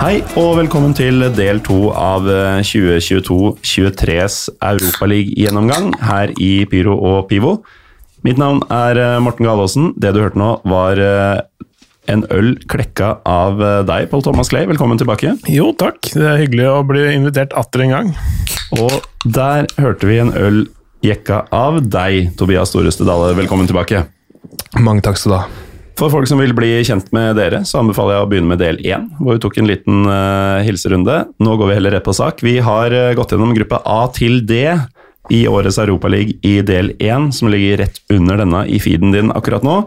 Hei og velkommen til del to av 2022-23s Europaliga-gjennomgang her i Pyro og Pivo. Mitt navn er eh, Morten Galaasen. Det du hørte nå, var eh, en øl klekka av eh, deg, Pål Thomas Clay. Velkommen tilbake. Jo, takk. Det er hyggelig å bli invitert atter en gang. Og der hørte vi en øl jekka av deg, Tobias Storeste Dale. Velkommen tilbake. Mange takk skal du ha. For folk som vil bli kjent med dere, så anbefaler jeg å begynne med del én, hvor vi tok en liten uh, hilserunde. Nå går vi heller rett på sak. Vi har uh, gått gjennom gruppe A til D i årets Europaliga i del én, som ligger rett under denne i feeden din akkurat nå.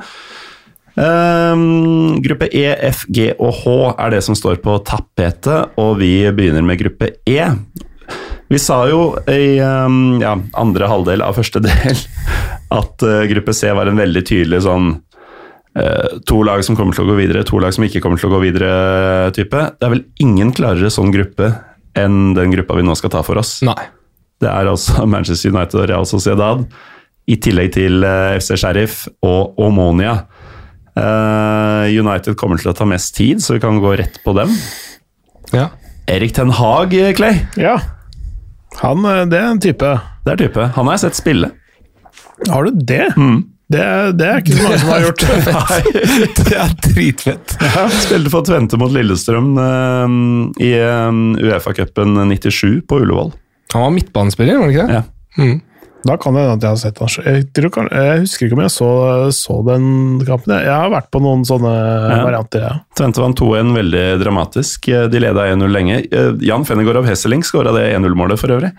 Um, gruppe E, F, G og H er det som står på tapetet, og vi begynner med gruppe E. Vi sa jo i um, ja, andre halvdel av første del at uh, gruppe C var en veldig tydelig sånn to lag som kommer til å gå videre, to lag som ikke kommer til å gå videre-type. Det er vel ingen klarere sånn gruppe enn den gruppa vi nå skal ta for oss. Nei. Det er altså Manchester United og Real Sociedad, i tillegg til uh, FC Sheriff og Omonia. Uh, United kommer til å ta mest tid, så vi kan gå rett på dem. Ja. Erik Ten Hag, Clay. Ja. Han, det er en type. Det er type. Han har jeg sett spille. Har du det? Mm. Det, det, er ikke så mange som har gjort. Nei, Det er dritfett. Ja, spilte for Tvente mot Lillestrøm uh, i uh, Uefa-cupen 97 på Ullevål. Han var midtbanespiller, var det ikke det? Ja. Mm. Da kan det hende at jeg har sett han. Jeg, kan- jeg husker ikke om jeg så, så den kampen. Jeg har vært på noen sånne varianter, ja. Tvente vant 2-1 veldig dramatisk. Eh, De leda 1-0 lenge. Eh, Jan Fennegård av Hesseling skåra det 1-0-målet for øvrig.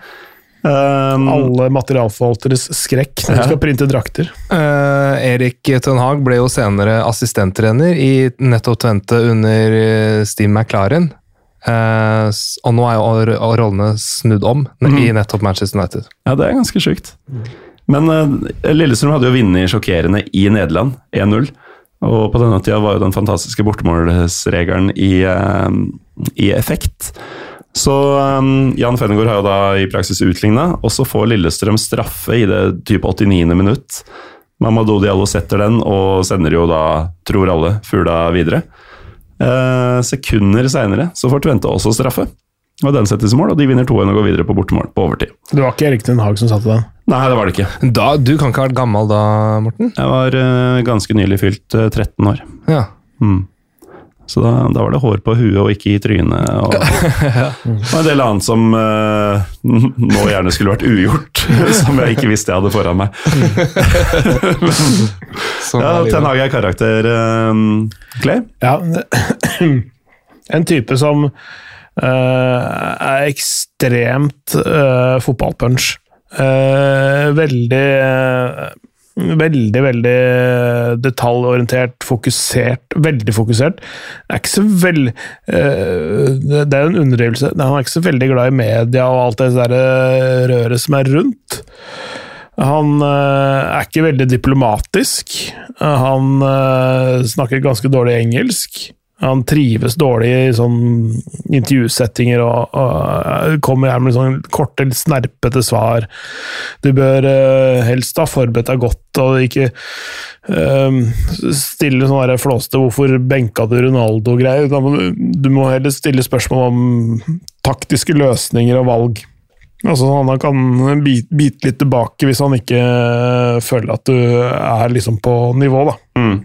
Um, Alle materialforvalteres skrekk når de skal printe drakter. Uh, Erik Ten Hag ble jo senere assistenttrener i nettopp Tvente under Steam Steve McLaren. Uh, og nå er jo rollene snudd om i nettopp Manchester United. ja, det er ganske sjukt. Men uh, Lillestrøm hadde jo vunnet sjokkerende i Nederland, 1-0. Og på denne tida var jo den fantastiske bortemålsregelen i, eh, i effekt. Så um, Jan Fennegård har jo da i praksis utligna, og så får Lillestrøm straffe i det type 89. minutt. Mamadou Diallo setter den, og sender jo da, tror alle, fugla videre. Eh, sekunder seinere så får Tvente også straffe. Og den settes i mål, og de vinner 2-1 og går videre på bortemål på overtid. Det var ikke Erik Den Haag som satte den. Nei, det var det ikke. Da, du kan ikke ha vært gammel da, Morten? Jeg var eh, ganske nylig fylt eh, 13 år. Ja. Mm. Så da, da var det hår på huet og ikke i trynet. Og, og en del annet som uh, nå gjerne skulle vært ugjort, som jeg ikke visste jeg hadde foran meg. Sånn Ja. Ten Hage er karakter, uh, Clay. Ja, en type som uh, er ekstremt uh, fotballpunch. Eh, veldig Veldig, veldig detaljorientert, fokusert. Veldig fokusert. Er ikke så veldig eh, Det er en underdrivelse. Han er ikke så veldig glad i media og alt det der eh, røret som er rundt. Han eh, er ikke veldig diplomatisk. Han snakker ganske dårlig engelsk. Han trives dårlig i sånn intervjusettinger og, og kommer gjerne med sånn korte, snerpete svar. Du bør uh, helst ha forberedt deg godt og ikke uh, stille sånne flåste 'hvorfor benka du Ronaldo?'-greier. Du du må heller stille spørsmål om taktiske løsninger og valg. Altså Han kan bite, bite litt tilbake hvis han ikke eh, føler at du er liksom på nivå. da. Mm.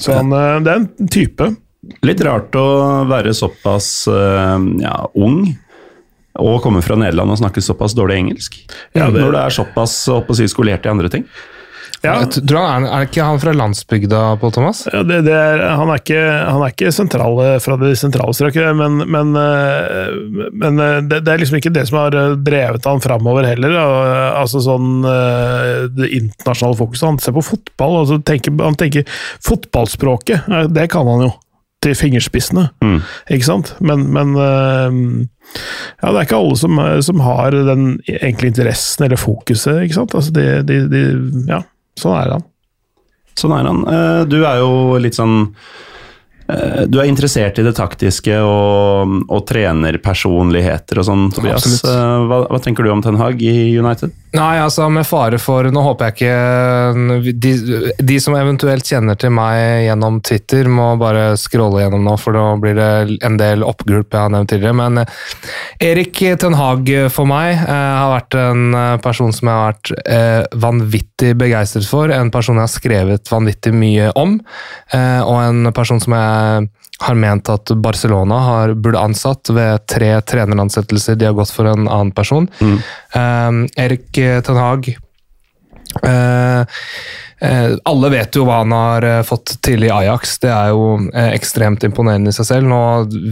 Så han, eh, det er en type. Litt rart å være såpass eh, ja, ung og komme fra Nederland og snakke såpass dårlig engelsk. Ja, det- Når du er såpass si, skolert i andre ting. Ja, Jeg tror han er, er ikke han fra landsbygda, Pål Thomas? ja, det, det er, han, er ikke, han er ikke sentral, fra de sentrale strøkene, men, men, eh, men eh, det, det er liksom ikke det som har eh, drevet han framover heller. Altså sånn eh, Det internasjonale fokuset. Han ser på fotball, altså tenker, han tenker fotballspråket. eh, Det kan han jo. Til fingerspissene. Mm. Ikke sant? Men, men eh, ja, det er ikke alle som, som har den enkle interessen eller fokuset. ikke sant? Altså de, de, de, ja, sånn er han. Sånn er han. Eh, Du er jo litt sånn Du er interessert i det taktiske og, og trenerpersonligheter og sånn, Tobias. Eh, Hva, hva tenker du om Ten Hag i United? Nei, altså med fare for Nå håper jeg ikke de, de, som eventuelt kjenner til meg gjennom Twitter, må bare scrolle gjennom nå, for da blir det en del oppgulp jeg har nevnt tidligere. Men eh, Erik Ten Hag for meg eh, har vært en eh, person som jeg har vært eh, vanvittig begeistret for. En person jeg har skrevet vanvittig mye om, eh, og en person som jeg har ment at Barcelona har, burde ansatt ved tre treneransettelser. De har gått for en annen person. Mm. Um, Erik Ten Hag uh, alle vet jo hva han har eh, fått til i Ajax. Det er jo ekstremt imponerende i seg selv. Nå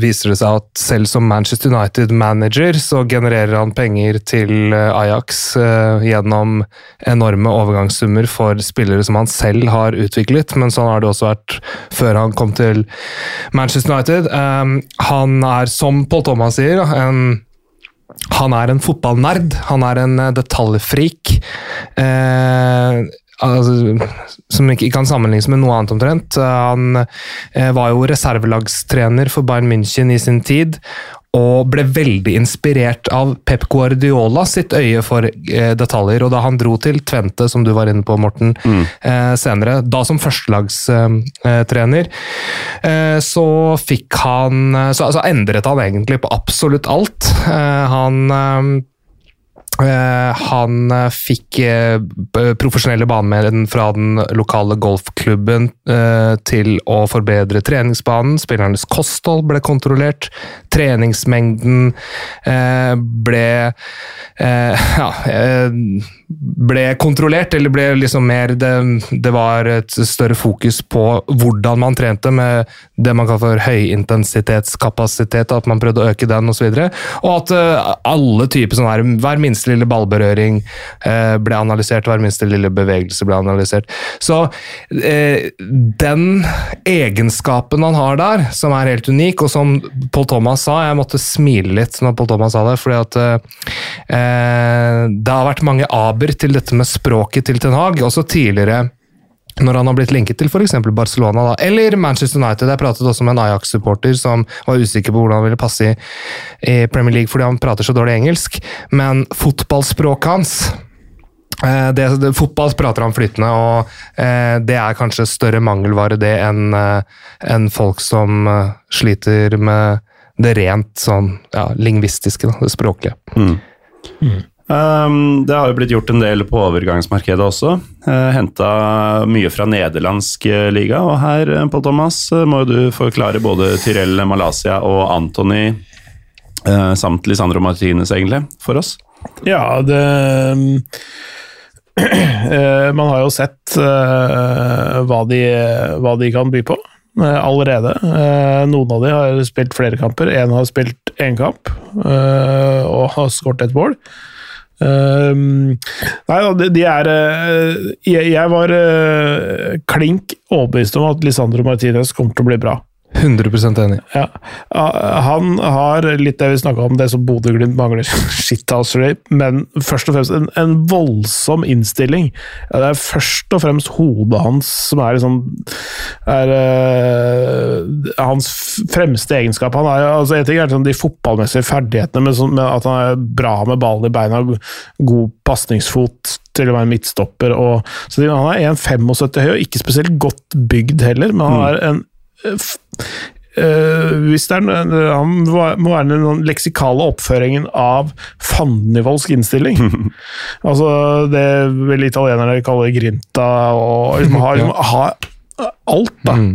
viser det seg at selv som Manchester United-manager så genererer han penger til Ajax gjennom enorme overgangssummer for spillere som han selv har utviklet, men sånn har det også vært før han kom til Manchester United. Han er, som Paul Thomas sier, en han er en fotballnerd. Han er en detaljfrik. Eh, altså, som ikke kan sammenlignes med noe annet omtrent. Han eh, var jo reservelagstrener for Bayern München i sin tid, og ble veldig inspirert av Pep Guardiola sitt øye for eh, detaljer. Og da han dro til Tvente, som du var inne på, Morten, mm. eh, senere, da som førstelagstrener, eh, så fikk han så, altså endret han egentlig på absolutt alt. Eh, han Eh, han eh, fikk eh, profesjonelle banemenn fra den lokale golfklubben til å forbedre treningsbanen. Spillernes kosthold ble kontrollert. Treningsmengden ble ja, ble kontrollert, eller ble liksom mer det, det, var et større fokus på hvordan man trente, med det man kaller for høyintensitetskapasitet, at man prøvde å øke den osv. Og, så og at alle typer sånn her, hver minste lille ballberøring eh, ble analysert, hver minste lille bevegelse ble analysert. Så eh, den egenskapen han har der, som er helt unik, og som Paul Thomas sa Jeg måtte smile litt når Paul Thomas sa det, fordi at eh, det har vært mange aber til dette med språket til Ten Hag, også tidligere når han har blitt linket til f.eks. Barcelona da, eller Manchester United. Jeg pratet også med en Ajax-supporter som var usikker på hvordan han ville passe i, i, Premier League fordi han prater så dårlig engelsk, men fotballspråket hans eh, det, det, Fotball prater han flytende, og eh, det er kanskje større mangelvare det enn eh, en folk som sliter med det rent sånn ja, lingvistiske, da, det språklige. Mm. Mm. Um, det har jo blitt gjort en del på overgangsmarkedet også. Uh, Henta mye fra nederlandsk uh, liga, og her på Thomas, uh, må du forklare både Tyrell Malaysia og Antony uh, samt Lisandro Martinez, egentlig, for oss. Ja, det Man har jo sett hva de, hva, de, kan by på allerede. Noen av de har spilt flere kamper, én har spilt én kamp og har skåret et mål. Uh, nei, de, de er uh, jeg, jeg, var uh, klink overbevist om at Lisandro Martinez kommer til å bli bra. 100% enig. Ja. Han har litt det vi snakka om, det som Bodø-Glimt mangler, shithousery, men først og fremst en, en voldsom innstilling. Det er først og fremst hodet hans som er liksom er, uh, hans fremste egenskap. Han er, altså, en ting er liksom de fotballmessige ferdighetene, men, sånn, men at han er bra med ballen i beina, god pasningsfot til å være midtstopper. Og, så han er 1,75 høy og ikke spesielt godt bygd heller, men han mm. er en Uh, hvis det er, Han må være den leksikale oppføringen av fandenivoldsk innstilling. altså det vel italienerne kaller grinta, og liksom ha, liksom, har alt, da. Mm.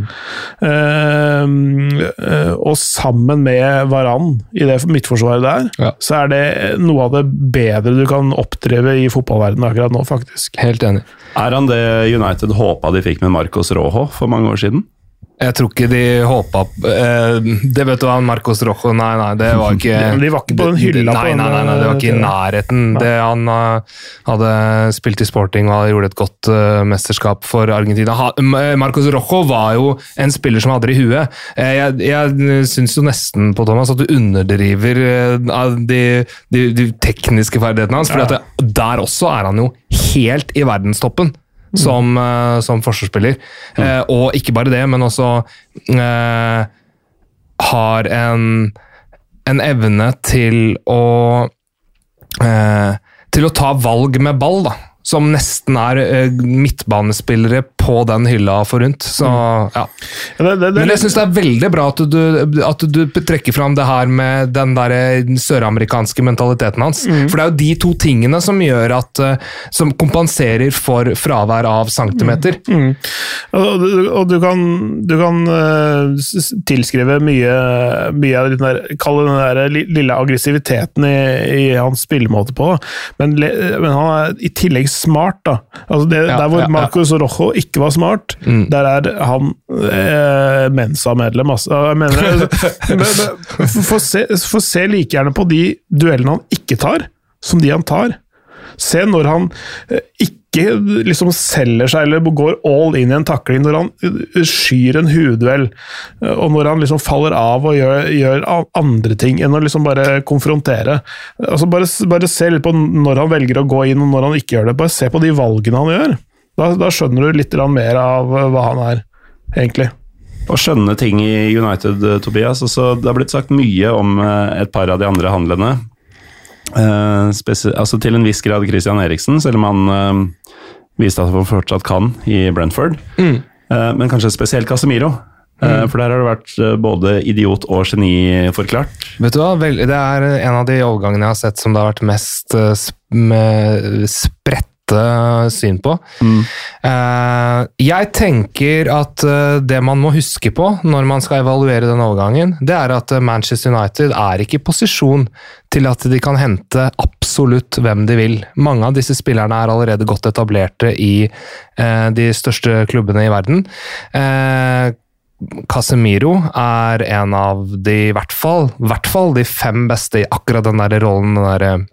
Uh, uh, og sammen med Varan i det midtforsvaret der, ja. så er det noe av det bedre du kan oppdrive i fotballverdenen akkurat nå, faktisk. Helt enig. Er han det United håpa de fikk med Marcos Rojo for mange år siden? Jeg tror ikke de håpa eh, Det vet du, hva, Marcos Rojo Nei, nei, det var ikke De var ikke på den hylla? Nei, nei, nei, nei det var ikke i nærheten. Det, han uh, hadde spilt i sporting og gjorde et godt uh, mesterskap for Argentina. Ha, Marcos Rojo var jo en spiller som hadde det i huet. Jeg jeg syns jo nesten på Thomas at du underdriver de, de, de, tekniske ferdighetene hans. Ja. der også er han jo helt i verdenstoppen som, uh, som forsvarsspiller. Uh, og ikke bare det, men også uh, har en, en evne til å til å ta valg med ball, da. Som nesten er eh, midtbanespillere på den hylla forunt. Så, ja. Ja, det, det, det, Men jeg syns det er veldig bra at du, at du trekker fram det her med den der søramerikanske mentaliteten hans. For det er jo de to tingene som gjør at eh, Som kompenserer for fravær av centimeter. Mm. Og, du- og du kan, du kan uh, tilskrive mye, mye av den der, kalle den der lille aggressiviteten i, i hans spillemåte på, men, men han er i tillegg smart. da. Altså det, Ja, der hvor ja. Marcos Rojo ikke var smart, der er han eh, Mensa-medlem. Altså. Jeg mener, men, men, få se, se like gjerne på de duellene han ikke tar, som de han tar. Se når han eh, ikke liksom selger seg eller går all in i en takling, når han eh, skyr en hueduell, eh, og når han liksom faller av og gjør, gjør andre ting enn å liksom bare konfrontere. Altså bare, bare se litt på når han velger å gå inn og når han ikke gjør det. Bare se på de valgene han gjør. Da, da skjønner du litt mer av eh, hva han er, egentlig. Å skjønne ting i United, eh, Tobias. Altså, det har blitt sagt mye om eh, et par av de andre handlene. Eh, altså til en viss grad Christian Eriksen, selv om han eh, viste at han fortsatt kan i Brentford. Mm. Eh, men kanskje spesielt Casemiro. Mm. For der har det vært både idiot og geni forklart. Vet du hva, Det er en av de overgangene jeg har sett som det har vært mest sp med spredte syn på. Eh, jeg tenker at eh, det man må huske på når man skal evaluere den overgangen, det er at eh, Manchester United er ikke i posisjon til at de kan hente absolutt hvem de vil. Mange av disse spillerne er allerede godt etablerte i eh, de største klubbene i verden. Eh, Casemiro er en av de, i hvert fall, hvert fall de fem beste i akkurat den der rollen. Den der,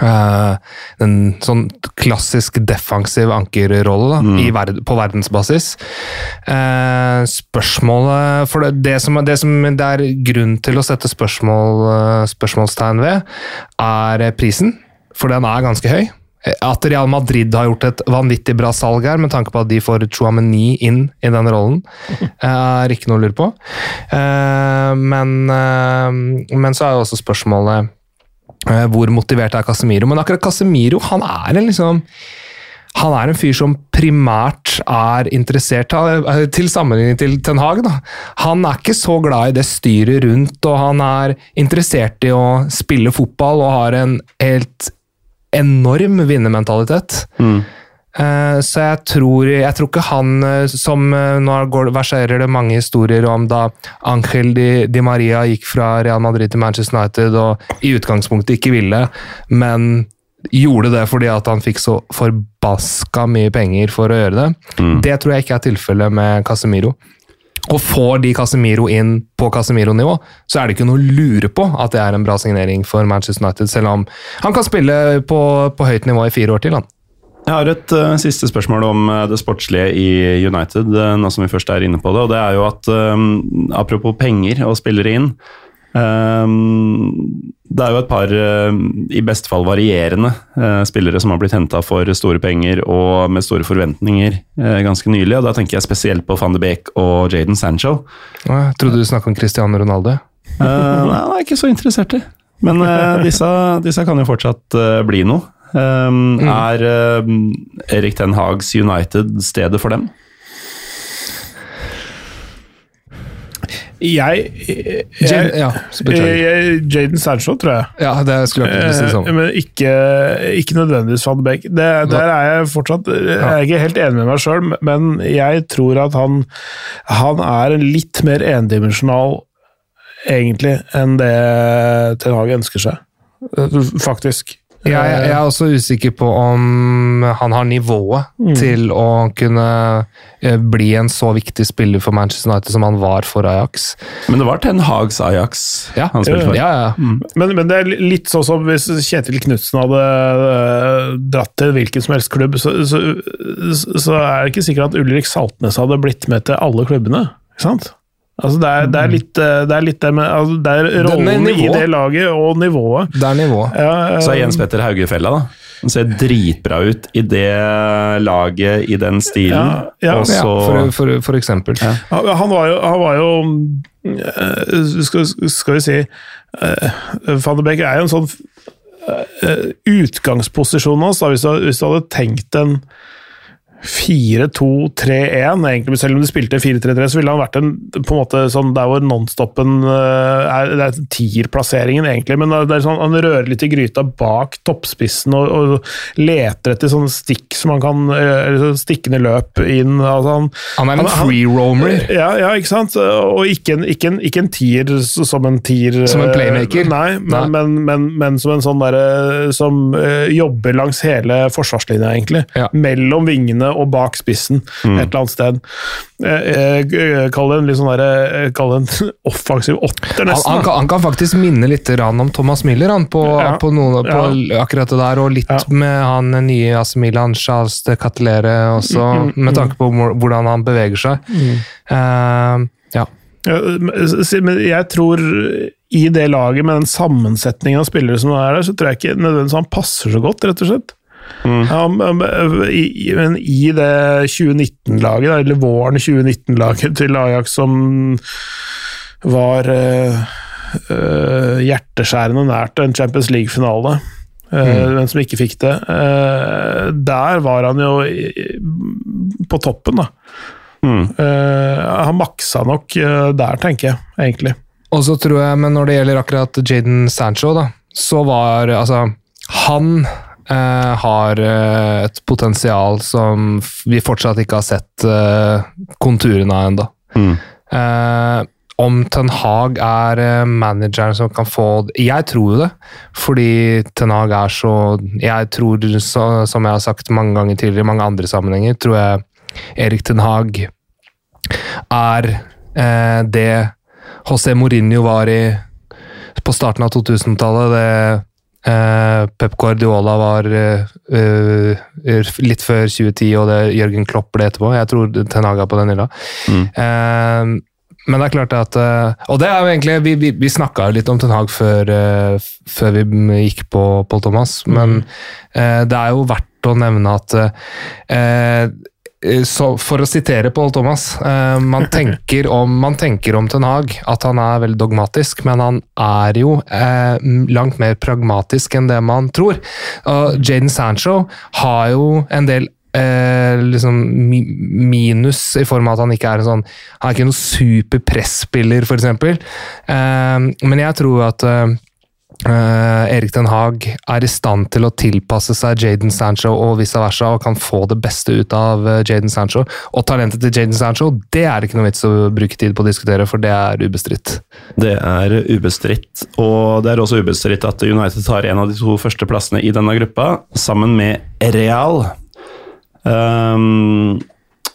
eh, en sånn klassisk defensiv ankerrolle mm. verd, på verdensbasis. Uh, spørsmålet For det, det, som, det som det er grunn til å sette spørsmål, eh, spørsmålstegn ved, er prisen. For den er ganske høy. At Real Madrid har gjort et vanvittig bra salg her, med tanke på at de får Chouameni inn i den rollen, er ikke noe å lure på. Men, men så er jo også spørsmålet hvor motivert er Casemiro. Men akkurat Casemiro, han er en liksom han er en fyr som primært er interessert eh, til sammenligning til Ten Hag. Da. Han er ikke så glad i det styret rundt, og han er interessert i å spille fotball og har en helt enorm vinnermentalitet. Eh, Så jeg tror, jeg tror ikke han eh, som eh, Nå verserer det mange historier om da Angel Di, Di Maria gikk fra Real Madrid til Manchester United og i utgangspunktet ikke ville, men gjorde det fordi at han fikk så forbaska mye penger for å gjøre det. Det tror jeg ikke er tilfellet med Casemiro. Og får de Casemiro inn på Casemiro-nivå, så er det ikke noe å lure på at det er en bra signering for Manchester United, selv om han kan spille på, på høyt nivå i fire år til. Han. Jeg har et uh, siste spørsmål om uh, det sportslige i United, uh, nå som vi først er inne på det. og det er jo at Apropos penger og spillere inn. det er jo et par i beste fall varierende spillere som har blitt henta for store penger og med store forventninger ganske nylig. og Da tenker jeg spesielt på van de Beek og Jaden Sancho. Jeg trodde du snakket om Cristiano Ronaldo. Nei, han er ikke så interessert i. Men disse, disse kan jo fortsatt bli noe. Um, Er eh, Erik Ten Hags United stedet for dem? Jeg, jeg, jeg Jaden Sancho, tror jeg. Ja, det skulle jeg ikke si Eh, sånn. Men ikke, ikke nødvendigvis van Beek. Det, der er jeg fortsatt Jeg er ikke helt enig med meg sjøl, men jeg tror at han, han er litt mer endimensjonal, egentlig, enn det Ten Hag ønsker seg. Faktisk. Jeg, jeg er også usikker på om han har nivået til å kunne eh, bli en så viktig spiller for Manchester United som han var for Ajax. Men det var Ten Hags Ajax Ja, han spilte for. ja, ja. Men, men det er litt sånn som hvis Kjetil Knutsen hadde øh, dratt til hvilken som helst klubb, så, så, så er det ikke sikkert at Ulrik Saltnes hadde blitt med til alle klubbene. Ikke sant? Altså det, er, det, er litt, øh, det er litt det med altså Det er rollen i det laget og nivået. Det er nivået. Ja, øh, Så er Jens Petter Haugefella, da. Han ser dritbra ut i det laget, i den stilen. Ja, ja. Også, Ja, for, for, for eksempel. Han han var jo, han var jo øh, skal, skal vi si uh, Van de Beek er jo en sånn uh, utgangsposisjonen hans, hvis, hvis du hadde tenkt en 4-2-3-1, egentlig, selv om de spilte 4-3-3, så ville han vært en på en måte sånn der hvor nonstopen eh, er, Det er tierplasseringen, egentlig, men det er sånn, han rører litt i gryta bak toppspissen og, og leter etter sånne stikk som han kan eller sånn Stikkende løp inn. Altså han, Han er en free-roamer. ja, ja, ikke sant? Og ikke en, ikke en, ikke en tier som en tier Som en playmaker? Nei, men, Nei. Men, men, men som en sånn derre som eh, jobber langs hele forsvarslinja, egentlig. Ja. Mellom vingene og bak spissen, Mm. et eller annet sted. Eh, eh, Kall det en litt sånn eh, Kall det en offensiv åtter, Han, nesten. han, han, kan, han kan faktisk minne litt om Thomas Miller han, på, Ja. på, noen, på akkurat det der, og litt Ja. med han nye AC Milan, Charles de Catelere også, Mm, mm, med tanke på hvordan han beveger seg. Eh, ja. Ja, Men jeg tror i det laget, med den sammensetningen av spillere som er der, så tror jeg ikke nødvendigvis han passer så godt, rett og slett. Mm. Ja, men i, det 2019-laget, eller våren 2019-laget til Ajax som var eh, eh, hjerteskjærende nært en Champions League-finale, Mm. men som ikke fikk det. eh, der var han jo på toppen, da. Mm. Eh, han maksa nok eh, der, tenker jeg, egentlig. Og så tror jeg, men når det gjelder akkurat Jaden Sancho, da, så var altså Han eh, har uh, et potensial som vi fortsatt ikke har sett uh, konturene av ennå. Mm. Om Ten Hag er manageren som kan få Jeg tror det, fordi Ten Hag er så Jeg tror, så, som jeg har sagt mange ganger tidligere i mange andre sammenhenger, tror jeg Erik Ten Hag er eh, det José Mourinho var i på starten av 2000-tallet. Det eh, Pep Guardiola var eh, eh, litt før 2010, og det Jørgen Klopp ble etterpå. Jeg tror Ten Hag er på den hylla. Mm. Men det er klart at Og det er jo egentlig Vi, vi, vi snakka jo litt om Ten Hag før, før vi gikk på Paul Thomas, men eh, det er jo verdt å nevne at eh, så For å sitere Pål Thomas eh, man, tenker om, man tenker om Ten Hag at han er veldig dogmatisk, men han er jo eh, langt mer pragmatisk enn det man tror. Og Jaden Sancho har jo en del eh, liksom minus i form av at han ikke er en sånn Han er ikke noen superpresspiller, f.eks. Eh, men jeg tror at eh, eh, Erik Den Haag er i stand til å tilpasse seg Jaden Sancho og vice versa, og kan få det beste ut av eh, Jaden Sancho. Og talentet til Jaden Sancho, det er det ikke noe vits å bruke tid på å diskutere, for det er ubestridt. Det er ubestridt, og det er også ubestridt at United tar en av de to første plassene i denne gruppa, sammen med Real. Um,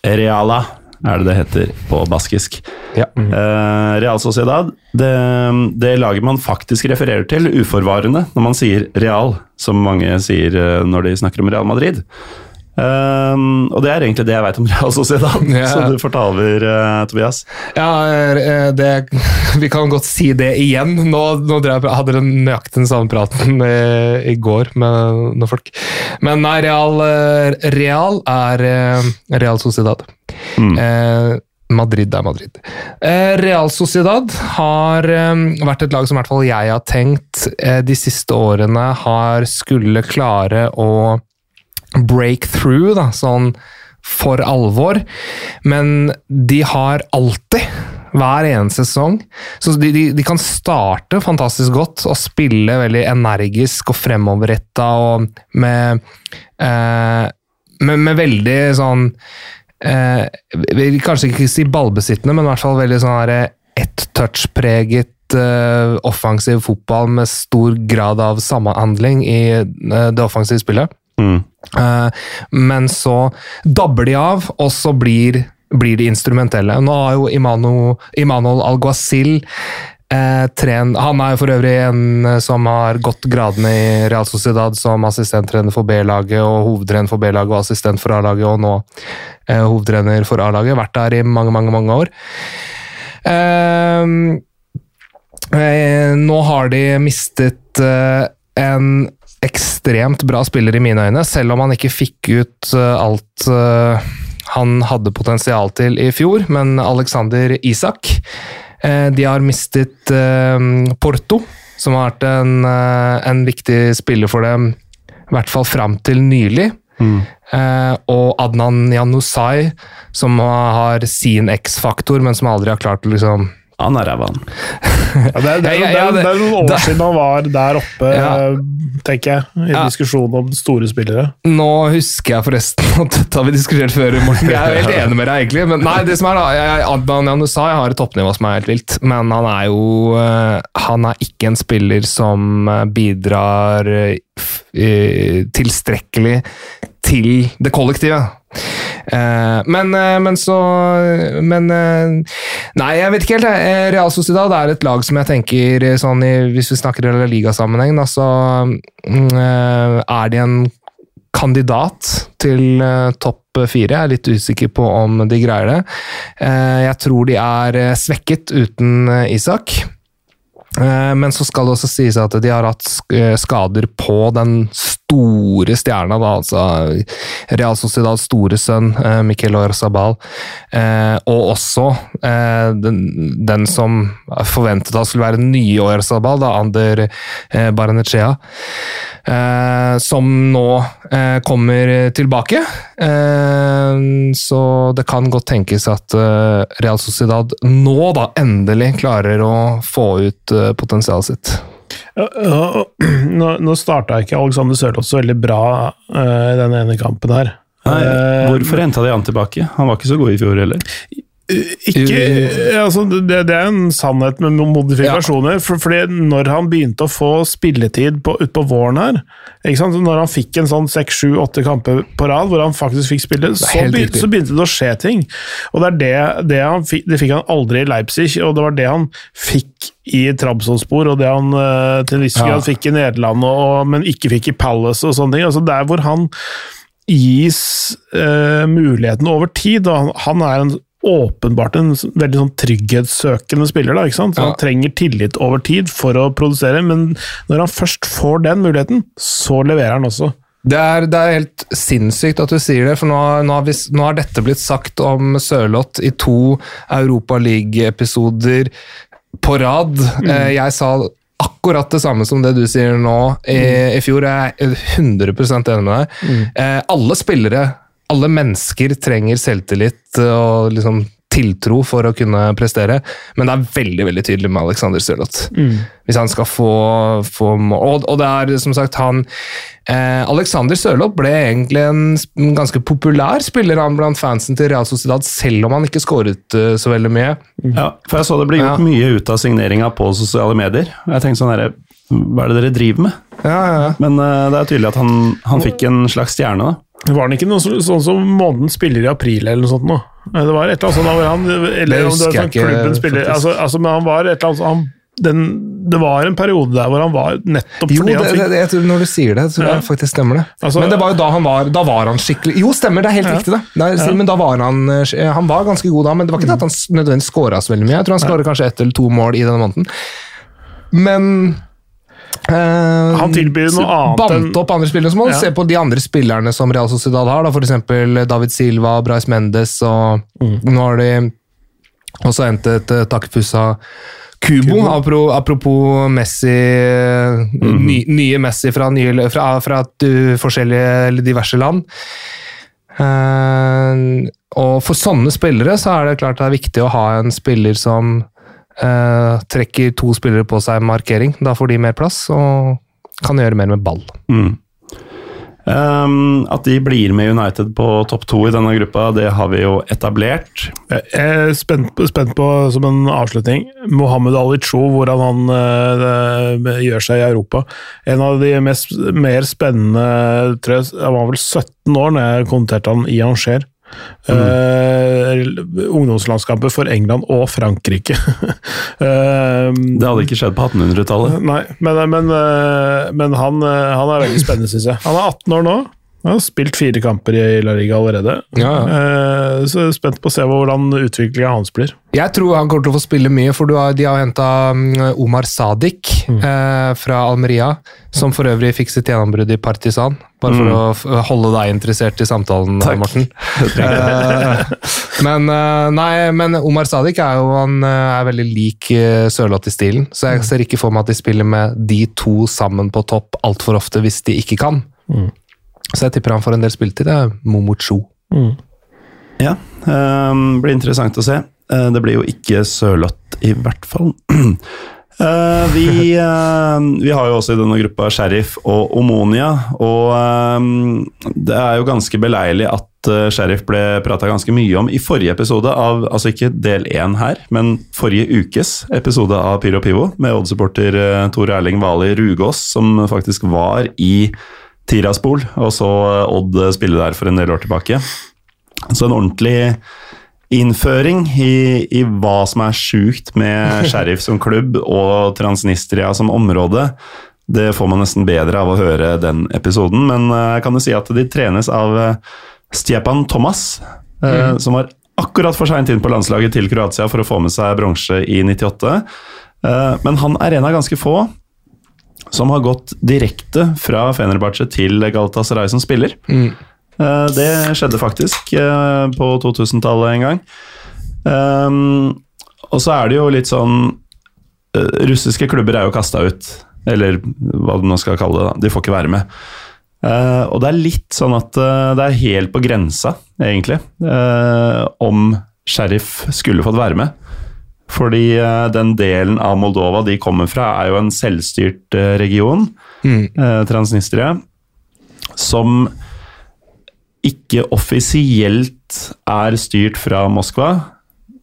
Reala er det det heter på baskisk. Ja. Eh, Real Sociedad, det, det laget man faktisk refererer til uforvarende når man sier Real, som mange sier eh, når de snakker om Real Madrid. Eh, og det er egentlig det jeg vet om Real Sociedad, Ja. så du får ta over, uh, Tobias. Ja, eh, det, vi kan godt si det igjen. Nå, nå drev jeg, hadde dere nøyaktig den samme praten i, i går med noen folk. Men nei, Real, eh, Real er eh, Real Sociedad. Mm. Eh, Madrid er Madrid. Eh, Real Sociedad har eh, vært et lag som i hvert fall jeg har tenkt eh, de siste årene har skulle klare å break through, da, sånn for alvor. Men de har alltid, hver eneste sesong Så de, de, de kan starte fantastisk godt og spille veldig energisk og fremoverretta og med, eh, med, med veldig sånn eh, Kanskje ikke si ballbesittende, men i hvert fall veldig sånn her ett touch-preget eh, offensiv fotball med stor grad av samhandling i eh, det offensive spillet. Eh, men så dabber de av, og så blir, blir de instrumentelle. Nå har jo Imano, Immanuel Alguacil eh, Han er jo for øvrig en eh, som har gått gradene i Real Sociedad som assistenttrener for B-laget, og hovedtrener for B-laget og assistent for A-laget, og nå eh, hovedtrener for A-laget. Vært der i mange, mange, mange år. Eh, eh, nå har de mistet en ekstremt bra spiller i mine øyne, selv om han ikke fikk ut eh, alt eh, han hadde potensial til i fjor, men Alexander Isak. Eh, de har mistet Porto, som har vært en, en viktig spiller for dem, i hvert fall fram til nylig. Mm. og Adnan Janusai, som har sin X-faktor, men som aldri har klart å liksom Han er ræva, han. Ja, det, er, det, er, det, er, det- det er noen år siden han var der oppe, Ja. tenker jeg, i Ja. diskusjonen om store spillere. Nå husker jeg forresten at dette har vi diskutert før, Morten. Jeg er helt enig med deg, egentlig. Men nei, det som er da, jeg, Adnan Janusai har et toppnivå som er helt vilt, men han er jo eh, Han er ikke en spiller som eh, bidrar eh, tilstrekkelig til det kollektive. Eh, men, eh, men så Men eh, Nei, jeg vet ikke helt. Real Sociedad er et lag som jeg tenker sånn i, Hvis vi snakker i ligasammenheng, så mm, er de en kandidat til topp fire. Jeg er litt usikker på om de greier det. Jeg tror de er svekket uten Isak. Men så skal det også sies at de har hatt skader på den store stjerna, da, altså Real Sociedads store sønn, eh, Miquel Orzabal, eh, og også eh, den, den som forventet at skulle være den nye Orzabal, da, Ander eh, Baranechea, eh, som nå eh, kommer tilbake. Eh, så det kan godt tenkes at Real Sociedad nå da endelig klarer å få ut potensialet sitt. Nå, nå starta ikke Alexander Sørloth så veldig bra eh, i den ene kampen her. Nei, Eh, hvorfor henta de han tilbake? Han var ikke så god i fjor heller. Ikke, altså, det, det er en sannhet med modifikasjoner. For, fordi når han begynte å få spilletid på, utpå våren her, når han fikk en sånn seks, sju, åtte kamper på rad hvor han faktisk fikk spille, så, helt så begynte det å skje ting. Og det er det, det han fikk, det fikk han aldri i Leipzig, og det var det han fikk i Trabzonspor, og det han eh, til en viss Ja. fikk i Nederland, og, men ikke fikk i Palace og sånne ting. Altså, der hvor han gis eh, muligheten over tid. Og han, han er en, åpenbart en veldig sånn trygghetssøkende spiller. Da, ikke sant? Så Ja. Han trenger tillit over tid for å produsere, men når han først får den muligheten, så leverer han også. Det er, det er helt sinnssykt at du sier det, for nå, nå, har, vi, nå har dette blitt sagt om Sørloth i to Europa League-episoder på rad. Mm. Jeg sa akkurat det samme som det du sier nå i, i fjor. Jeg er 100% enig med deg. Mm. alle spillere, alle mennesker trenger selvtillit og liksom tiltro for å kunne prestere, men det er veldig veldig tydelig med Alexander Sørloth. Hvis han skal få, få mål. Og, og det er som sagt han eh, Alexander Sørloth ble egentlig en, ganske populær spiller han blant fansen til Real Sociedad, selv om han ikke skåret uh, så veldig mye. Ja, for jeg så det ble gjort Ja. mye ut av signeringa på sosiale medier. Og jeg tenkte sånn herre Hva er det dere driver med? Ja, ja, ja. Men uh, det er tydelig at han, han fikk en slags stjerne, da. Var han ikke noe så, sånn som måneden spiller i april eller noe sånt? Nå? Det var et eller annet sånt da han Eller om det var sånn klubben spiller altså, altså, Men han var et eller annet sånn- han, den, Det var en periode der hvor han var nettopp Jo, fordi han fikk det, tror, når du sier det, jeg Ja. faktisk stemmer det. Altså- men det var jo da han var Da var han skikkelig Jo, stemmer, det er helt Ja. riktig, det. Nei, Ja. Men da var han eh, Han var ganske god da, men det var ikke det at han nødvendigvis skåra så veldig mye. Jeg tror han skåra kanskje ett eller to mål i denne måneden. Men eh, Han tilbyr noe annet enn Bant opp andre spillere. Så må du Ja. se på de andre spillerne som Real Sociedad har. Da, for eksempel David Silva, Bryce Mendes, og Mm. nå har de også hentet uh, Takefusa Kubo, Kubo. apropos Messi, ny, nye Messi fra, nye, fra, fra uh, forskjellige eller diverse land. Uh, og for sånne spillere så er det klart det er viktig å ha en spiller som eh, trekker to spillere på seg markering. Da får de mer plass og kan gjøre mer med ball. Mm. Um, at de blir med United på topp to i denne gruppa, det har vi jo etablert. Jeg er spent på, spent på, som en avslutning, Mohammed Ali Cho, hvordan han uh, gjør seg i Europa. En av de mest, mer spennende tror jeg, Han var vel 17 år da jeg kommenterte han i Angers. Eh, ungdomslandskamper for England og Frankrike. Eh, Det hadde ikke skjedd på 1800-tallet. Nei, men, men, eh, men han, eh, han er veldig spennende, syns jeg. Han er 18 år nå. Han har spilt fire kamper i La Liga allerede. Ja, Eh, så jeg er spent på å se hvordan utviklinga hans blir. Jeg tror han kommer til å få spille mye, for du har, de har henta Omar Sadik eh, fra Almeria, som for øvrig fikk sitt gjennombrudd i Partisan. Bare for å holde deg interessert i samtalen, Takk. Morten. Eh, men, eh, nei, men Omar Sadik er jo han er veldig lik Sørloth i stilen, så jeg ser ikke for meg at de spiller med de to sammen på topp altfor ofte hvis de ikke kan. Så jeg tipper han får en del spilletid. Det er Momocho. Ja, um, blir interessant å se. Uh, det blir jo ikke Sørloth, i hvert fall. Uh, vi, uh, vi har jo også i denne gruppa Sheriff og Omonia, og um, det er jo ganske beleilig at eh, Sheriff ble prata ganske mye om i forrige episode av Altså ikke del én her, men forrige ukes episode av Pyro Pivo med Odd-supporter Tor Erling Vali Rugås, som faktisk var i Tiraspol, og så eh, Odd spille der for en del år tilbake. Så en ordentlig innføring i, i hva som er sjukt med Sheriff som klubb og Transnistria som område, det får man nesten bedre av å høre den episoden. Men eh, jeg kan jo si at de trenes av eh, Stjepan Thomas, mm. som var akkurat for seint inn på landslaget til Kroatia for å få med seg bronse i 98. Eh, men han er en av ganske få som har gått direkte fra Fenerbahçe til Galatasaray som spiller. Mm. Eh, Det skjedde faktisk eh, på 2000-tallet en gang. Um, og så er det jo litt sånn eh, Russiske klubber er jo kasta ut, eller hva du nå skal kalle det. da. De får ikke være med. Og det er litt sånn at det er helt på grensa, egentlig, om Sheriff skulle fått være med. Fordi eh, den delen av Moldova de kommer fra, er jo en selvstyrt eh, region, Mm. eh, Transnistria, som ikke offisielt er styrt fra Moskva,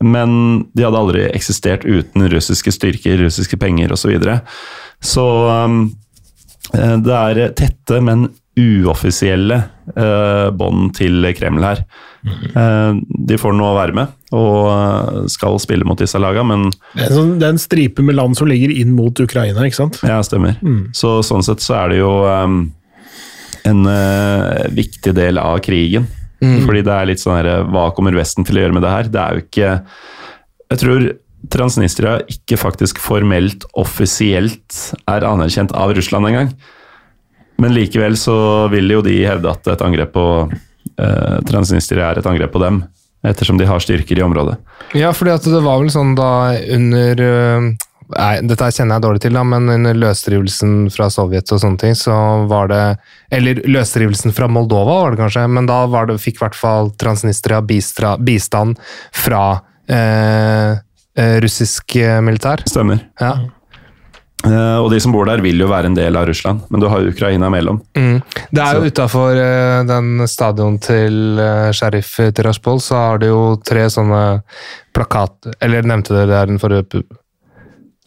men de hadde aldri eksistert uten russiske styrker, russiske penger osv. Så, videre. så um, det er tette, men uoffisielle eh, bånd til Kreml her. Eh, de får nå være med og eh, skal spille mot disse lagene, men Det er, sånn, det er en stripe med land som ligger inn mot Ukraina, ikke sant? ja, stemmer. Så sånn sett så er det jo um, en uh, viktig del av krigen. Fordi det er litt sånn her Hva kommer Vesten til å gjøre med det her? Det er jo ikke Jeg tror Transnistria ikke faktisk formelt, offisielt er anerkjent av Russland engang. Men likevel så vil jo de hevde at et angrep på eh, Transnistria er et angrep på dem, ettersom de har styrker i området. Ja, fordi at det var vel sånn da under øh, Nei, dette kjenner jeg dårlig til, da, men under løsrivelsen fra Sovjet og sånne ting, så var det Eller løsrivelsen fra Moldova, var det kanskje, men da var det, fikk i hvert fall Transnistria bistra, bistand fra eh, eh, russisk eh, militær. Stemmer. Ja. Eh, og de som bor der, vil jo være en del av Russland, men du har Ukraina imellom. Mm. Det er jo utafor den stadion til uh, sheriff Tiraspol, så har de jo tre sånne plakat... Eller nevnte dere det her den forrige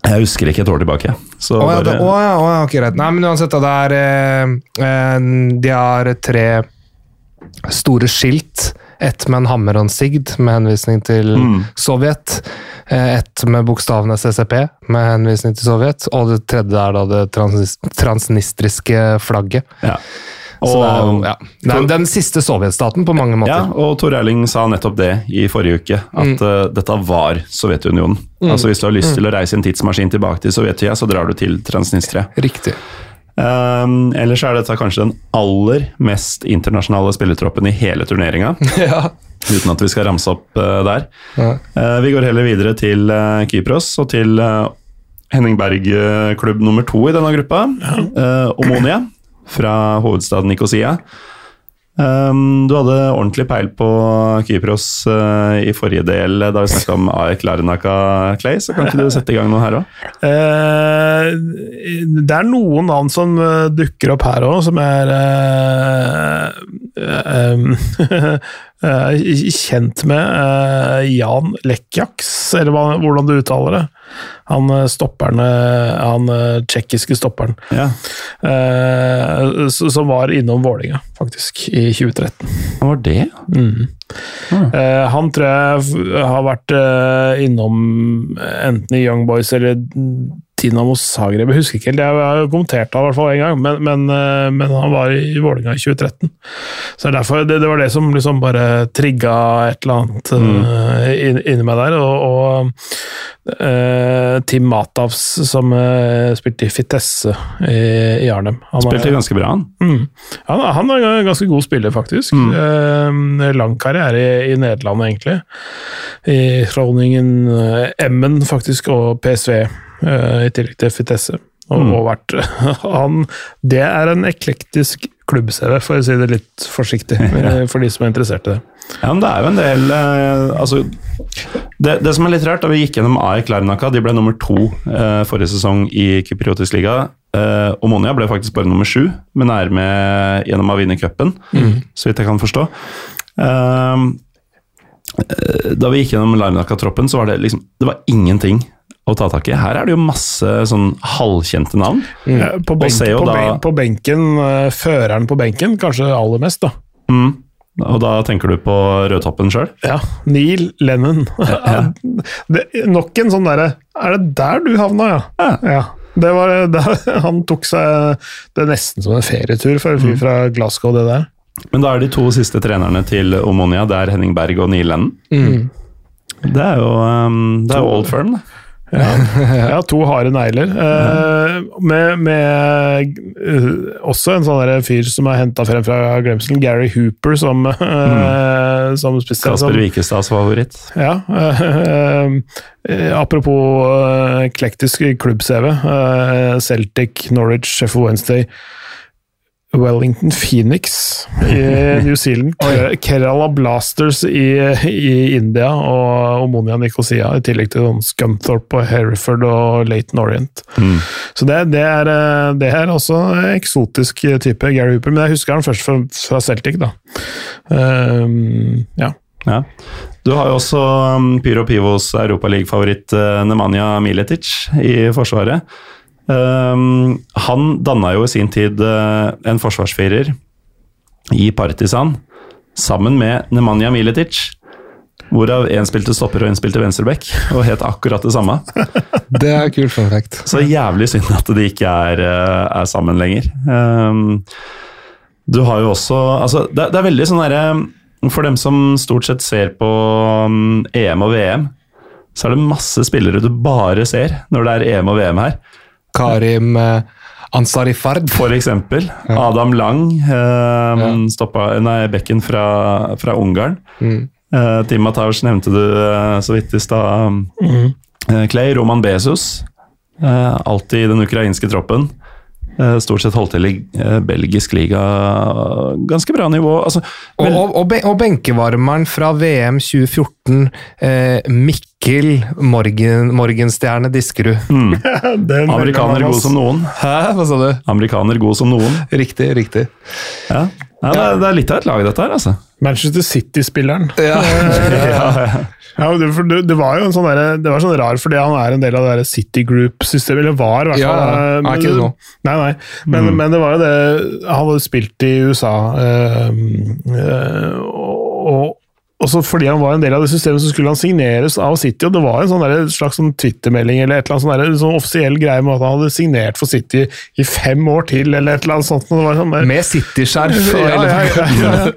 Jeg husker ikke et år tilbake. Så oh, ja, bare, å ja, oh, ja, ok, greit. Nei, men uansett, da, det er eh, eh, De har tre store skilt. Ett med en hammer og en sigd, med henvisning til Mm. Sovjet. Eh, Ett med bokstavene CCP, med henvisning til Sovjet. Og det tredje er da det trans transnistriske flagget. ja. Er jo ja, er den siste sovjetstaten på mange måter. ja, og Tor Erling sa nettopp det i forrige uke, at eh, dette var Sovjetunionen. Altså Hvis du har lyst til å reise en tidsmaskin tilbake til Sovjettida, så drar du til Transnistria. Riktig. Um, ellers er dette kanskje den aller mest internasjonale spillertroppen i hele turneringa. ja. Uten at vi skal ramse opp eh, der. Ja. Eh, vi går heller videre til eh, Kypros og til Henning Berg, eh, klubb nummer to i denne gruppa. Eh, Omonia fra hovedstaden Nikosia. Um, du hadde ordentlig peil på Kypros uh, i forrige del da vi snakka om AEK Larnaca Clay, så kan ikke du sette i gang noe her òg? Uh, det er noen navn som dukker opp her òg, som er uh, eh, kjent med. Eh, Jan Lekjaks, eller hvordan du uttaler det. Han stopperne, eh, han eh, tsjekkiske stopperen, Ja, eh, som var innom Vålinga faktisk, i 2013. hva var det? Mm. Eh, han tror jeg har vært eh, innom enten i Young Boys eller Dinamo Zagreb. Jeg husker ikke helt, jeg har jo kommentert det i hvert fall en gang, men, men, eh, men han var i Vålinga i 2013. Så er derfor, det, det var det som liksom bare trigga et eller annet mm. uh, inni meg der. Og, og uh, Tim Matavs, som uh, spilte i Fitesse i, i Arnhem. Han spilte Spilte ganske bra, han. Mm. Han, han er en ganske god spiller, faktisk. Eh, lang karriere i, i Nederland, egentlig. I Groningen, eh, Emmen faktisk, og PSV, eh, i tillegg til Fitesse. Og, Mm. og vært han, Det er en eklektisk klubb-CV, for å si det litt forsiktig, eh, for de som er interessert i det. Ja, men det er jo en del eh, Altså, det, det som er litt rart, da vi gikk gjennom AEK Larnaka, de ble nummer to eh, forrige sesong i Kypriotisk liga. Eh, Omonia ble faktisk bare nummer sju, men er med gjennom å vinne cupen, så vidt jeg kan forstå. Eh, eh, da vi gikk gjennom Larnaka-troppen, så var det liksom Det var ingenting å ta tak i. Her er det jo masse sånn halvkjente navn. Mm. På, benk, på, da- ben, på benken, eh, føreren på benken, kanskje aller mest, da. Mm. Og da tenker du på rødtoppen sjøl? Ja, Neil Lennon. det, nok en sånn derre Er det der du havna, ja? Ja. Det var, det, han tok seg Det er nesten som en ferietur for en fyr fra Glasgow, det der. Men da er de to siste trenerne til Omonia, det er Henning Berg og Neil Lennon. Det er jo, um, det er old firm, det. Ja, to harde negler. Eh, med med uh, også en sånn der fyr som er henta frem fra glemselen, Gary Hooper, som, uh, som spiste Kasper Wikestads favoritt. Ja. Uh, apropos eklektisk klubb-CV. Celtic, Norwich, Sheffield Wednesday, Wellington Phoenix i New Zealand, Kerala Blasters i, i India og Omonia Nicosia, i tillegg til sånn Scunthorpe og Hereford og Laton Orient. Mm. Så det, det, er, eh, det er også eksotisk type, Gary Hooper, men jeg husker han først fra, fra Celtic, da. Um, ja. Ja. Du har jo også um, Pyro Pivos Europaliga-favoritt uh, Nemanja Miletic i Forsvaret. Um, han danna jo i sin tid uh, en forsvarsfirer i Partisan sammen med Nemanja Miletic. Hvorav én spilte stopper og én spilte venstreback, og het akkurat det samme. Det er kult perfekt. Så jævlig synd at de ikke er, uh, er sammen lenger. Um, du har jo også altså, det, det er veldig sånn derre For dem som stort sett ser på EM og VM, så er det masse spillere du bare ser når det er EM og VM her. Karim eh, Ansari Fard. For eksempel Adam Lang, um, stoppa, nei, bekken fra, fra Ungarn. Mm. Uh, Tim Matausch nevnte du uh, så vidt i stad. Um, uh, Clay Roman Bezos, uh, alltid i den ukrainske troppen. Uh, stort sett holdt til i uh, belgisk liga. Ganske bra nivå. Altså, Og, vel, og, og, og benkevarmeren fra VM 2014, eh, Mikkel Morgen, Morgenstjerne Diskerud. Mm. amerikaner god som noen. Hæ, hva sa du? Amerikaner god som noen. Riktig, riktig. Ja. Ja, det, er, det er litt av et lag, dette her, altså. Manchester City-spilleren. Ja. Ja, det, for det, det var jo en sånn der, det var sånn rar fordi han er en del av det der City Group-systemet, eller var i hvert fall. ja. eh, er ikke det nå. Nei, nei. Men, men det var jo det Han hadde spilt i USA, øh, øh, og, og så fordi han var en del av det systemet, så skulle han signeres av City, og det var en sånn slags sånn Twitter-melding eller et eller annet sånn sånn offisiell greie med at han hadde signert for City i fem år til, eller et eller annet sånt. Det var sånn der, Med City-skjerf. ja, ja, ja, ja.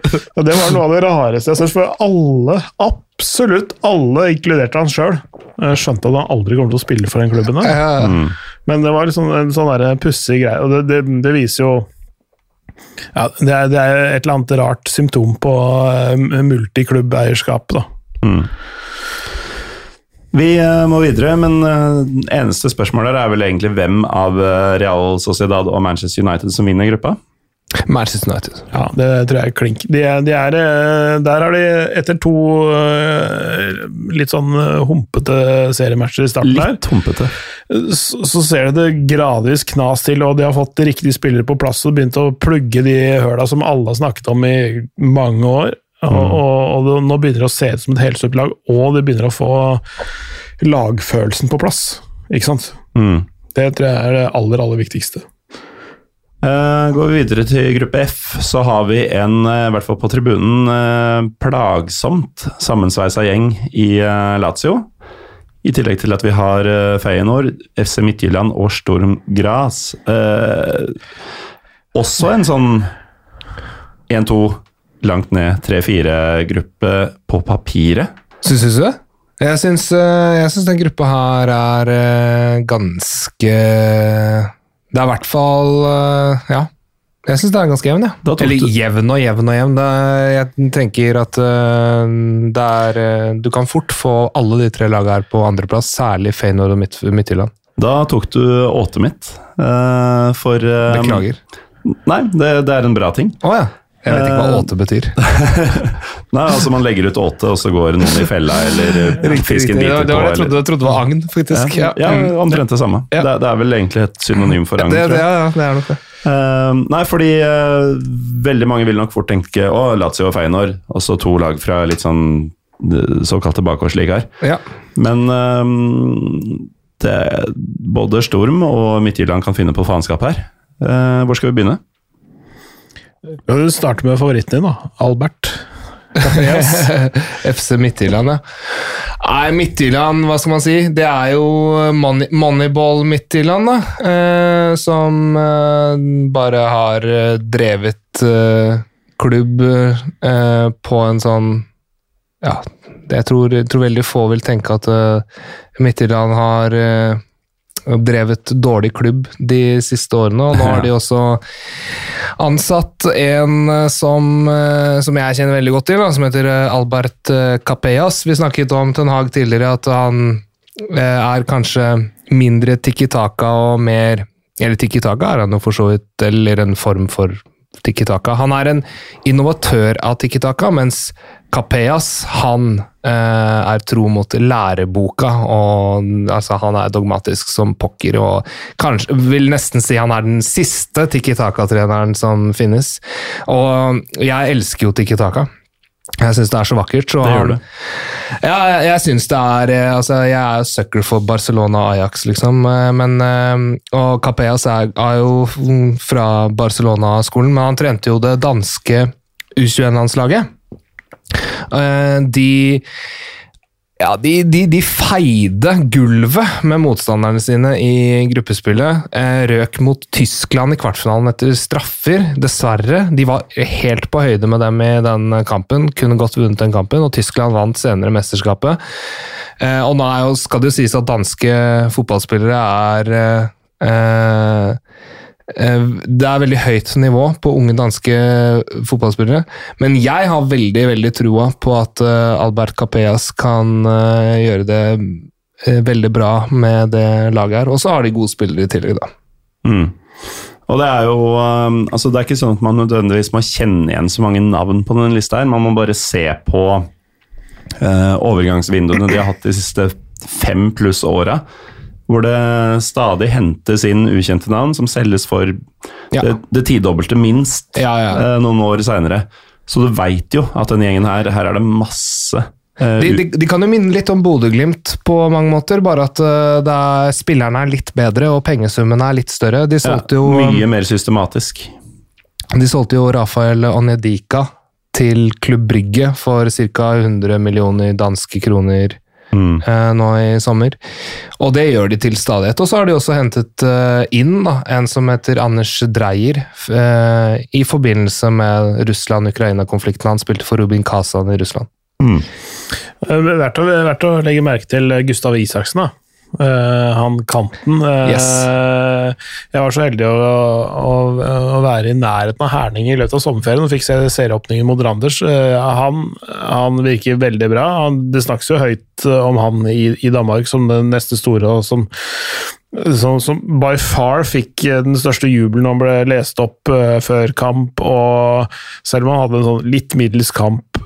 Det var noe av det rareste jeg har for alle, absolutt alle, inkludert han sjøl, skjønte at han aldri kommer til å spille for den klubben. Men det var liksom en sånn pussig greie, og det, det, det viser jo ja, det er, det er et eller annet rart symptom på uh, multiklubbeierskap, da. Mm. Vi eh, må videre, men eneste eneste spørsmålet er vel egentlig hvem av eh, Real Sociedad og Manchester United som vinner gruppa? Manchester United. Ja, det tror jeg er klink. De, er- de er, eh, der har de, etter to eh, litt sånn eh, humpete seriematcher i starten der, Litt humpete. så, så ser det det gradvis knas til, og de har fått riktige spillere på plass og begynt å plugge de høla som alle har snakket om i mange år. Og, og, og det, nå begynner det å se ut som et helstøpt lag, og de begynner å få lagfølelsen på plass. Ikke sant? Mm. Det tror jeg er det aller, aller viktigste. Eh, går vi videre til gruppe F, så har vi en, uh, i hvert fall på tribunen, uh, plagsomt sammensveisa gjeng i Lazio. I tillegg til at vi har uh, Feyenoord, FC Midtjylland og Storm Gras. Også en sånn 1-2 langt ned, 3-4-gruppe på papiret. Syns du det? Jeg syns, den gruppa her er ganske Det er i hvert fall eh, Ja. Jeg syns det er ganske jevn, ja. Eller jevn og jevn og jevn. Er, jeg tenker at uh, det er uh, Du kan fort få alle de tre lagene her på andreplass, særlig Feyenoord og Midt Midtjylland. Da tok du åtet mitt. uh, for Beklager. Nei, det, det er en bra ting. Oh, ja. Jeg vet ikke hva åte betyr. Nei, altså Man legger ut åte, og så går noen i fella, eller eh, fisken Det var biter det på. jeg trodde, jeg trodde var agn, faktisk. ja, ja, omtrent det samme. Ja. Det, det er vel egentlig et synonym for agn. det, tror det, jeg. ja, det er nok det. Uh, nei, fordi uh, veldig mange vil nok fort tenke å, Lazio og Feyenoord, også to lag fra litt sånn såkalte bakgårdsligaer. Ja. Men uh, det, både Storm og Midtjylland kan finne på faenskap her. Hvor skal vi begynne? Kan du starte med favoritten din, da? Albert. FC Midtjylland, ja. Nei, Midtjylland, hva skal man si? Det er jo money, Moneyball Midtjylland, da. Eh, som eh, bare har eh, drevet eh, klubb eh, på en sånn Ja, jeg tror, jeg tror veldig få vil tenke at eh, Midtjylland har drevet dårlig klubb de siste årene, og nå har de også ansatt en eh, som, eh, som jeg kjenner veldig godt til, som heter eh, Albert Capellas. Vi snakket om Ten Hag tidligere, at han er kanskje mindre tikki taka og mer Eller tikki taka er han jo for så vidt, eller en form for tikki taka. Han er en innovatør av tikki taka, mens Capellas han eh, er tro mot læreboka, og altså, han er dogmatisk som pokker, og kanskje vil nesten si han er den siste Tiki Taka-treneren som finnes. Og jeg elsker jo Tiki Taka. Jeg syns det er så vakkert. Så Det gjør du. Ja, jeg, syns det er eh, Altså, jeg er sucker for Barcelona og Ajax, liksom. eh, Men, eh, og Capellas er, er jo fra Barcelona-skolen, men han trente jo det danske U21-landslaget. Eh, De ja, de, de, de feide gulvet med motstanderne sine i gruppespillet. Eh, røk mot Tyskland i kvartfinalen etter straffer, dessverre. De var helt på høyde med dem i den kampen, kunne godt vunnet den kampen, og Tyskland vant senere mesterskapet. Eh, og nå skal det jo sies at danske fotballspillere er Eh, Det er veldig høyt nivå på unge danske fotballspillere, men jeg har veldig veldig troa på at eh, Albert Capellas kan eh, gjøre det eh, veldig bra med det laget her. Og så har de gode spillere i tillegg, da. Mm. Og det er jo altså Det er ikke sånn at man nødvendigvis må kjenne igjen så mange navn på denne lista. her, Man må bare se på eh, overgangsvinduene de har hatt de siste fem pluss åra. Hvor det stadig hentes inn ukjente navn som selges for Ja. det, det tidobbelte minst Ja, ja. eh, noen år seinere. Så du veit jo at denne gjengen her, her er det masse eh, De, de, de kan jo minne litt om Bodø-Glimt på mange måter, bare at uh, er, spillerne er litt bedre og pengesummen er litt større. De solgte jo, mye mer systematisk. de solgte jo Rafael Onedika til Klubb Brygge for ca. 100 millioner danske kroner Mm. eh, nå i sommer. Og det gjør de til stadighet. Og så har de også hentet eh, inn da, en som heter Anders Dreyer, eh, i forbindelse med Russland-Ukraina-konflikten. Han spilte for Rubin Kazan i Russland. Mm. Eh, Verdt å, verdt å legge merke til Gustav Isaksen, da. Eh, han kanten. Eh, Yes. Jeg var så heldig å, å, å være i nærheten av Herning i løpet av sommerferien og fikk se serieåpningen mot Randers. Eh, han, han virker veldig bra. Han, det snakkes jo høyt om han i, i Danmark som den neste store, og som som, som by far fikk den største jubelen han ble lest opp før kamp. Og selv om han hadde en sånn litt middels kamp,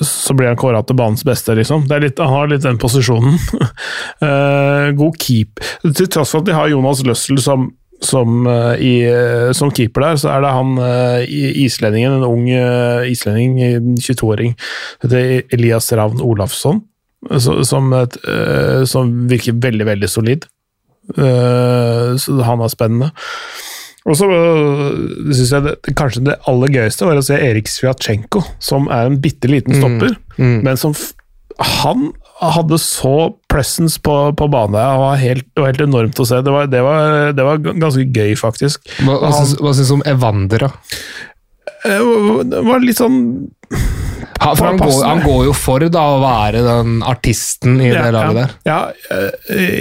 så blir han kåra til banens beste, liksom. Litt, han har litt den posisjonen. Eh, god keep. Til tross for at de har Jonas Løssel som som, eh, i, eh, som keeper der, så er det han islendingen, en ung islending, eh, 22-åring, heter Elias Ravn Olafsson, som, som virker veldig, veldig solid. Så han er spennende. Og så uh, syns jeg det, kanskje det aller gøyeste var å se Erik Sviatsjenko, som er en bitte liten stopper, Mm. men som han hadde så presence på, på banen. Det var, helt, det var helt enormt å se. Det var, det var, det var ganske gøy, faktisk. Hva, hva, syns, du om Evander, da? Eh, Det var litt sånn Han, for han, går, han går jo for da å være den artisten i det laget der. Ja, eh,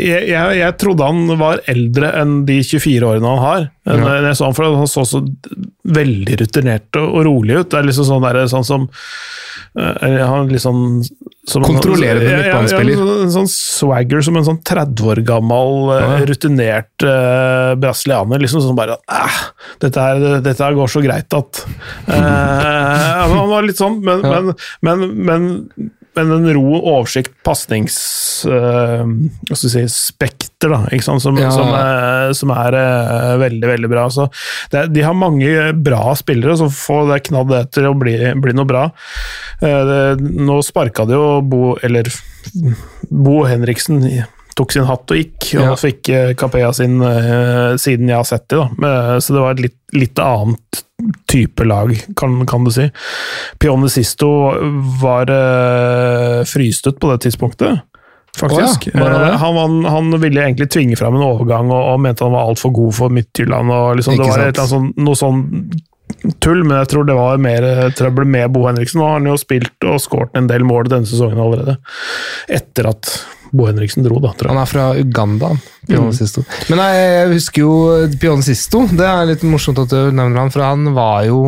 jeg, jeg, jeg trodde han var eldre enn de 24 årene han har. Ja. Når jeg så han, for han så så veldig rutinert og, rolige rolig ut. Det er liksom sånn, der, sånn som eh, han liksom som en- Kontrollerende Ja, ja, ja, midtbanespiller. en sånn, sånn swagger som en sånn 30 år gammel, eh, Ja. rutinert uh, brasilianer. Liksom sånn bare eh, dette, her, dette her går så greit at uh, Han var litt sånn, men, men, men, men men en ro, oversikt, pasnings... Uh, hva skal vi si, spekter, da, ikke sant? Som, Ja. som, er- som er uh, veldig, veldig bra. Så det, de har mange bra spillere, så få det knadd etter å bli, bli noe bra. Det, nå sparka det jo Bo, eller Bo Henriksen tok sin hatt og gikk, og Ja. fikk Capea sin eh, siden jeg har sett det. Da. Men, Så det var et litt, litt annet type lag, kan, kan du si. Pione Sisto var uh, fryst ut på det tidspunktet. Faktisk. Oh ja, han? Eh, han, han, ville egentlig tvinge fram en overgang, og, og mente han var altfor god for Midtjylland. Og liksom, det var et sånn, noe sånn tull, men jeg tror det var mer eh, trøbbel med Bo Henriksen. Nå har han jo spilt og skåret en del mål denne sesongen allerede. Etter at Bo Henriksen dro, da, tror jeg. Han er fra Uganda, Pion Mm. Men nei, jeg husker jo Pion Sisto. Det er litt morsomt at du nevner han, for han var jo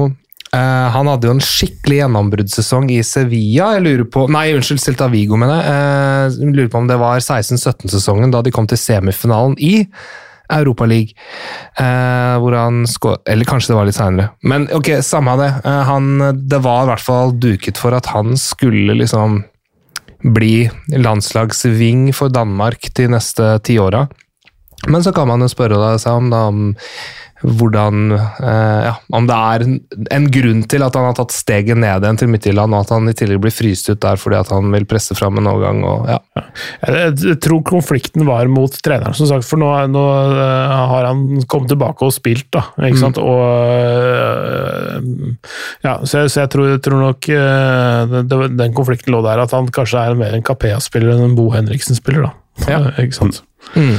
eh, han hadde jo en skikkelig gjennombruddssesong i Sevilla. jeg lurer på, Nei, unnskyld, Celta Vigo, mener jeg. Eh, jeg lurer på om det var 16-17-sesongen, da de kom til semifinalen i Europa League. Eh, hvor han skå- Eller kanskje det var litt seinere. Men ok, samme av det. Uh, han, det var i hvert fall duket for at han skulle liksom bli landslagsving for Danmark de neste tiåra. Men så kan man jo spørre seg om, da, om hvordan eh, ja, Om det er en, grunn til at han har tatt steget ned igjen til Midtjylland, og at han i tillegg blir fryst ut der fordi at han vil presse fram en overgang. Og, ja. Jeg, tror konflikten var mot treneren, som sagt, for nå, nå eh, har han kommet tilbake og spilt, da. Ikke sant? Og eh, Ja, så jeg, så jeg, tror, tror nok den konflikten lå der, at han kanskje er mer en Capea-spiller enn en Bo Henriksen-spiller, da. Ja. Ikke sant? Mm.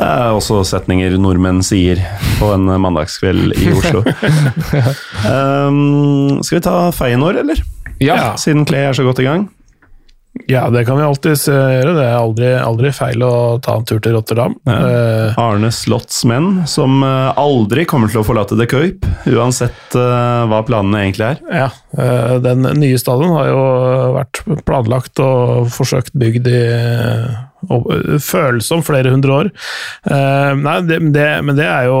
Det er også setninger nordmenn sier på en mandagskveld i Oslo. um, skal vi ta Feyenoord, eller? Ja. Siden Clay er så godt i gang. Ja, det kan vi alltids eh, gjøre. Det er aldri, aldri feil å ta en tur til Rotterdam. Ja. Eh, Arne Slotts menn, som eh, aldri kommer til å forlate The Køyp, uansett hva planene egentlig er. Ja, den nye stadion har jo vært planlagt og forsøkt bygd i og føles flere hundre år. Uh, nei, det, det, men det er jo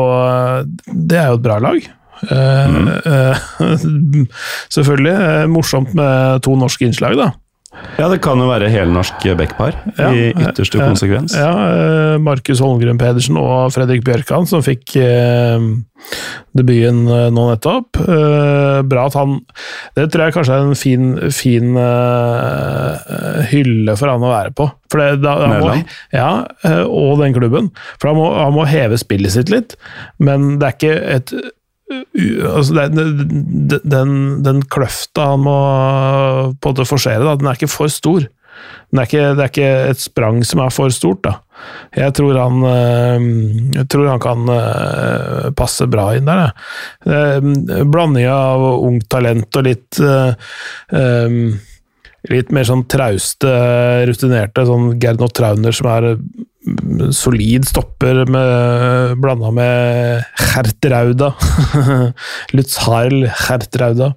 Det er jo et bra lag. Eh, eh, selvfølgelig. eh, morsomt med to norske innslag, da. Ja, det kan jo være helnorsk backpar Ja, i ytterste konsekvens. Ja, eh, Markus Holmgren Pedersen og Fredrik Bjørkan, som fikk eh, debuten eh, nå nettopp. Eh, bra at han Det tror jeg kanskje er en fin, fin eh, hylle for han å være på. Det, da, han må, ja, eh, og den klubben. For han må, han må heve spillet sitt litt, men det er ikke et altså det, det, den, den kløfta han må på måte forsere, da, den er ikke for stor. Den er ikke, det er ikke et sprang som er for stort, da. Jeg tror han, øh, jeg tror han kan øh, passe bra inn der. Eh, Blanding av ungt talent og litt øh, Litt mer sånn trauste, rutinerte, sånn Gernot Trauner som er mm, solid stopper med, blanda med Hertrauda. Lutz Harl, Hertrauda.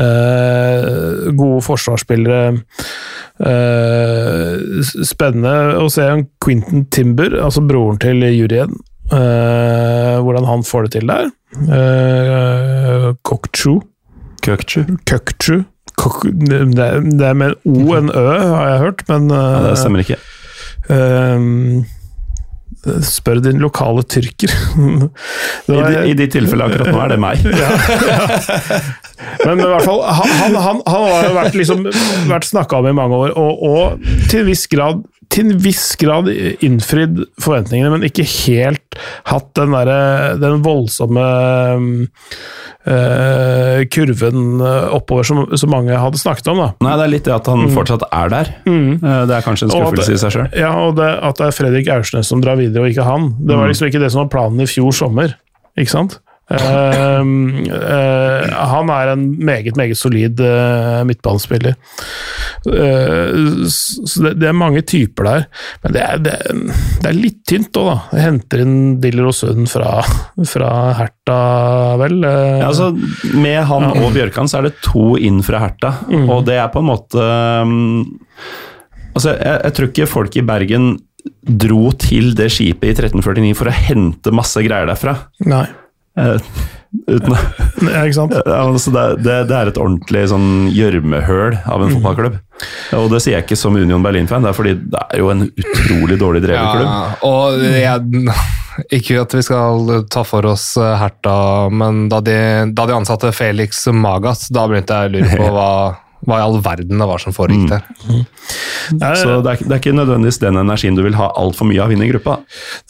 Eh, gode forsvarsspillere. Eh, spennende å se en Quentin Timber, altså broren til juryen. Eh, hvordan han får det til der. Uh, Kokchu. Køkchu. Køkchu. Det, er- med en O enn Ø, har jeg hørt, men Ja, det eh, stemmer ikke. Ehm, spør din lokale tyrker. Det I var- de, I de tilfellene akkurat nå er det meg. men, men i hvert fall, han, han, han, han har jo vært, liksom, vært snakka om i mange år, og, og til en viss grad til en viss grad innfridd forventningene, men ikke helt hatt den der, den voldsomme øh, kurven oppover som, som, mange hadde snakket om. da. Nei, det er litt det at han mm. fortsatt er der. Mm. Det er kanskje en skuffelse i seg sjøl. Ja, og det, at det er Fredrik Aursnes som drar videre, og ikke han. Det var mm. liksom ikke det som var planen i fjor sommer. Ikke sant? Uh, uh, han er en meget, meget solid uh, midtbanespiller. så det, det, er mange typer der. Men det er, det, det er litt tynt òg, da. Jeg henter inn Diller og Sund fra, fra Herta, vel. Ja, altså, med han og Bjørkan så er det to inn fra Herta, mm. og det er på en måte um, Altså, jeg, jeg tror ikke folk i Bergen dro til det skipet i 1349 for å hente masse greier derfra. Nei. Uh, uten, ja, ikke sant? altså det, det, det, er et ordentlig sånn gjørmehøl av en mm. fotballklubb. Og det sier jeg ikke som Union Berlin-fan, det er fordi det er jo en utrolig dårlig drevet ja, klubb. Og jeg, ikke at vi skal ta for oss Herta, men da de, da de ansatte Felix Magas, da begynte jeg å lure på hva hva i all verden det var som foregikk mm. der. Mm. Mm. Så det er, det er, ikke nødvendigvis den energien du vil ha altfor mye av inne i gruppa?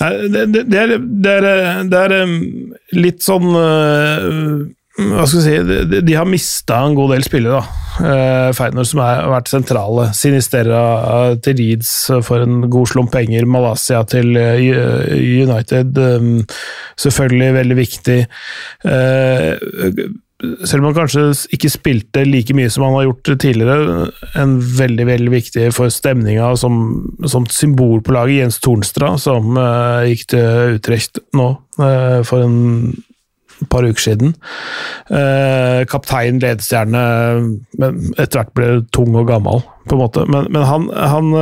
Nei, det, det, er, det, er, det er um, litt sånn uh, hva skal jeg si, de, de har mista en god del spillere, da. Feinor som har vært sentrale. Sinisterra til Leeds for en god slump penger. Malaysia til United, um, selvfølgelig veldig viktig. Selv om han kanskje ikke spilte like mye som han har gjort tidligere, en veldig veldig viktig for stemninga som, som symbol på laget, Jens Tornstra, som uh, gikk til Utrecht nå uh, for en par uker siden. Uh, kaptein, ledestjerne, men etter hvert ble tung og gammel, på en måte. Men, men han, han,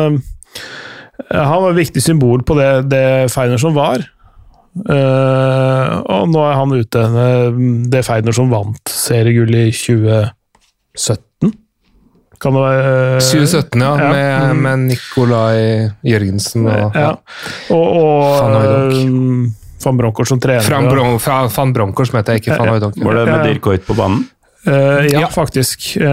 han var et viktig symbol på det, det Feiner som var. Uh, og nå er han ute. Det er Feiner som vant seriegull i 2017. Kan det være uh, 2017, ja. ja. Med, mm. med, Nikolai Jørgensen og, ja. og, og Van, van Bronckhorst som trener. Bron Van Bronckhorst, heter jeg ikke. Van Hooydonk. Var det med Dirk Hoit på banen? Uh, ja, ja, faktisk. Uh,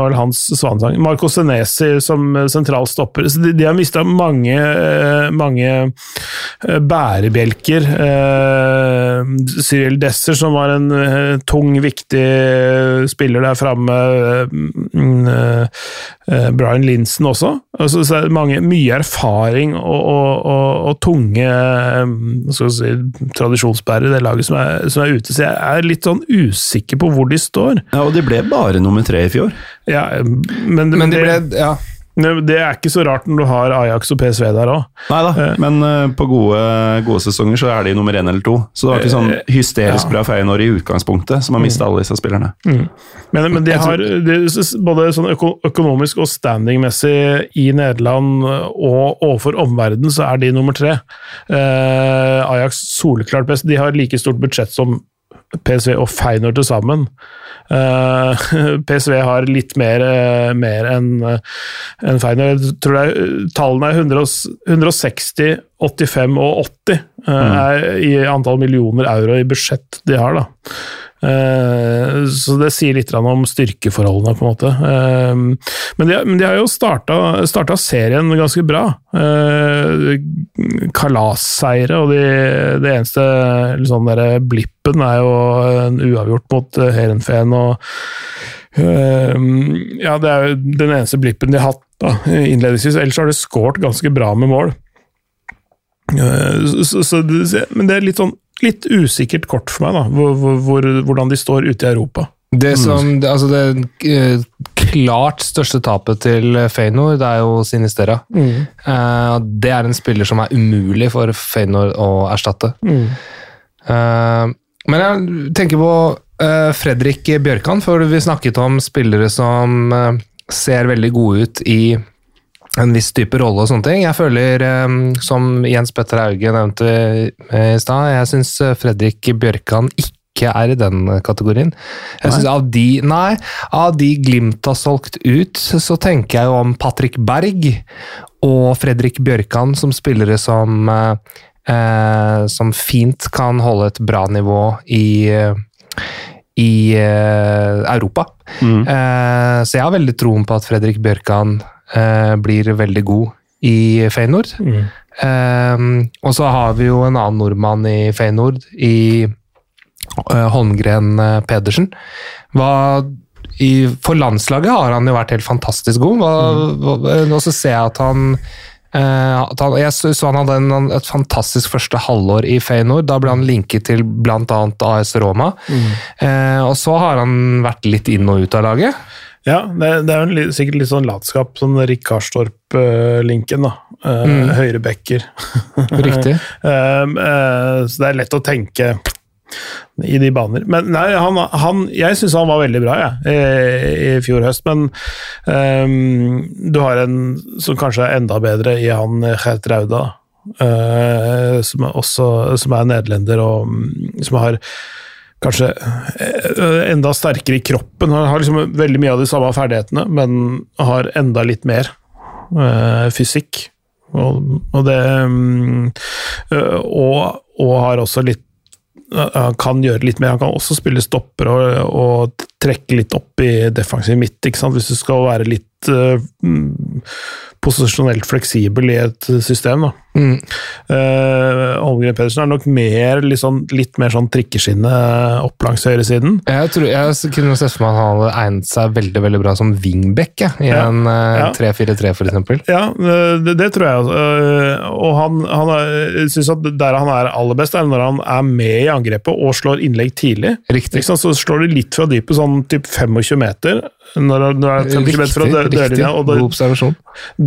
var det hans svanesang. Marco Senesi som sentral stopper. Så de, de har mista mange, uh, mange bærebjelker. Cyril Desser, som var en tung, viktig spiller der framme. Brian Linsen også. Altså, så er det mange, mye erfaring og, og, og, og tunge si, tradisjonsbærere i det laget som er, som er ute. Så jeg er litt sånn usikker på hvor de står. Ja, og de ble bare nummer tre i fjor. Ja, men, men de ble, ja. Det er ikke så rart når du har Ajax og PSV der òg. Nei da, eh. men uh, på gode, gode, sesonger så er de nummer én eller to. Så det var ikke sånn eh, hysterisk ja. bra Feyenoord i utgangspunktet, som har mista mm. alle disse spillerne. Mm. Men, men, de har de, både sånn økonomisk og standingmessig i Nederland og overfor omverdenen, så er de nummer tre. Uh, Ajax soleklart best. De har like stort budsjett som PSV og Feinor til sammen. Uh, eh, PSV har litt mer, uh, mer enn en Feinor. Jeg tror det er, tallene er 100, 160, 85 og 80 mm. er i antall millioner euro i budsjett de har. da. Eh, så det sier litt om styrkeforholdene, på en måte. Eh, men de, men de har jo starta, serien ganske bra. kalasseire kalasseiere, og de, det eneste liksom der, blippen er jo en uavgjort mot Heerenveen. ja, det er jo den eneste blippen de har hatt da, innledningsvis. Ellers har de skåret ganske bra med mål. Så, så, men det er litt sånn litt usikkert kort for meg, da, hvor, hvor, hvordan de står ute i Europa. Det mm. som, mm. altså det eh, klart største tapet til Feyenoord, det er jo Sinistera. Mm. Uh, det er en spiller som er umulig for Feyenoord å erstatte. Mm. Men jeg tenker på Fredrik Bjørkan, for vi snakket om spillere som ser veldig gode ut i en viss type rolle og sånne ting. Jeg føler, ehm, som Jens Petter Hauge nevnte i stad, jeg syns eh, Fredrik Bjørkan ikke er i den kategorien. Jeg synes av de, nei, av de Glimt har solgt ut, så tenker jeg jo om Patrick Berg og Fredrik Bjørkan som spillere som, eh, som fint kan holde et bra nivå i i eh, Europa. Mm. Eh, så jeg har veldig troen på at Fredrik Bjørkan eh, blir veldig god i Feyenoord. Eh, og så har vi jo en annen nordmann i Feyenoord, i eh, Holmgren eh, Pedersen. Hva, i, for landslaget har han jo vært helt fantastisk god. Hva, hva, og så ser jeg at han eh, at han, jeg så han hadde en, et fantastisk første halvår i Feyenoord. Da ble han linket til bl.a. AS Roma. Eh, og så har han vært litt inn og ut av laget. Ja, det, det er jo en sikkert litt sånn latskap, sånn Rick Karstorp-linken, da. Uh, Høyrebacker. Riktig. Um, eh, så det er lett å tenke i de baner. Men nei, han, han Jeg syns han var veldig bra, ja, i, i fjor høst. Men um, du har en som kanskje er enda bedre i han Gert Rauda. uh, som, er også, som er nederlender og mm, som har kanskje eh, enda sterkere i kroppen. Han har liksom veldig mye av de samme ferdighetene, men har enda litt mer øh, fysikk. Og, og det mm, eh, og, og har også litt han kan gjøre litt mer. Han kan også spille stopper og, og trekke litt opp i defensiv midt, hvis du skal være litt uh, posisjonelt fleksibel i et system. da. Mm. Uh, Holmgren Pedersen er nok mer, sånn, litt mer sånn trikkeskinne opp langs høyresiden. Jeg, tror, jeg kunne sett for meg at han hadde egnet seg veldig veldig bra som wingback ja, i Ja. en uh, 3-4-3, for eksempel. Ja, uh, det, det tror jeg. Uh, og han, han syns at der han er aller best, er når han er med i angrepet og slår innlegg tidlig. Riktig. Liksom. Så slår de litt fra dypet, sånn typ 25 meter. Når, når det er 25 meter fra dørlinja. Og God observasjon.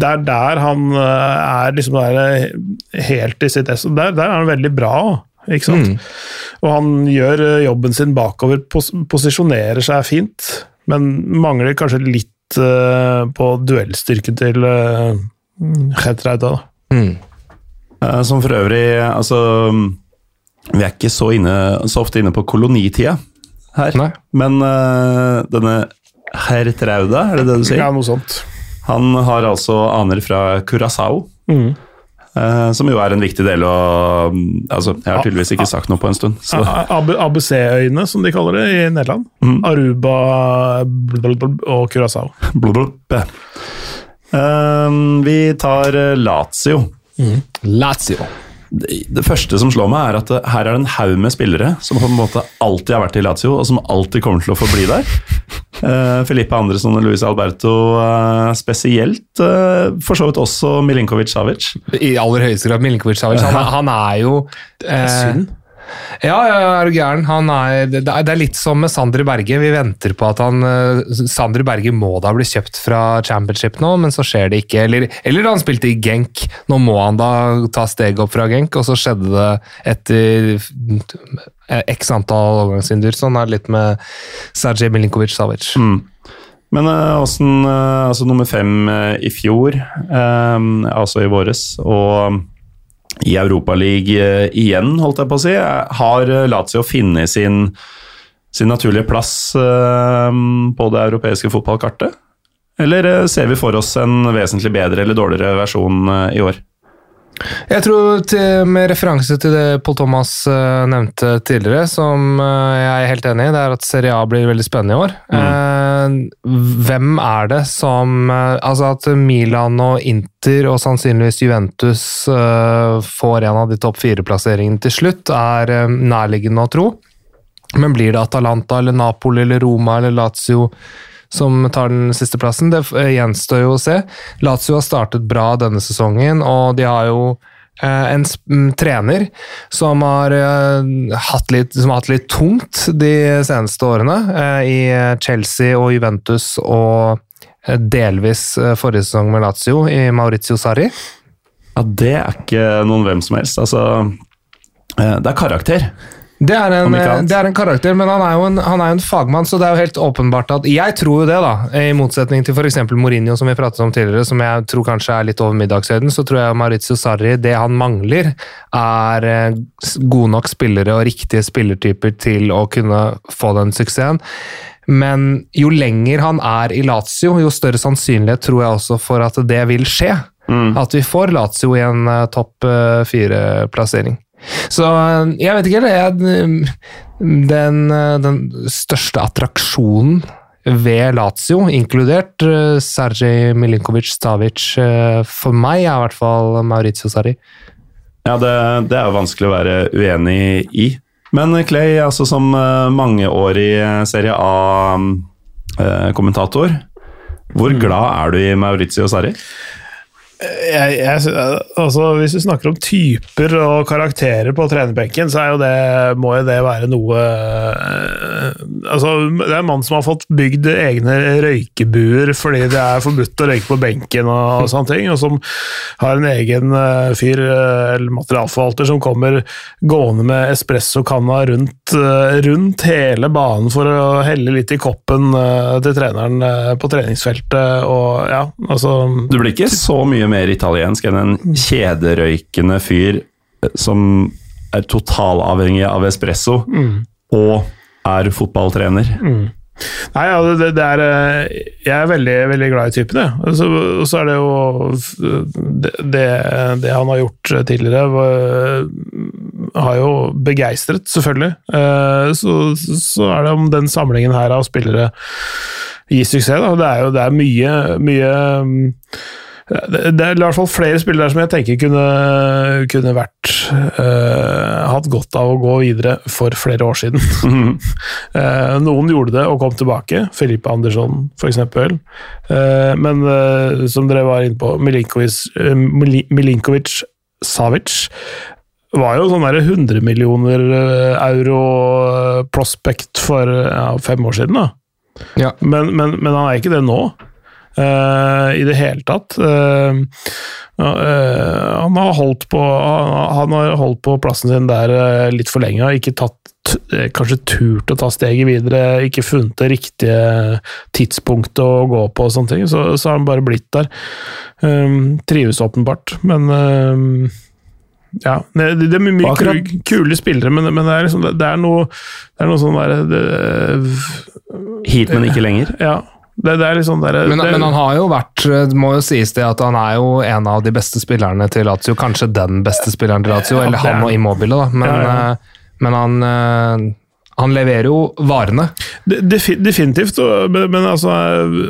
Det er der han eh, er liksom der, eh, helt i sitt ess. Der, der er han veldig bra. Ikke sant? Mm. Og han gjør eh, jobben sin bakover, pos posisjonerer seg fint, men mangler kanskje litt uh, på duellstyrken til uh, Rauda. Mm. Eh, Som for øvrig Altså, vi er ikke så, inne, så ofte inne på kolonitida her. Nei. Men uh, denne herr Trauda, er det det du sier? Ja, noe sånt. Han har altså aner fra Curaçao. Mm. eh, som jo er en viktig del av altså, Jeg har tydeligvis ikke sagt noe på en stund. ABC-øyene, som de kaller det i Nederland. Mm. Aruba og Curaçao. Eh, vi tar Lazio. Lazio. Lazio. Det første som slår meg, er at her er det en haug med spillere som på en måte alltid har vært i Lazio, og som alltid kommer til å forbli der. Uh, Filippe Andresson og Luis Alberto eh, spesielt. eh, for så vidt også Milinkovic Savic. I aller høyeste grad Milinkovic Savic. Han, er- han er jo eh, Synd. Ja, ja, er du gæren. Er, det, er, litt som med Sander Berge. Vi venter på at han eh, Sander Berge må da bli kjøpt fra Championship nå, men så skjer det ikke. Eller, eller da han spilte i Genk. Nå må han da ta steget opp fra Genk, og så skjedde det etter eh, x antall overgangsvinduer. Sånn er det litt med Sergej Milinkovic Savic. Mm. Men eh, åssen Altså nummer fem i fjor, altså i våres, og i Europaligaen igjen, holdt jeg på å si, eh, har eh, Lazio funnet sin, sin naturlige plass eh, på det europeiske fotballkartet? Eller eh, ser vi for oss en vesentlig bedre eller dårligere versjon eh, i år? Jeg tror til, med referanse til det Paul Thomas uh, nevnte tidligere, som uh, jeg er helt enig i, det er at Serie A blir veldig spennende i år. Eh, hvem er det som Altså at Milan og Inter og sannsynligvis Juventus får en av de topp fire-plasseringene til slutt, er nærliggende å tro. Men blir det Atalanta eller Napoli eller Roma eller Lazio som tar den siste plassen. Det gjenstår jo å se. Lazio har startet bra denne sesongen, og de har jo eh, en mm, trener som har, eh, hatt litt, som har hatt litt tungt de seneste årene, eh, i Chelsea og Juventus og delvis forrige sesong med Lazio, i Maurizio Sarri. Ja, Det er ikke noen hvem som helst. Altså, det er karakter. Det er, en, annet. det er en karakter, men han er, jo en, han er en fagmann, så det er jo helt åpenbart at Jeg tror jo det, da. I motsetning til f.eks. Mourinho, som vi pratet om tidligere, som jeg tror kanskje er litt over middagshøyden, så tror jeg Maurizio Sarri Det han mangler, er eh, gode nok spillere og riktige spillertyper til å kunne få den suksessen. Men jo lenger han er i Lazio, jo større sannsynlighet tror jeg også for at det vil skje. At vi får Lazio i en eh, topp eh, fire-plassering. Så eh, jeg vet ikke, eller jeg, den, eh, den største attraksjonen ved Lazio, inkludert Sergej Milinkovic-Stavic. For meg er i hvert fall Maurizio Sarri. Ja, det, det er jo vanskelig å være uenig i. Men Clay, altså som mangeårig Serie A-kommentator, hvor mm. glad er du i Maurizio Sarri? Jeg, jeg, altså, hvis vi snakker om typer og karakterer på trenerbenken, så det, må jo det være noe eh, altså, Det er en mann som har fått bygd egne røykebuer fordi det er forbudt å røyke på benken, og, og sånne ting, og som har en egen uh, fyr, uh, eller materialforvalter, som kommer gående med espressokanna rundt, rundt hele banen for å helle litt i koppen til treneren på treningsfeltet. og ja, altså Du blir ikke så mye mer italiensk enn en kjederøykende fyr eh, som er totalavhengig av espresso, mm. og er fotballtrener. Mm. Nei, ja, det, det, er eh, Jeg er veldig, veldig glad i typen, jeg. Og så, så, er det jo det, det, det, han har gjort tidligere, var, har jo begeistret, selvfølgelig. Eh, så, så, er det om den samlingen her av spillere gir suksess. Da. Det er jo det er mye, mye det er i hvert fall flere spillere som jeg tenker kunne, kunne vært uh, hatt godt av å gå videre for flere år siden. Mm. uh, noen gjorde det og kom tilbake, Felipe Andersson f.eks. Uh, men uh, som dere var inne på, Milinkovic, Milinkovic Savic var jo sånn 100 millioner euro prospect for ja, fem år siden. da. Ja. Men, men, men han er ikke det nå. Uh, i det hele tatt. Uh, han har holdt på han har holdt på plassen sin der litt for lenge. Har ikke tatt kanskje turt å ta steget videre, ikke funnet det riktige tidspunktet å gå på og sånne ting. Så, så har han bare blitt der. Um, trives åpenbart, men um, ja, det, det, er mye akkurat, kule spillere, men, men det, er liksom, det, er noe, det er noe sånn derre Hit, men ikke lenger? Ja. Det, det liksom der, men, det, men, han har jo vært Det må jo sies det at han er jo en av de beste spillerne til Lazio. Kanskje den beste spilleren til Lazio, eller han og Immobile, da. Men, ja, ja. Eh, men han, eh, han leverer jo varene. Definitivt, men, altså,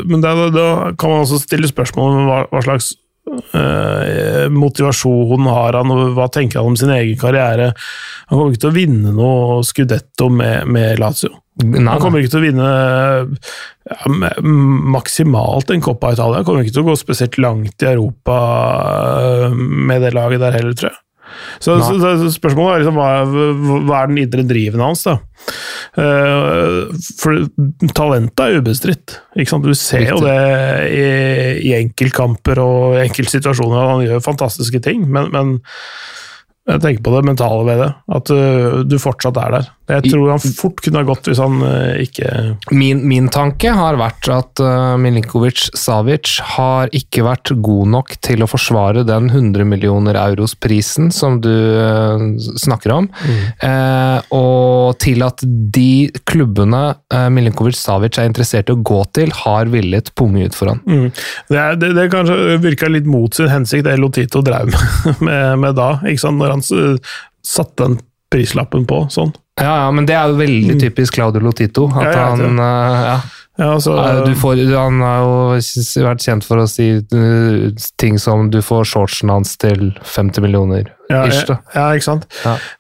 men da, da, kan man også stille spørsmål om hva, hva slags motivasjon har han, og hva tenker han om sin egen karriere? Han kommer ikke til å vinne noe Scudetto med, med Lazio. Nei, han kommer ikke til å vinne ja, maksimalt en Coppa Italia. Han kommer ikke til å gå spesielt langt i Europa eh, med det laget der heller, tror jeg. Så, så, så spørsmålet er liksom, hva, hva, er den indre driven hans, da? Uh, for talentet er ubestridt. Du ser jo det i, i enkeltkamper og enkeltsituasjoner. Han gjør fantastiske ting, men, men jeg tenker på det mentale ved det. At uh, du fortsatt er der. Jeg tror han fort kunne ha gått hvis han uh, ikke min, min, tanke har vært at uh, Milinkovic Savic har ikke vært god nok til å forsvare den 100 millioner euros-prisen som du snakker om, mm. og til at de klubbene Milinkovic Savic er interessert i å gå til, har villet punge ut for han. Mm. Det, er, det, det kanskje virka litt mot sin hensikt, det Lotito drev med, med, med da. ikke sant? Når han satte den prislappen på sånn. Ja, ja, men det er jo veldig mm. typisk Claudio Lotito. At ja, han uh, ja. Ja, altså, får, han har jo vært kjent for å si uh, ting som du får shortsen hans til 50 millioner. Ja, ish, ja ikke sant.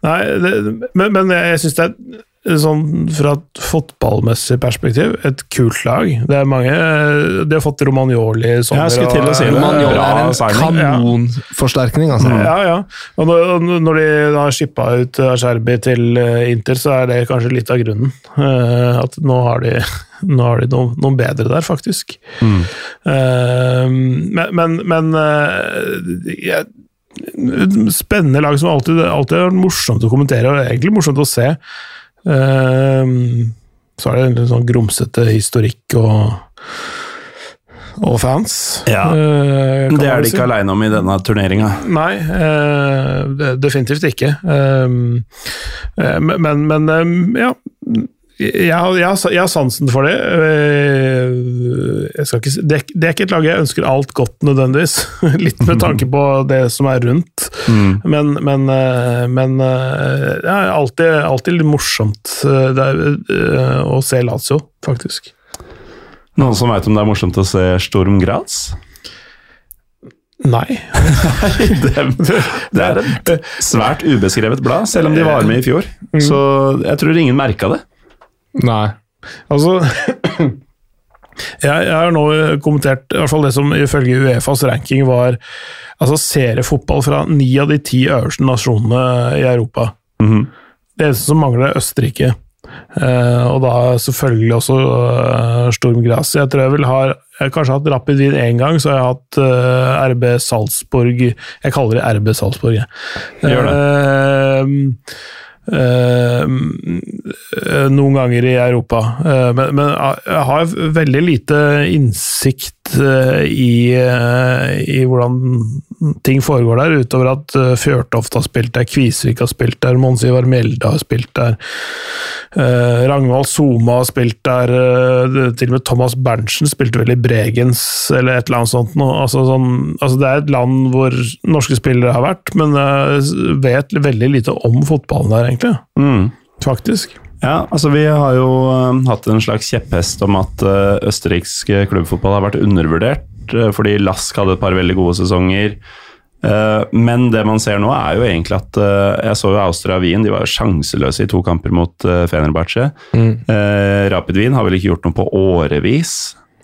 Nei, det, men, men jeg syns det er sånn fra et fotballmessig perspektiv, et kult lag. Det er mange De har fått Romagnoli i sommer. Jeg skulle til å si Romagnoli er en kanonforsterkning, altså. Ja, ja. Og når, når de har shippa ut Ascerbi til eh, Inter, så er det kanskje litt av grunnen. Eh, at nå har de, nå har de noe, noen bedre der, faktisk. Mm. Uh, men, men, men jeg, Spennende lag som alltid, alltid er morsomt å kommentere, og egentlig morsomt å se. Ehm, så er det en sånn grumsete historikk og og fans. Ja, uh, Det er de si. ikke aleine om i denne turneringa. Nei, uh, definitivt ikke. Uh, men, men ja jeg har, jeg, har, jeg har, sansen for det. Eh, ikke, det, det, er ikke et lag jeg ønsker alt godt, nødvendigvis. Litt med tanke på det som er rundt. Mm. Men, men, eh, men eh, det er alltid, alltid litt morsomt er, å se Lazio, faktisk. Noen som veit om det er morsomt å se Storm Graz? Nei. det, det er et svært ubeskrevet blad, selv om de var med i fjor. Så jeg tror ingen merka det. Nei. Altså jeg, har nå kommentert i hvert fall det som ifølge Uefas ranking var altså seriefotball fra ni av de ti øverste nasjonene i Europa. Mhm. Det eneste som mangler, er Østerrike. Uh, og da selvfølgelig også uh, Storm Gras. Jeg tror jeg vil ha Jeg har kanskje hatt Rapid Wien én gang, så har jeg hatt uh, RB Salzburg Jeg kaller det RB Salzburg, jeg. Gjør Eh, eh, noen ganger i Europa. Uh, men, men jeg har veldig lite innsikt uh, i, i hvordan ting foregår der, utover at eh, Fjørtoft har spilt der, Kvisvik har spilt der, Mons Ivar Mjelde har spilt der, eh, Ragnvald Soma har spilt der, eh, til og med Thomas Berntsen spilte vel i Bregens, eller et eller annet sånt. noe. Altså, sånn, altså, det er et land hvor norske spillere har vært, men jeg vet veldig lite om fotballen der, egentlig. Mm. Faktisk. Ja, altså Vi har jo eh, hatt en slags kjepphest om at østerriksk klubbfotball har vært undervurdert, eh, fordi Lask hadde et par veldig gode sesonger. Eh, men det man ser nå, er jo egentlig at eh, Jeg så jo Austria Wien, de var jo sjanseløse i to kamper mot Fenerbahçe. Mm. Rapid Wien har vel ikke gjort noe på årevis.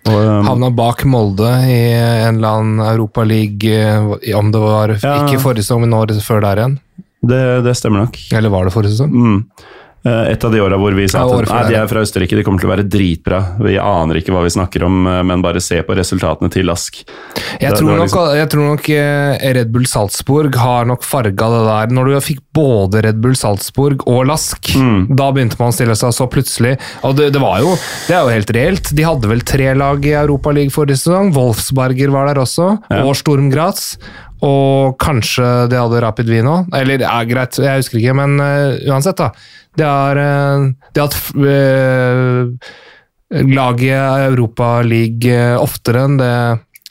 Og, Havna bak Molde i en eller annen Europaliga, om det var Ja. ikke forrige sesong, men året før der igjen. det, det stemmer nok. Eller var det forrige sesong? Mm. Eh, Et av de åra hvor vi sa at nei, de er fra Østerrike, de kommer til å være dritbra. Vi aner ikke hva vi snakker om, eh, men bare se på resultatene til Lask. Jeg tror, liksom... nok, jeg tror nok eh, Red Bull Salzburg har nok farga det der. Når du fikk både Red Bull Salzburg og Lask, Mm. da begynte man å stille seg så plutselig Og det, det var jo Det er jo helt reelt. De hadde vel tre lag i Europaligaen forrige sesong. Wolfsberger var der også, Ja. og Storm Graz. Og kanskje de hadde Rapid Wien òg. Eller ja, greit, jeg husker ikke, men uh, uansett, da. De er, det at har hatt uh, lag i Europaligaen oftere enn det,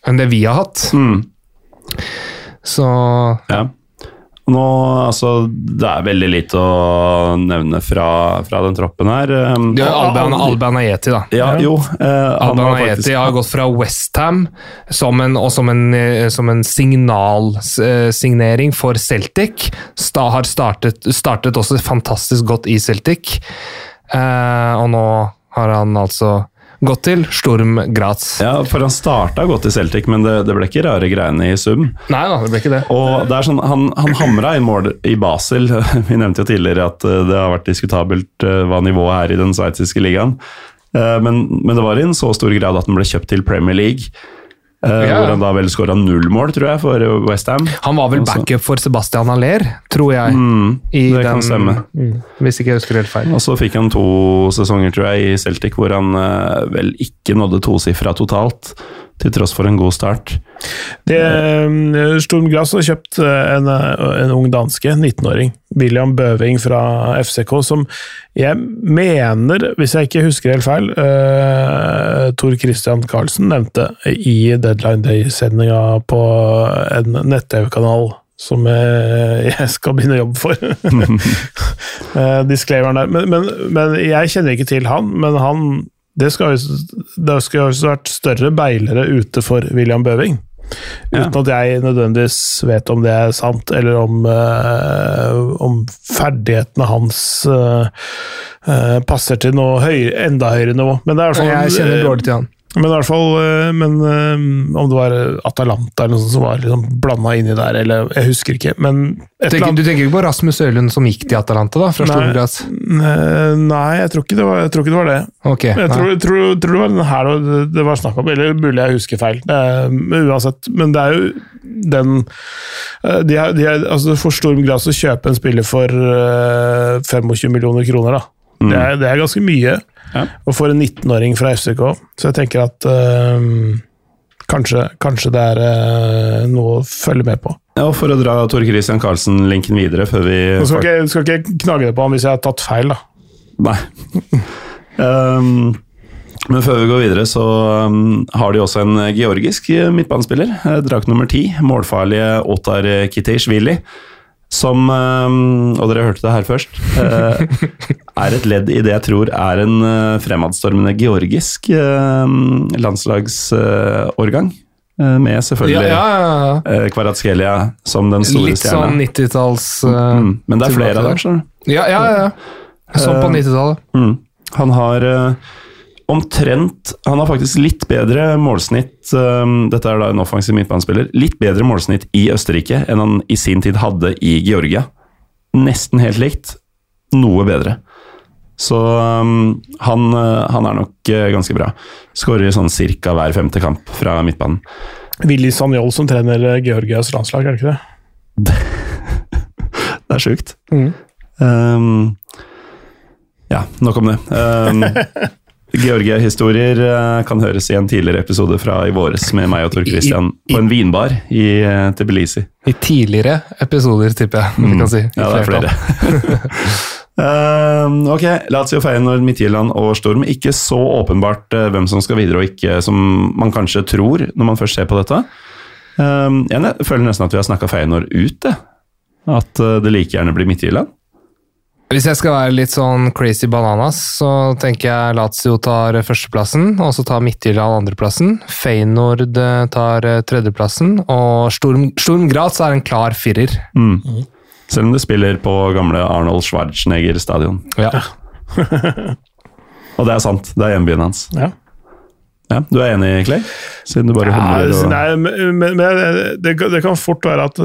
enn det vi har hatt. Mm. Så Ja. Og Nå, altså, det er veldig lite å nevne fra, fra den troppen her. Um, er Alban, Alban Ayeti, da. Ja, jo. eh, Alban Ayeti faktisk har gått fra Westham som en, og som en, eh, som en signalsignering for Celtic. Sta, har startet, startet også fantastisk godt i Celtic, eh, og nå har han altså gått til Sturm Graz. Ja, for han starta godt i Celtic, men det, det ble ikke rare greiene i sum. Nei da, det ble ikke det. Og det er sånn, Han, han hamra i mål i Basel. Vi nevnte jo tidligere at eh, det har vært diskutabelt eh, hva nivået er i den sveitsiske ligaen. Eh, Men, men det var i en så stor grad at den ble kjøpt til Premier League. Eh, Ja. Hvor han da vel skåra null mål, tror jeg, for Westham. Han var vel backup for Sebastian Aller, tror jeg. Mm, i det kan stemme. Mm, hvis ikke jeg husker helt feil. Og så fikk han to sesonger, tror jeg, i Celtic hvor han eh, vel ikke nådde tosifra totalt. Til tross for en god start. Det, eh, Sturm Graz har kjøpt eh, en, eh, en ung danske, 19-åring, William Bøving fra FCK, som jeg mener, hvis jeg ikke husker helt feil, uh, Tor Christian Karlsen nevnte i Deadline Day-sendinga på en nett-TV-kanal som jeg skal begynne å jobbe for. Disclaimeren der. Men, men, men jeg kjenner ikke til han, men han det skal jo vært større beilere ute for William Bøving. Ja. Uten at jeg nødvendigvis vet om det er sant, eller om, eh, om ferdighetene hans eh, passer til noe høy, enda høyere nivå. Men det er sånn, Jeg kjenner dårlig til han. Men i hvert fall, eh, men eh, om det var Atalanta eller noe sånt som var liksom blanda inni der, eller jeg husker ikke. Men et Tenker, du tenker ikke på Rasmus Ølund som gikk til Atalanta, da? Fra Eh, Nei, jeg tror ikke det var, jeg tror ikke det, var det. Ok. Jeg tror, tror, tror det var den her det- det var snakk om, eller mulig jeg husker feil. Det er, men uansett, men det er jo den eh, de er, de er, altså For Storm Gras å kjøpe en spiller for eh, 25 millioner kroner, da. Mm. Det, er, det er ganske mye. Ja. Og får en 19-åring fra FCK. Så jeg tenker at øh, kanskje, kanskje det er øh, noe å følge med på. Ja, og For å dra Tor Christian Karlsen-linken videre før vi Nå skal ikke, skal ikke knage det på ham hvis jeg har tatt feil, da. Nei. um, men før vi går videre, så um, har de også en georgisk midtbanespiller. eh, Drakt nummer ti, målfarlige Otar Kiteshvili. Som eh, Og dere hørte det her først. eh, er et ledd i det jeg tror er en eh, fremadstormende georgisk landslagsårgang. Med selvfølgelig ja, ja. ja. Kvaratskhelia som den store Litt stjerna. sånn 90-talls uh, Mm, men det er flere av dem, skjønner du. Ja, ja, ja. Sånn på Eh, 90-tallet. Mm. Han har omtrent Han har faktisk litt bedre målsnitt um, Dette er da en offensiv midtbanespiller. Litt bedre målsnitt i Østerrike enn han i sin tid hadde i Georgia. Nesten helt likt. Noe bedre. Så um, han, eh, han er nok uh, ganske bra. Skårer sånn cirka hver femte kamp fra midtbanen. Willy Sanjol som trener eh, Georgias landslag, er det ikke det? Det er sjukt. Mm. Um, ja, nok om det. Um, Georgia-historier eh, kan høres i en tidligere episode fra i våres med meg og Tor Christian på en vinbar i eh, Tbilisi. I tidligere episoder, tipper jeg. vi kan si. Mm. Ja, det er flere. uh, ok, Lazio, Feyenoord, Midtjylland og Storm. Ikke så åpenbart hvem som skal videre og ikke, som man kanskje tror når man først ser på dette. Uh, jeg føler nesten at vi har snakka Feyenoord ut, det. At det like gjerne blir Midtjylland. Hvis jeg skal være litt sånn crazy bananas, så tenker jeg Lazio tar førsteplassen, og så tar Midtjylland andreplassen. Feyenoord eh, tar eh, tredjeplassen, og Storm, Storm Graz er en klar firer. Mm. Selv om det spiller på gamle Arnold Schwarzenegger stadion. Ja. Og det er sant, det er hjembyen hans. Ja. Ja, Du er enig, Clay? Siden du bare humrer og nei, men, men det, det kan fort være at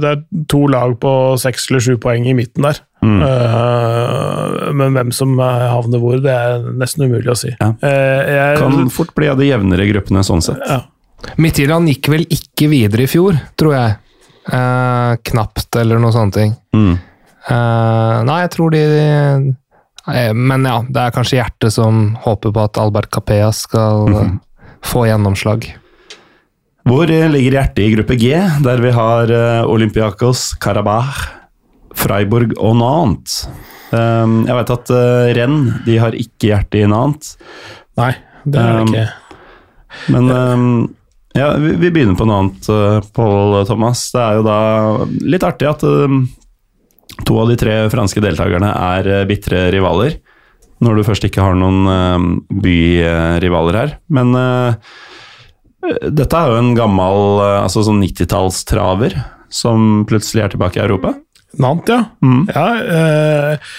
det er to lag på seks eller sju poeng i midten der. Mm. Uh, men hvem som øh, havner hvor, det er nesten umulig å si. Ja. Uh, jeg, Kan fort bli av de jevnere gruppene sånn sett. ja. Midtjylland gikk vel ikke videre i fjor, tror jeg. Uh, knapt, eller noe sånne ting. Mm. Eh, nei, jeg tror de eh, Men ja, det er kanskje hjertet som håper på at Albert Capea skal eh, få gjennomslag. Hvor eh, ligger hjertet i gruppe G, der vi har eh, Olympiakos, Karabakh, Freiburg og Nantes? Um, jeg vet at uh, Renn de har ikke hjerte i Nantes, Nei, det er det Um, ikke. men um, ja, vi, vi begynner på noe annet, uh, Pål Thomas. Det er jo da litt artig at uh, to av de tre franske deltakerne er uh, bitre rivaler. Når du først ikke har noen uh, byrivaler her. Men dette er jo en gammel altså sånn 90-tallstraver som plutselig er tilbake i Europa. Nant, ja. Mm. ja eh,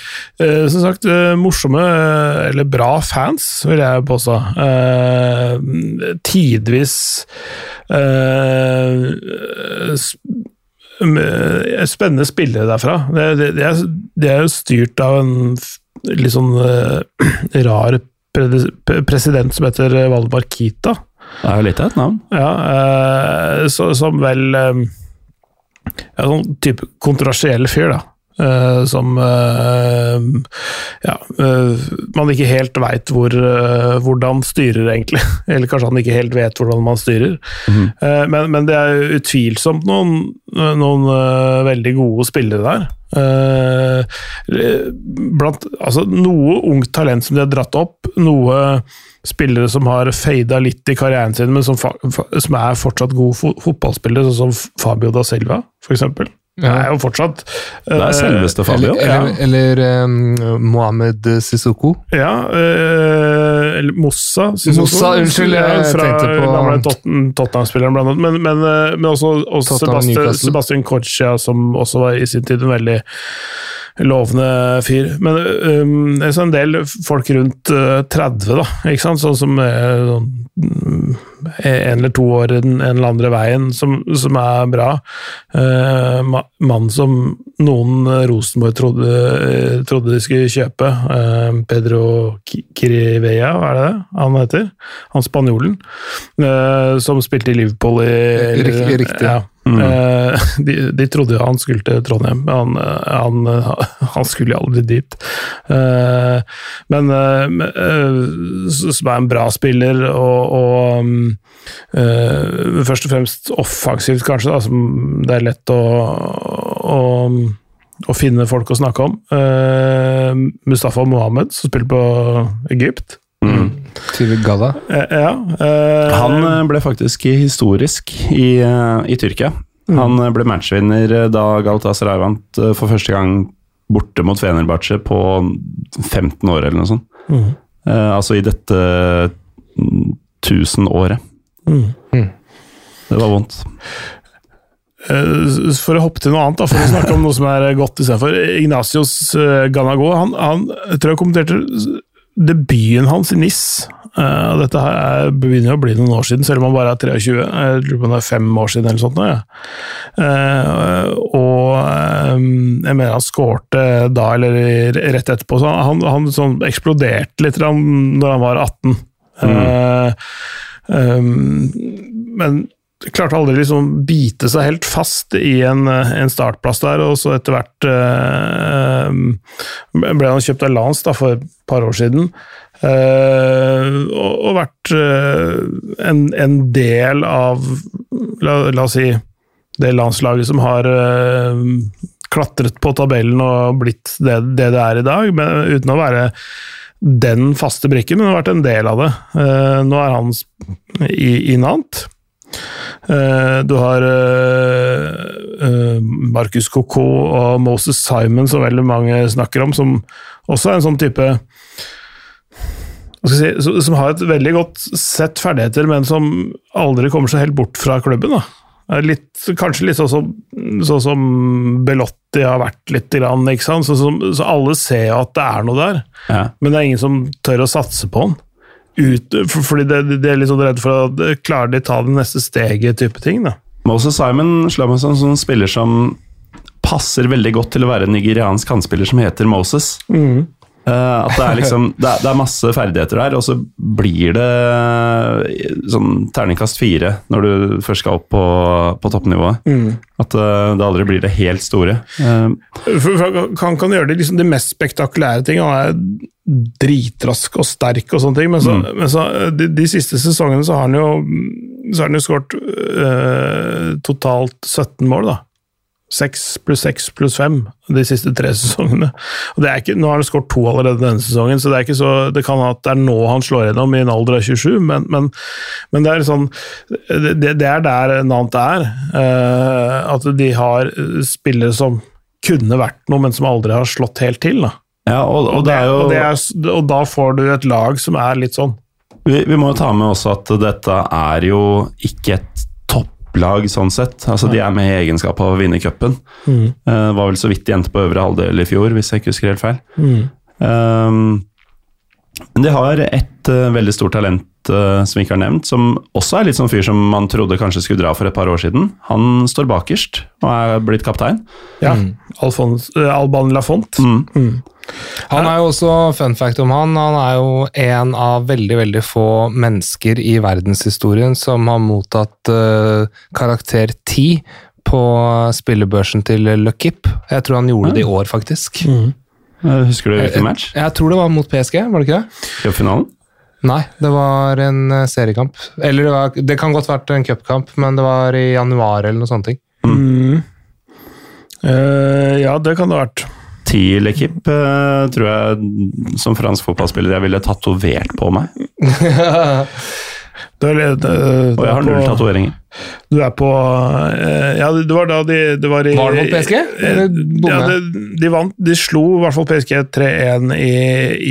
eh, som sagt, eh, morsomme, eh, eller bra fans, vil jeg påstå. Eh, tidvis eh, sp- spennende spillere derfra. Det, det, det, er, det er jo styrt av en litt sånn eh, rar president som heter Valdemar Kita. Det er jo litt av et navn. Ja, eh, så, som vel eh, ja, sånn type kontroversiell fyr, da. Uh, som uh, ja, uh, man ikke helt veit hvor, hvordan styrer, egentlig. Eller kanskje han ikke helt vet hvordan man styrer. Eh, men, men det er utvilsomt noen, noen veldig gode spillere der. Eh, blant, altså, noe ungt talent som de har dratt opp, noe spillere som har fada litt i karrieren sin, men som, som er fortsatt gode fo fotballspillere, sånn som Fabio da Silva, f.eks. Det er jo fortsatt Det er selveste Fabio. Eller, eller, eller um, Mohammed Sissoko. Ja, øh, eller Mossa. Sissoko. Mossa, unnskyld, jeg fra, tenkte på- gamle Tottenham-spilleren, blant annet. Men, men, øh, men også, også Sebastian. Sebastian Corcia, som også var i sin tid en veldig lovende fyr. Men um, det er så en del folk rundt øh, 30, da, ikke sant? Sånn som sånn, mm, en eller to år den en eller andre veien, som, som er bra. Uh, Mann som noen Rosenborg trodde, eh, trodde de skulle kjøpe. eh, Pedro Crivella, hva er det det han heter? Han spanjolen. eh, som spilte i Liverpool i Riktig. riktig. Ja. Eh, de, de trodde han skulle til Trondheim, han, eh, han, han skulle jo aldri dit. Eh, men som er en bra spiller, og, og mm, først og fremst offensivt, kanskje, da, som det er lett å, å, å finne folk å snakke om. Mustafa Mohammed, som spiller på Egypt. Mm. Til Galla. Eh, ja. eh, Han eh, ble faktisk historisk i, i Tyrkia. Han eh, ble matchvinner da Galatasaray vant for første gang borte mot Fenerbahçe på 15 år, eller noe sånt. Mm. Eh, altså i dette mm, tusenåret. Mm. Det var vondt. Eh, For å hoppe til noe annet, da, for å snakke om noe som er godt istedenfor. Ignacios Ganago han, han jeg tror jeg kommenterte debuten hans i NIS. uh, dette her er, begynner å bli noen år siden, selv om han bare er 23. Jeg lurer på om det er fem år siden eller sånt. Ja. Uh, og um, jeg mener han skårte da, eller rett etterpå. Så han, han sånn eksploderte litt da han- var 18. Eh, Um, men klarte aldri liksom bite seg helt fast i en, en startplass der, og så etter hvert uh, ble han kjøpt av Lance da, for et par år siden. Uh, og, og vært uh, en, en, del av, la, la, oss si, det landslaget som har klatret på tabellen og blitt det, det det er i dag, men uten å være den faste brikken, men har vært en del av det. Nå er han i, i Nant. Uh, du har uh, Marcus Coco og Moses Simon, som veldig mange snakker om, som også er en sånn type si, Som har et veldig godt sett ferdigheter, men som aldri kommer seg helt bort fra klubben. da. Litt, kanskje litt sånn som, så som Belotti har vært litt. Grann? Så, så, så, alle ser jo at det er noe der, ja. men det er ingen som tør å satse på han. Ut, for, fordi de, de, er litt sånn redde for at klarer de ta det neste steget, type ting. da. Moses Simon slår meg som en spiller som passer veldig godt til å være en nigeriansk kantspiller som heter Moses. Mm. Uh, at det er liksom det er, det er, masse ferdigheter der, og så blir det sånn terningkast fire når du først skal opp på, på toppnivået. Mm. At uh, det aldri blir det helt store. Uh, for, for, han kan gjøre det, liksom, de mest spektakulære ting. Han er dritrask og sterk og sånne ting, men, så, mm. men så, de, de, siste sesongene så har han jo så har han jo skåret totalt 17 mål, da. 6 pluss 6 pluss 5 de siste tre sesongene. Og det er ikke, nå har han skåret to allerede denne sesongen, så det er ikke så, det kan at det er nå han slår gjennom i en alder av 27, men, men, men det er sånn det, det er der Nant er. Uh, at de har spillere som kunne vært noe, men som aldri har slått helt til. Da. Ja, og, og, det er jo... og, er, og da får du et lag som er litt sånn. Vi, vi må jo ta med også at dette er jo ikke et topplag sånn sett. Altså, De er med i egenskap av å vinne cupen. Mm. Uh, var vel så vidt de endte på øvre halvdel i fjor, hvis jeg ikke husker helt feil. Mm. Um, men de har ett uh, veldig stort talent uh, som vi ikke har nevnt, som også er litt sånn fyr som man trodde kanskje skulle dra for et par år siden. Han står bakerst og er blitt kaptein. Ja, mm. Alfons, Alban Lafont. Mm. Han er jo også, fun fact om han, han er jo en av veldig veldig få mennesker i verdenshistorien som har mottatt uh, karakter 10 på spillebørsen til Luckip. Jeg tror han gjorde det i år, faktisk. Mm. Husker du hvilken match? Jeg, jeg, tror det var mot PSG, var det ikke det? Cupfinalen? Nei, det var en seriekamp. Eller det, var, det kan godt vært en cupkamp, men det var i januar eller noe sånt. Mm. Uh, ja, det kan det ha vært. TIL-ekip uh, tror jeg som fransk fotballspiller jeg ville tatovert på meg. Du er, du, og jeg har null tatoveringer. Du er på uh, Ja, det var da de det var, i, var det mot PSG? ja, de, de, vant De slo i hvert fall PSG 3-1 i,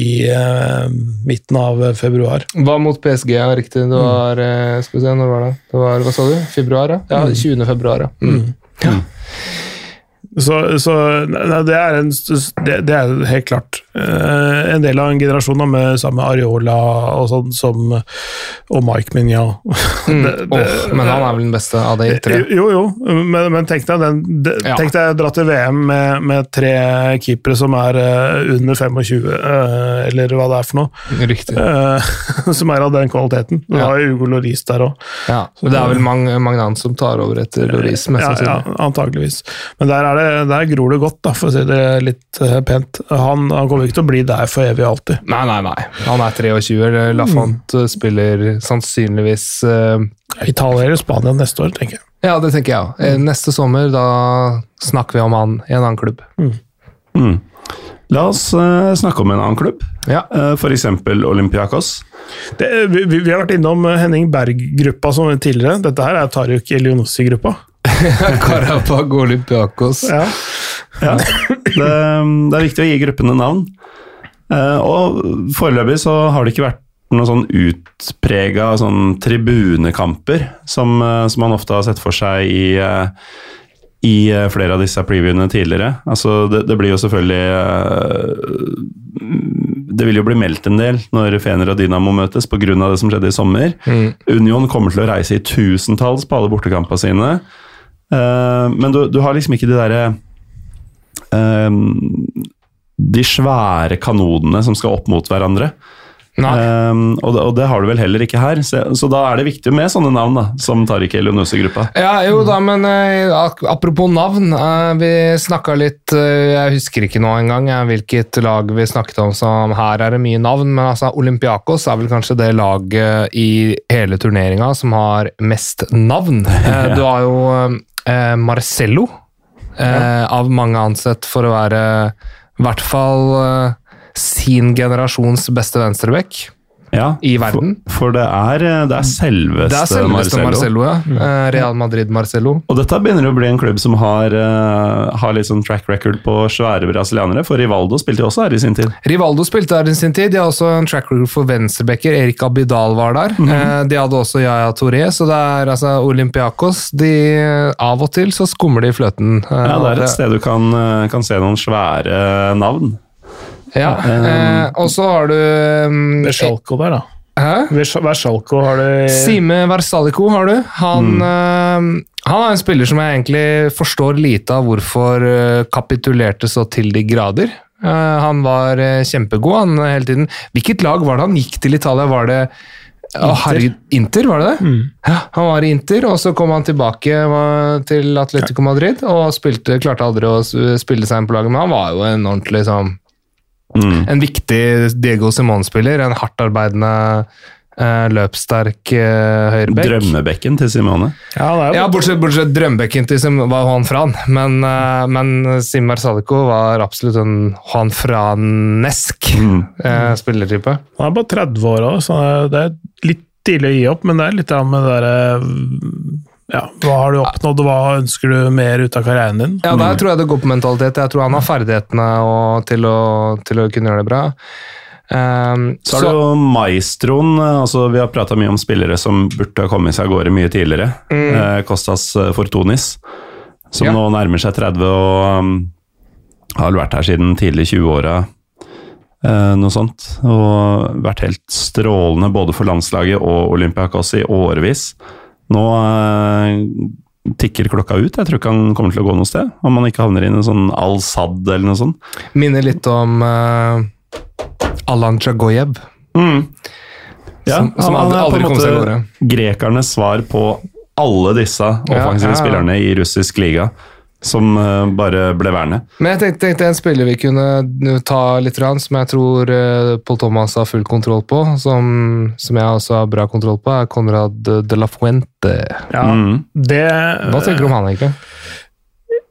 i uh, midten av februar. Var mot PSG, ja, riktig. Det var Skal vi se, når var det? Det var, Hva sa du? Februar, ja? ja 20. februar, ja. Mm. ja. Så, så nei, det, er en, det, det, er helt klart en del av en generasjon med samme Areola og sånn som og Mike Mignon. Mm. oh, men han er vel den beste av de tre? Jo, jo, men, men tenk deg den, de, ja. tenk deg dra til VM med, med tre keepere som er uh, under 25, uh, eller hva det er for noe. Riktig. som er av den kvaliteten. Du ja. har jo Ugo Loris der òg. Ja, det er vel mange andre som tar over etter Loris, mest sannsynlig. Ja, ja, antageligvis. Men der er det der gror det godt, da, for å si det litt pent. Han, han, kommer ikke til å bli der for evig og alltid. Nei, nei, nei. Han er 23. Lafant mm. spiller sannsynligvis uh, Italia eller Spania neste år, tenker jeg. Ja, det tenker jeg òg. Mm. Neste sommer, da snakker vi om han i en annen klubb. Mm. Mm. La oss uh, snakke om en annen klubb, ja. uh, f.eks. Olympiakos. Det, vi, vi, har vært innom Henning Berg-gruppa som tidligere. Dette her er Taruk Elionossi-gruppa. Karabag Olympiakos. Ja. Ja, det, det er viktig å gi gruppene navn. Eh, og foreløpig så har det ikke vært noen sånn utprega sånn tribunekamper som, eh, som man ofte har sett for seg i, eh, i flere av disse previewene tidligere. Altså, det, det blir jo selvfølgelig Det vil jo bli meldt en del når Fener og Dynamo møtes pga. det som skjedde i sommer. Mm. Union kommer til å reise i tusentalls på alle bortekampene sine. Uh, men du, du har liksom ikke de derre De svære kanonene som skal opp mot hverandre. Eh, og, det, og det har du vel heller ikke her. Så, så da er det viktig med sånne navn, da, som Tariq Elionussi-gruppa. Ja, jo da, men uh, apropos navn. Uh, vi snakka litt uh, Jeg husker ikke nå engang uh, hvilket lag vi snakket om som her er det mye navn, men altså Olympiakos er vel kanskje det laget i hele turneringa som har mest navn. Du har jo Marcello, eh, av mange ansett for å være i hvert fall eh, sin generasjons beste venstreback Ja, i verden. For, for det, er, det er selveste, Det er selveste Marcello. Marcello, ja. Eh, Real Madrid-Marcello. Og dette begynner å bli en klubb som har, eh, har litt sånn track record på svære brasilianere, for Rivaldo spilte også her i sin tid. Rivaldo spilte der i sin tid. De har også en track record for venstrebacker. Erik Abidal var der. Mm -hmm. De hadde også Yaya Touré, så det er altså Olympiakos de, Av og til så skummer de i fløten. Eh, Ja, det er et sted du kan, eh, kan se noen svære navn. Ja, eh, og så har du um, Vesjalko der, da. Hæ? Vers- har du Sime Versalico har du. Han, Mm. uh, han er en spiller som jeg egentlig forstår lite av hvorfor eh, kapitulerte så til de grader. Uh, han var eh, kjempegod han hele tiden. Hvilket lag var det han gikk til Italia? Var det Å, herregud, Inter, var det det? Ja, han var i Inter, og så kom han tilbake til Atletico Madrid og spilte, klarte aldri å spille seg inn på laget, men han var jo en ordentlig sånn Mm. en viktig Diego Simone-spiller. En hardtarbeidende, eh, løpssterk eh, høyrebekk. Drømmebekken til Simone. Ja, han er jo Ja, bortsett, bortsett drømmebekken til Simone var Juan Fran, men, eh, men Sim Marsalico var absolutt en Juan Franesk Mm. eh, spillertype. Han er bare 30 år òg, så det er litt tidlig å gi opp, men det er litt av med det derre ja, Hva har du oppnådd, og hva ønsker du mer ut av karrieren din? Ja, Der tror jeg det går på mentalitet. Jeg tror han har ferdighetene og, til, å, til å kunne gjøre det bra. Um, Så er det jo maestroen. eh, altså Vi har prata mye om spillere som burde ha kommet seg av gårde mye tidligere. Eh, Kostas Fortonis, Fortunis, som Ja. nå nærmer seg 30 og um, har vært her siden tidlig 20-åra. Eh, noe sånt. Og vært helt strålende både for landslaget og Olympiakos i årevis. Nå eh, tikker klokka ut. Jeg tror ikke han kommer til å gå noe sted. Om han ikke havner i en sånn Al-Sad eller noe sånt. minner litt om uh, Alan Jagoyev. Mm. Ja, Som- som han, han aldri- er på en måte grekernes svar på alle disse offensive ja, ja. spillerne i russisk liga som eh, bare ble værende. Men jeg tenkte, tenkte en spiller vi kunne ta litt, rann, som jeg tror uh, Paul Thomas har full kontroll på, som, som jeg også har bra kontroll på, er Conrad de la Fuente. Ja, Mm. det Hva tenker du om han, egentlig?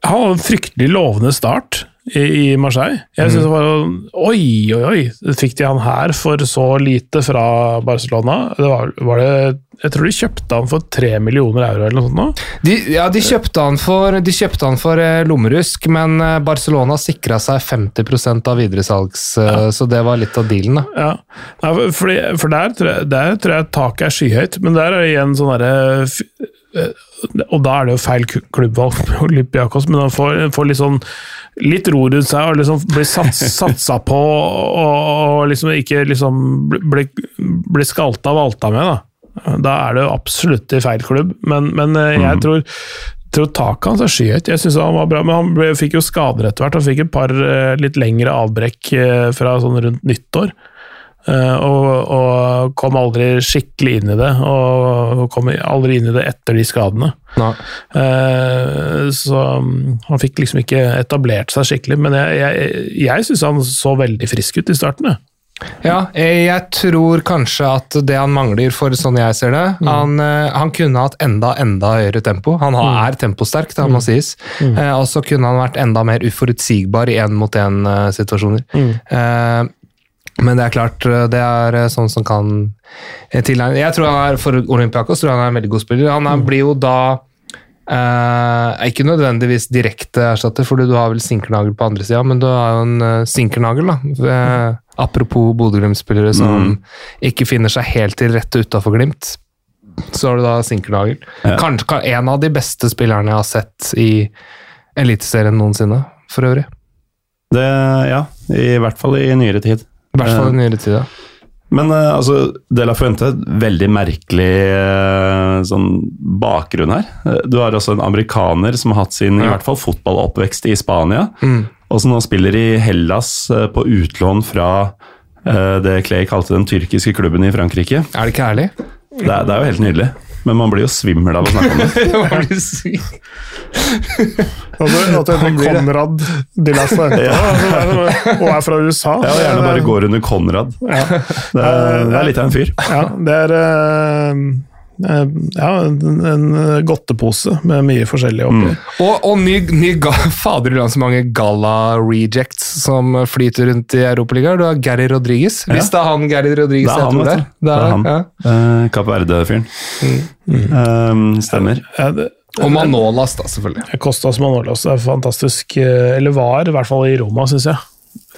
Han hadde en fryktelig lovende start i, Marseille. Jeg synes det var Oi, oi, oi! Fikk de han her for så lite fra Barcelona? Det var, var det Jeg tror de kjøpte han for tre millioner euro eller noe sånt. De, ja, de kjøpte han for, de kjøpte han for eh, lommerusk, men eh, Barcelona sikra seg 50 av videresalgs, ja. så det var litt av dealen. da. Ja, ja for, for der, tror jeg, der tror jeg taket er skyhøyt, men der er det igjen sånn eh, Og da er det jo feil klubbvalg på Olympiakos, men han får, får litt sånn litt ro rundt seg og liksom blir sats, satsa på og, og liksom ikke liksom blir blir skalta og valta med, da. Da er det jo absolutt i feil klubb, men, men jeg jeg tror tror taket hans er skyhøyt. Jeg synes han var bra, men han ble, fikk jo skader etter hvert. Han fikk et par eh, litt lengre avbrekk eh, fra sånn rundt nyttår. Eh, og, og kom aldri skikkelig inn i det, og kom aldri inn i det etter de skadene. Nei. Eh, så mm, han fikk liksom ikke etablert seg skikkelig, men jeg, jeg, jeg syns han så veldig frisk ut i starten. jeg. Ja, jeg tror kanskje at det han mangler, for sånn jeg ser det han, eh, han kunne hatt enda enda høyere tempo. Han har, er temposterk, det må sies. Eh, og så kunne han vært enda mer uforutsigbar i én-mot-én-situasjoner. Eh, men det er klart, eh, det er eh, sånn som kan eh, tilegne Jeg tror han er, For Olympiakos tror han er en veldig god spiller. Han er, blir jo da Eh, ikke nødvendigvis direkte erstatter, for du har vel Sinkernagel på andre sida, men du har jo en uh, Sinkernagel, da. Eh, apropos Bodø-Glimt-spillere som ikke finner seg helt til rette utafor Glimt. Så har du da Sinkernagel. Ja. Kanskje kan- en av de beste spillerne jeg har sett i Eliteserien noensinne, for øvrig. Det, ja, i hvert fall i nyere tid. I hvert fall i nyere tid. ja. Men eh, altså, De La Fuente, veldig merkelig eh, sånn bakgrunn her. Eh, Du har også en amerikaner som har hatt sin i hvert fall fotballoppvekst i Spania, Mm. og som nå spiller i Hellas eh, på utlån fra eh, det Clay kalte den tyrkiske klubben i Frankrike. Er det ikke ærlig? Det det er jo helt nydelig, men man blir jo svimmel av å snakke om det. Hva blir det, at det heter. Conrad de la Fuente, og er fra USA. Ja, og gjerne bare går under Konrad. Ja. Det, er- det er litt av en fyr. Ja, det er eh, eh, ja, en, en godtepose med mye forskjellig oppi. Og, og ny, ny Fader, i er så mange Galla-rejects som flyter rundt i Europaligaen. Du har Gary Rodriguez. Ja. Hvis det er han Gary Rodriguez Det er han, tror vet du. Det er han. Ja. Eh, Kapp Verde-fyren. Eh, stemmer. Ja, det, Og Manolas, da, selvfølgelig. Kostas Manolas er fantastisk, eh, eller var i hvert fall i Roma, syns jeg.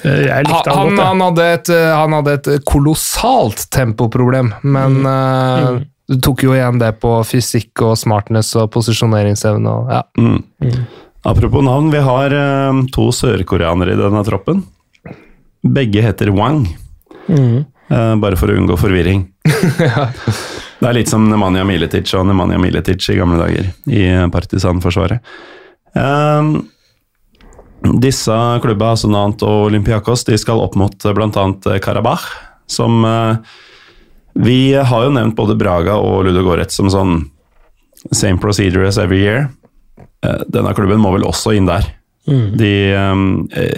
Eh, Jeg likte Han, han, godt. han, hadde et, eh, han hadde et kolossalt tempoproblem, men eh, du tok jo igjen det på fysikk og smartness og posisjoneringsevne. Og, ja. Mm. Apropos navn, vi har uh, to sørkoreanere i denne troppen. Begge heter Wang. Mm. Uh, bare for å unngå forvirring. Det er litt som Nemanja Miletic og Nemanja Miletic i gamle dager i Partisan-forsvaret. Eh, disse klubba, altså Nant og Olympiakos, de skal opp mot bl.a. Karabakh, som eh, Vi har jo nevnt både Braga og Ludogorets som sånn same procedure as every year. Eh, Denne klubben må vel også inn der. De, eh,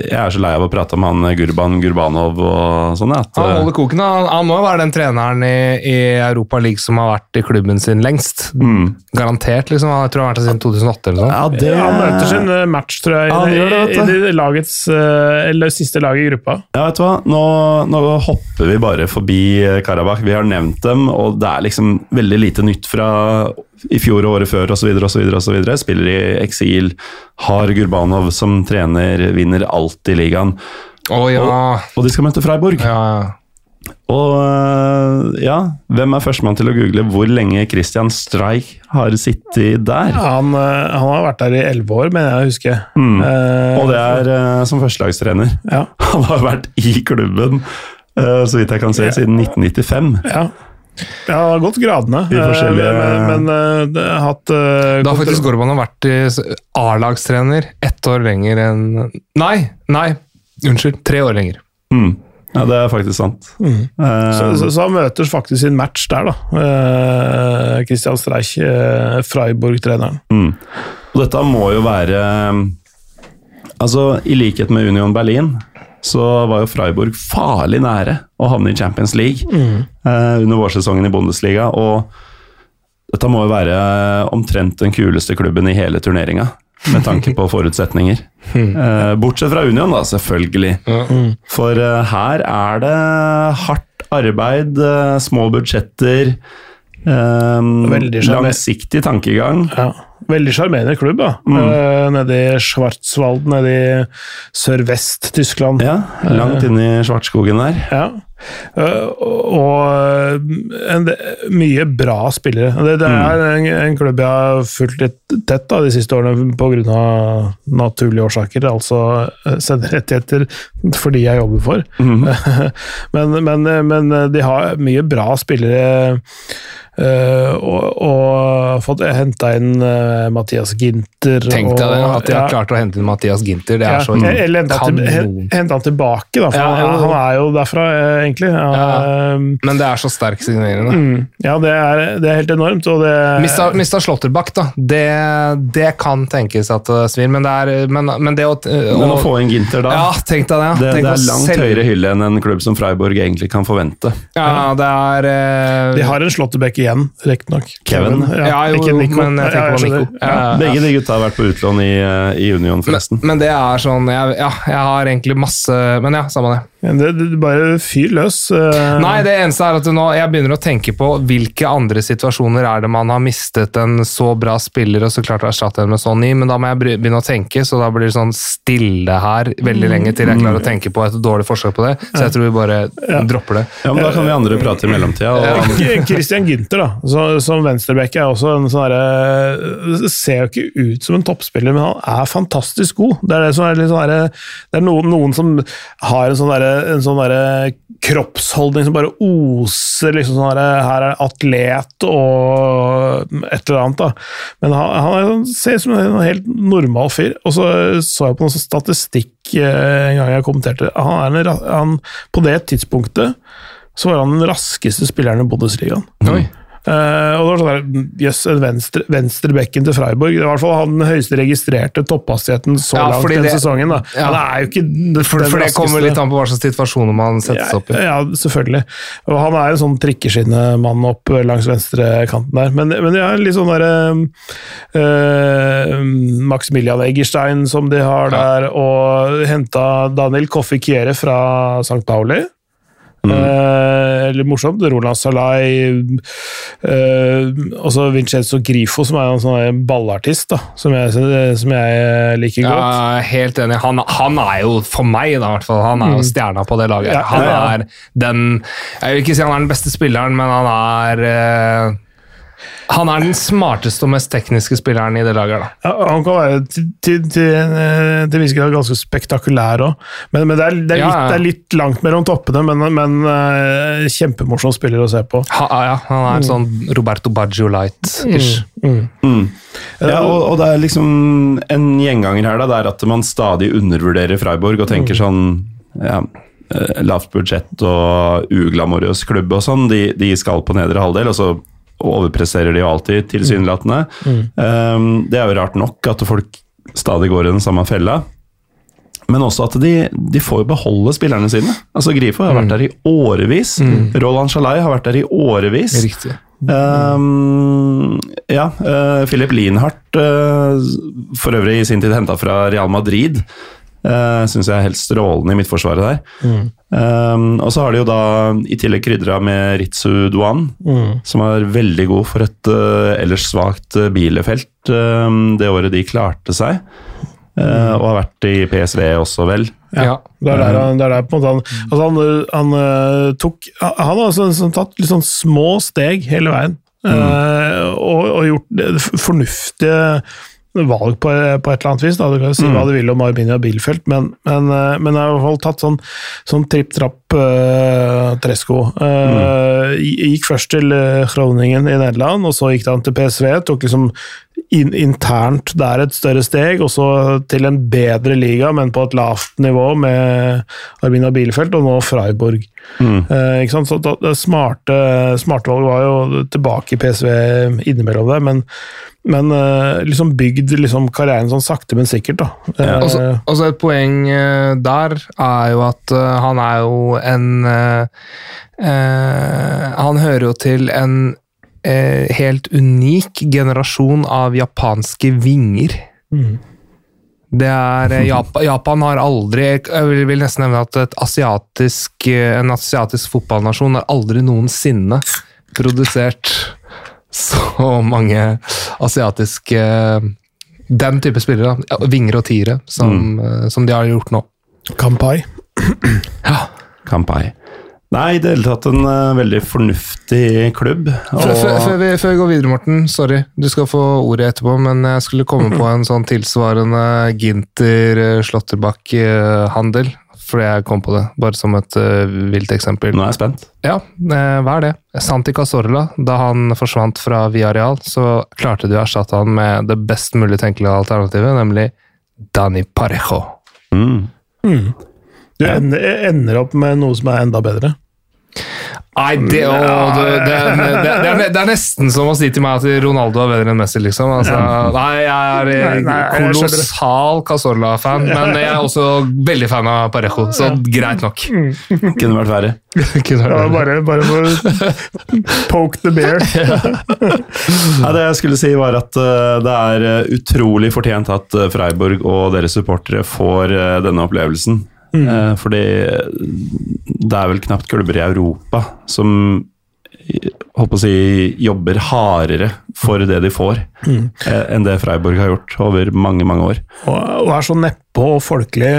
jeg er så lei av å prate om han Gurban Gurbanov og sånn. At, Han eh, holder koken. Han, han må jo være den treneren i, i Europa League som har vært i klubben sin lengst. mm. Garantert, liksom. Jeg tror han har vært der siden 2008 eller noe. Ja, det Han møter sin eh, match, tror jeg, i, ja, det, i, i det lagets, eh, eller siste laget i gruppa. Ja, vet du hva? Nå, nå hopper vi bare forbi eh, Karabakh. Vi har nevnt dem, og det er liksom veldig lite nytt fra i fjor og året før osv. osv. Spiller i eksil, har Gurbanov som trener, vinner alt i ligaen. Å ja. Og de skal møte Freiburg. ja. ja. Og øh, ja, hvem er førstemann til å google hvor lenge Christian Streich har sittet der? Han, eh, han har vært der i elleve år, mener jeg å huske. Mm. Eh, Og det er øh, som førstelagstrener. Ja. Han har vært i klubben, øh, så vidt jeg kan se, siden 1995. ja. Ja, det har gått gradene. I forskjellige- Eh, Men, men eh, det har hatt eh, Da har faktisk Gorban vært A-lagstrener ett år lenger enn Nei, nei, unnskyld. Tre år lenger. Mm. Ja, det er faktisk sant. Mm. Eh, Så, så, så han møter faktisk sin match der, da. Eh, Christian Streich, eh, Freiburg-treneren. mm. Og dette må jo være Altså, i likhet med Union Berlin, så var jo Freiburg farlig nære å havne i Champions League eh, under vårsesongen i Bundesliga, og dette må jo være omtrent den kuleste klubben i hele turneringa, med tanke på forutsetninger. Eh, bortsett fra Union, da, selvfølgelig. For eh, her er det hardt arbeid, eh, små budsjetter, eh, langsiktig tankegang. Ja. Veldig sjarmerende klubb, da. Eh, nede i Schwarzwald, nede i sørvest-Tyskland. Ja, langt inne i Svartskogen der. Ja. Eh, og en, mye bra spillere. Det, det er en, en klubb jeg har fulgt litt tett da, de siste årene pga. naturlige årsaker. Altså eh, senderettigheter for de jeg jobber for. men, men, men de har mye bra spillere. Eh, og, og fått henta inn uh, Mathias Ginter. Tenk deg det, at de har ja. klart å hente inn Mathias Ginter. Det Ja, er så eller hente han, til, hente han tilbake, da, for Ja, ja. Han, han er jo derfra, eh, egentlig. Ja, Ja. um, Men det er så sterk signerende. mm, ja det, er, det er helt enormt. Og det, Mista, mista Slåtterbakk, da. Det, det kan tenkes at det svir, men det er men, men det å, Men å få inn Ginter da Ja, tenk deg det. ja. det, Tenk det er langt selv... høyere hylle enn en klubb som Freiburg egentlig kan forvente. Ja, det er uh, de har en Slåttebekk i igjen, riktignok. Kevin. Ja, jo, ikke Nico. men jeg tenker på. Nico. Ja. Begge de gutta har vært på utlån i, eh, i Union, forresten. Men, men det er sånn jeg, Ja, jeg har egentlig masse Men ja, samme det. Det, det, bare fyr løs. eh, Nei, det eneste er at nå, jeg begynner å tenke på hvilke andre situasjoner er det man har mistet en så bra spiller og så klart å erstatte en med sånn ny, men da må jeg begynne å tenke, så da blir det sånn stille her veldig lenge til jeg klarer å tenke på et dårlig forslag på det. Så jeg tror vi bare dropper det. Ja, men Da kan vi andre prate i mellomtida. Og, Christian Gynter, da, så, som venstreback, er også en sånn Ser jo ikke ut som en toppspiller, men han er fantastisk god. Det er det som er litt sånn Det er noen, noen som har en sånn der, en sånn der kroppsholdning som bare oser liksom sånn derre Her er atlet og et eller annet, da. Men han, han sånn- ser ut som en helt normal fyr. Og så så jeg på noen sånn statistikk eh, en gang jeg kommenterte han er en, han, På det tidspunktet så var han den raskeste spilleren i Bundesligaen. Oi. Eh, og det var sånn der, Jøss, yes, venstre, venstrebekken til Freiburg. Det var i hvert fall han høyeste registrerte topphastigheten så Ja, langt fordi den det- sesongen. da. Ja. Han er jo ikke den For, for det kommer litt an på hva slags situasjoner man settes ja, opp i. ja, selvfølgelig. Og han er en sånn trikkeskinnemann opp langs venstrekanten der. Men, men ja, litt sånn derre uh, Maximilian Eggerstein som de har der, og henta Daniel Koffi Kiere fra St. Pauli. Eh, eller morsomt. Roland Salai eh, Også Vincenzo Grifo, som er en sånn ballartist, da, som jeg, som jeg liker Ja, godt. er helt enig. Han, han er jo, for meg da, i hvert fall, han er jo stjerna på det laget. Mm. Ja, Han ja, ja. er den Jeg vil ikke si han er den beste spilleren, men han er eh, Han er den smarteste og mest tekniske spilleren i det laget. da. Ja, han kan være til, til, til, eh, til en viss grad ganske spektakulær òg, men, men det, er, det, er Ja, litt, ja. det er litt langt mellom toppene. Men, men uh, kjempemorsom spiller å se på. Ha, ja, han er sånn Roberto Baggio light-ish. Mm. Ja, og, og det er liksom en gjenganger her, da, det er at man stadig undervurderer Freiborg og tenker sånn ja, eh, Lavt budsjett og uglamorøs klubb og sånn. De, de skal på nedre halvdel, og så overpresserer de jo alltid, tilsynelatende. Um, det er jo rart nok at folk stadig går i den samme fella. Men også at de, de får jo beholde spillerne sine. Altså Grifo har vært der i årevis. Roland Shalai har vært der i årevis. Riktig. Um, ja, uh, Philip Lienhardt, uh, for øvrig i sin tid henta fra Real Madrid, uh, syns jeg er helt strålende i midtforsvaret der. Um, og så har de jo da i tillegg krydra med Ritsu Duan, som var veldig god for et uh, ellers svakt uh, bilefelt um, det året de klarte seg. Uh, og har vært i PSV også, vel. Ja. Det er der, han, det er der på en måte han, altså han, han eh, tok Han har altså sånn, tatt litt sånn små steg hele veien. mm. og, og gjort det fornuftige valg på, på et eller annet vis. Da. Du kan si hva du vil om Arminia Bielfeldt, men, men, eh, men jeg har i hvert fall tatt sånn, sånn tripp-trapp uh, tresko. mm. Gikk først til uh, Groningen i Nederland, og så gikk han til PSV. Tok liksom in, internt der et større steg, og så til en bedre liga, men på et lavt nivå med Armina Bielefeld og nå Freiburg. Eh, ikke sant? Så da, det smarte, smarte valget var jo tilbake i PSV innimellom der, men, men eh, liksom bygd liksom karrieren sånn sakte, men sikkert. da. Eh, Og så- et poeng eh, der er jo at eh, han er jo en eh, eh, Han hører jo til en eh, helt unik generasjon av japanske vinger. Mm. Det er eh, Japan, Japan har aldri Jeg vil, nesten nevne at et asiatisk, eh, en asiatisk fotballnasjon har aldri noensinne produsert så mange asiatiske Den type spillere. Vinger og tiere, som, mm. som de har gjort nå. Kampai. Ja. Kampai. Nei, i det hele tatt en uh, veldig fornuftig klubb. Før, før, før, vi, før vi går videre, Morten, sorry, du skal få ordet etterpå, men jeg skulle komme på en sånn tilsvarende Ginter-Slåtterbakk-handel, fordi jeg kom på det, bare som et uh, vilt eksempel. Nå er jeg spent. Ja, uh, hva er det? Santi Cazorla, da han forsvant fra Viareal, så klarte de å erstatte han med det best mulig tenkelige alternativet, nemlig Dani Parejo. Mm. Du ender, ender opp med noe som er enda bedre. Nei, det, å, det, det, det, det, er, det er nesten som å si til meg at Ronaldo er bedre enn Messi, liksom. Altså, nei, jeg er skjønner. kolossal Casorla-fan, men jeg er også veldig fan av Parejo, så greit nok. Kunne vært verre. Ja, bare, bare poke the bear. ja, det jeg skulle si var at eh, det er eh, utrolig fortjent at eh, Freiburg og deres supportere får eh, denne opplevelsen. Eh, fordi det er vel knapt klubber i Europa som håper å si, jobber hardere for det de får, eh, enn det Freiburg har gjort over mange, mange år. Og, og er så nedpå og folkelig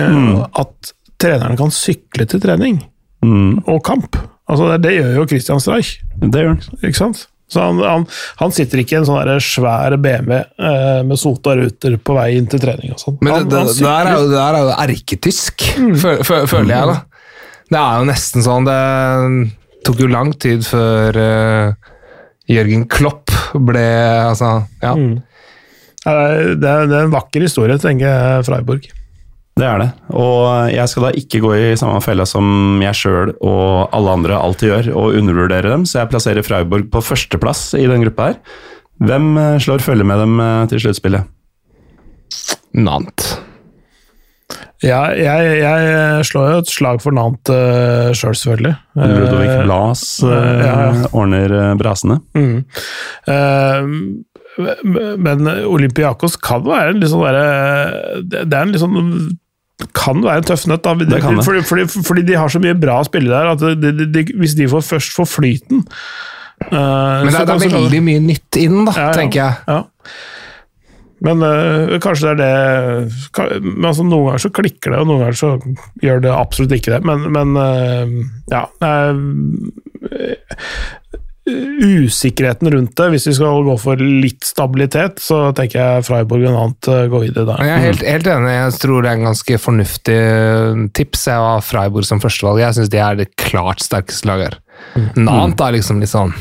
at trenerne kan sykle til trening Mm, og kamp. Altså, det, det gjør jo Christian Streich, det gjør han. ikke sant? Så han, han, han sitter ikke i en sånn svær BMW eh, med sota ruter på vei inn til trening og sånn. Men Han- det, det, det, der jo, det der er jo erketysk, fø- fø- føler jeg, da. Det er jo nesten sånn Det tok jo lang tid før uh, Jørgen Klopp ble Altså, ja. Mm. Det, det er- det er en vakker historie, tenker jeg, Freiburg. Det er det. Og jeg skal da ikke gå i samme fella som jeg sjøl og alle andre alltid gjør, og undervurdere dem, så jeg plasserer Freiburg på førsteplass i den gruppa her. Hvem eh, slår følge med dem eh, til sluttspillet? Nant. Ja, jeg, jeg slår jo et slag for Nant uh, sjøl, selvfølgelig. Ludovic Eh, Blas uh, ja, ja. ordner eh, brasene. Mm. Uh, men Olympiakos kan være en litt sånn derre Det det er en litt sånn kan være en tøff nøtt, da. Fordi, fordi, fordi de har så mye bra spillere der at de, de, de, hvis de får først får flyten uh, Men det så det er veldig mye nytt inn, da, Ja, ja. tenker jeg. Ja. Men uh, kanskje det er det men altså, Noen ganger så klikker det, og noen ganger så gjør det absolutt ikke det. Men, men uh, ja øh, Usikkerheten rundt det, hvis vi skal gå for litt stabilitet, så tenker jeg Freiburg og annet øh, går i det der. Jeg er helt, helt enig. Jeg tror det er en ganske fornuftig eh, tips. Jeg har Freiburg som førstevalg. Jeg syns de er det klart sterkeste laget her. Nant er liksom litt sånn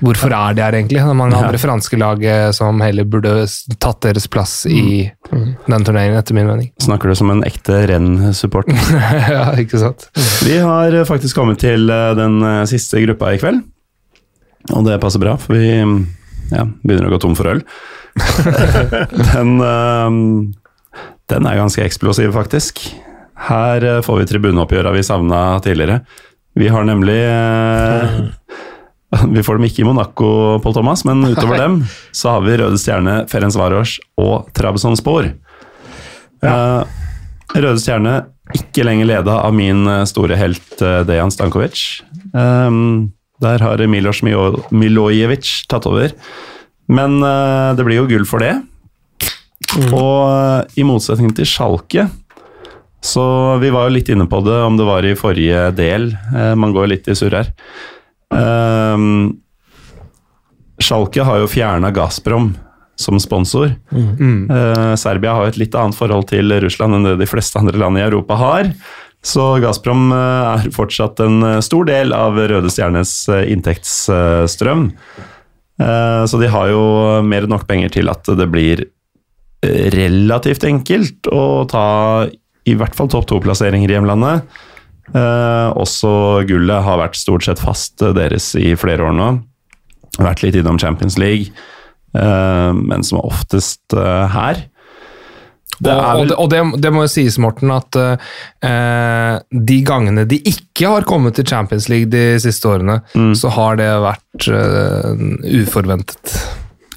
Hvorfor er de her, egentlig? Det er mange Ja. andre franske lag eh, som heller burde tatt deres plass i den turneringen, etter min mening. Snakker du som en ekte renn-supporter? ja, ikke sant? Vi har eh, faktisk kommet til eh, den eh, siste gruppa i kveld. Og det passer bra, for vi ja, begynner å gå tom for øl. den, eh, den er ganske eksplosiv, faktisk. Her eh, får vi tribuneoppgjøra vi savna tidligere. Vi har nemlig eh, Vi får dem ikke i Monaco, Paul Thomas, men utover dem så har vi Røde Stjerne, Ferenc Varos og Trabzonspor. Uh, Røde Stjerne ikke lenger leda av min store helt uh, Dejan Stankovic. Um, der har Milos Milo- Milojevic tatt over. Men uh, det blir jo gull for det. Og uh, i motsetning til Schalke så vi var jo litt inne på det, om det var i forrige del. Uh, man går litt i surr her. Um, Schalke har jo fjerna Gazprom som sponsor. Eh, Serbia har jo et litt annet forhold til Russland enn det de fleste andre land i Europa har. Så Gazprom eh, er fortsatt en eh, stor del av Røde Stjernes eh, inntektsstrøm. Så de har jo mer enn nok penger til at det blir relativt enkelt å ta i hvert fall topp to-plasseringer i hjemlandet. Også gullet har vært stort sett fast deres i flere år nå. Vært litt innom Champions League, men som oftest her. Det og, vel... og, det, og det, det må jo sies, Morten, at eh, de gangene de ikke har kommet til Champions League de siste årene, Mm. så har det vært eh, uforventet.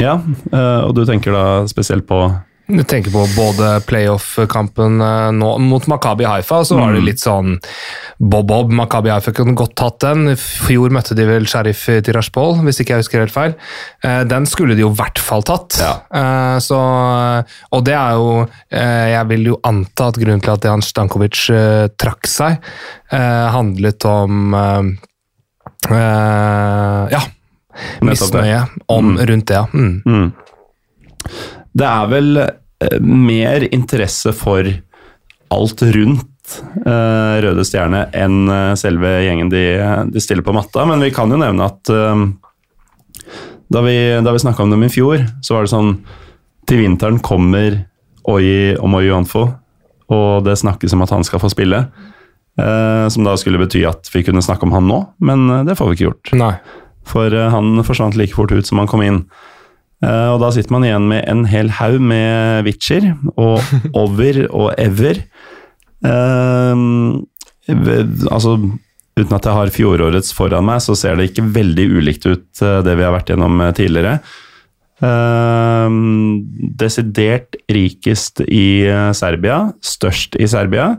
Ja, eh, og du tenker da spesielt på Du tenker på både playoff-kampen eh, nå mot Makabi Haifa, så var det Mm. litt sånn bob-bob. Makabi Haifa kunne godt tatt den. I fjor møtte de vel Sheriff Tirashpol, hvis ikke jeg husker helt feil. Eh, Den skulle de jo i hvert fall tatt. Ja. Eh, Så, og det er jo Jeg vil jo anta at grunnen til at Jan Stankovic trakk seg, handlet om Ja. Misnøye om, rundt det, ja. Mm. mm. Det er vel eh, mer interesse for alt rundt eh, Røde Stjerne enn eh, selve gjengen de, de stiller på matta, men vi kan jo nevne at da vi, da vi snakka om dem i fjor, så var det sånn Til vinteren kommer Oyi og Moyonfo, og det snakkes om at han skal få spille. som da skulle bety at vi kunne snakke om han nå, men det får vi ikke gjort. Nei. For han forsvant like fort ut som han kom inn. Eh, og da sitter man igjen med en hel haug med Witcher og Over og Ever. Ved- altså, uten at jeg har fjorårets foran meg, så ser det ikke veldig ulikt ut, eh, det vi har vært gjennom tidligere. Eh, desidert rikest i Serbia, størst i Serbia,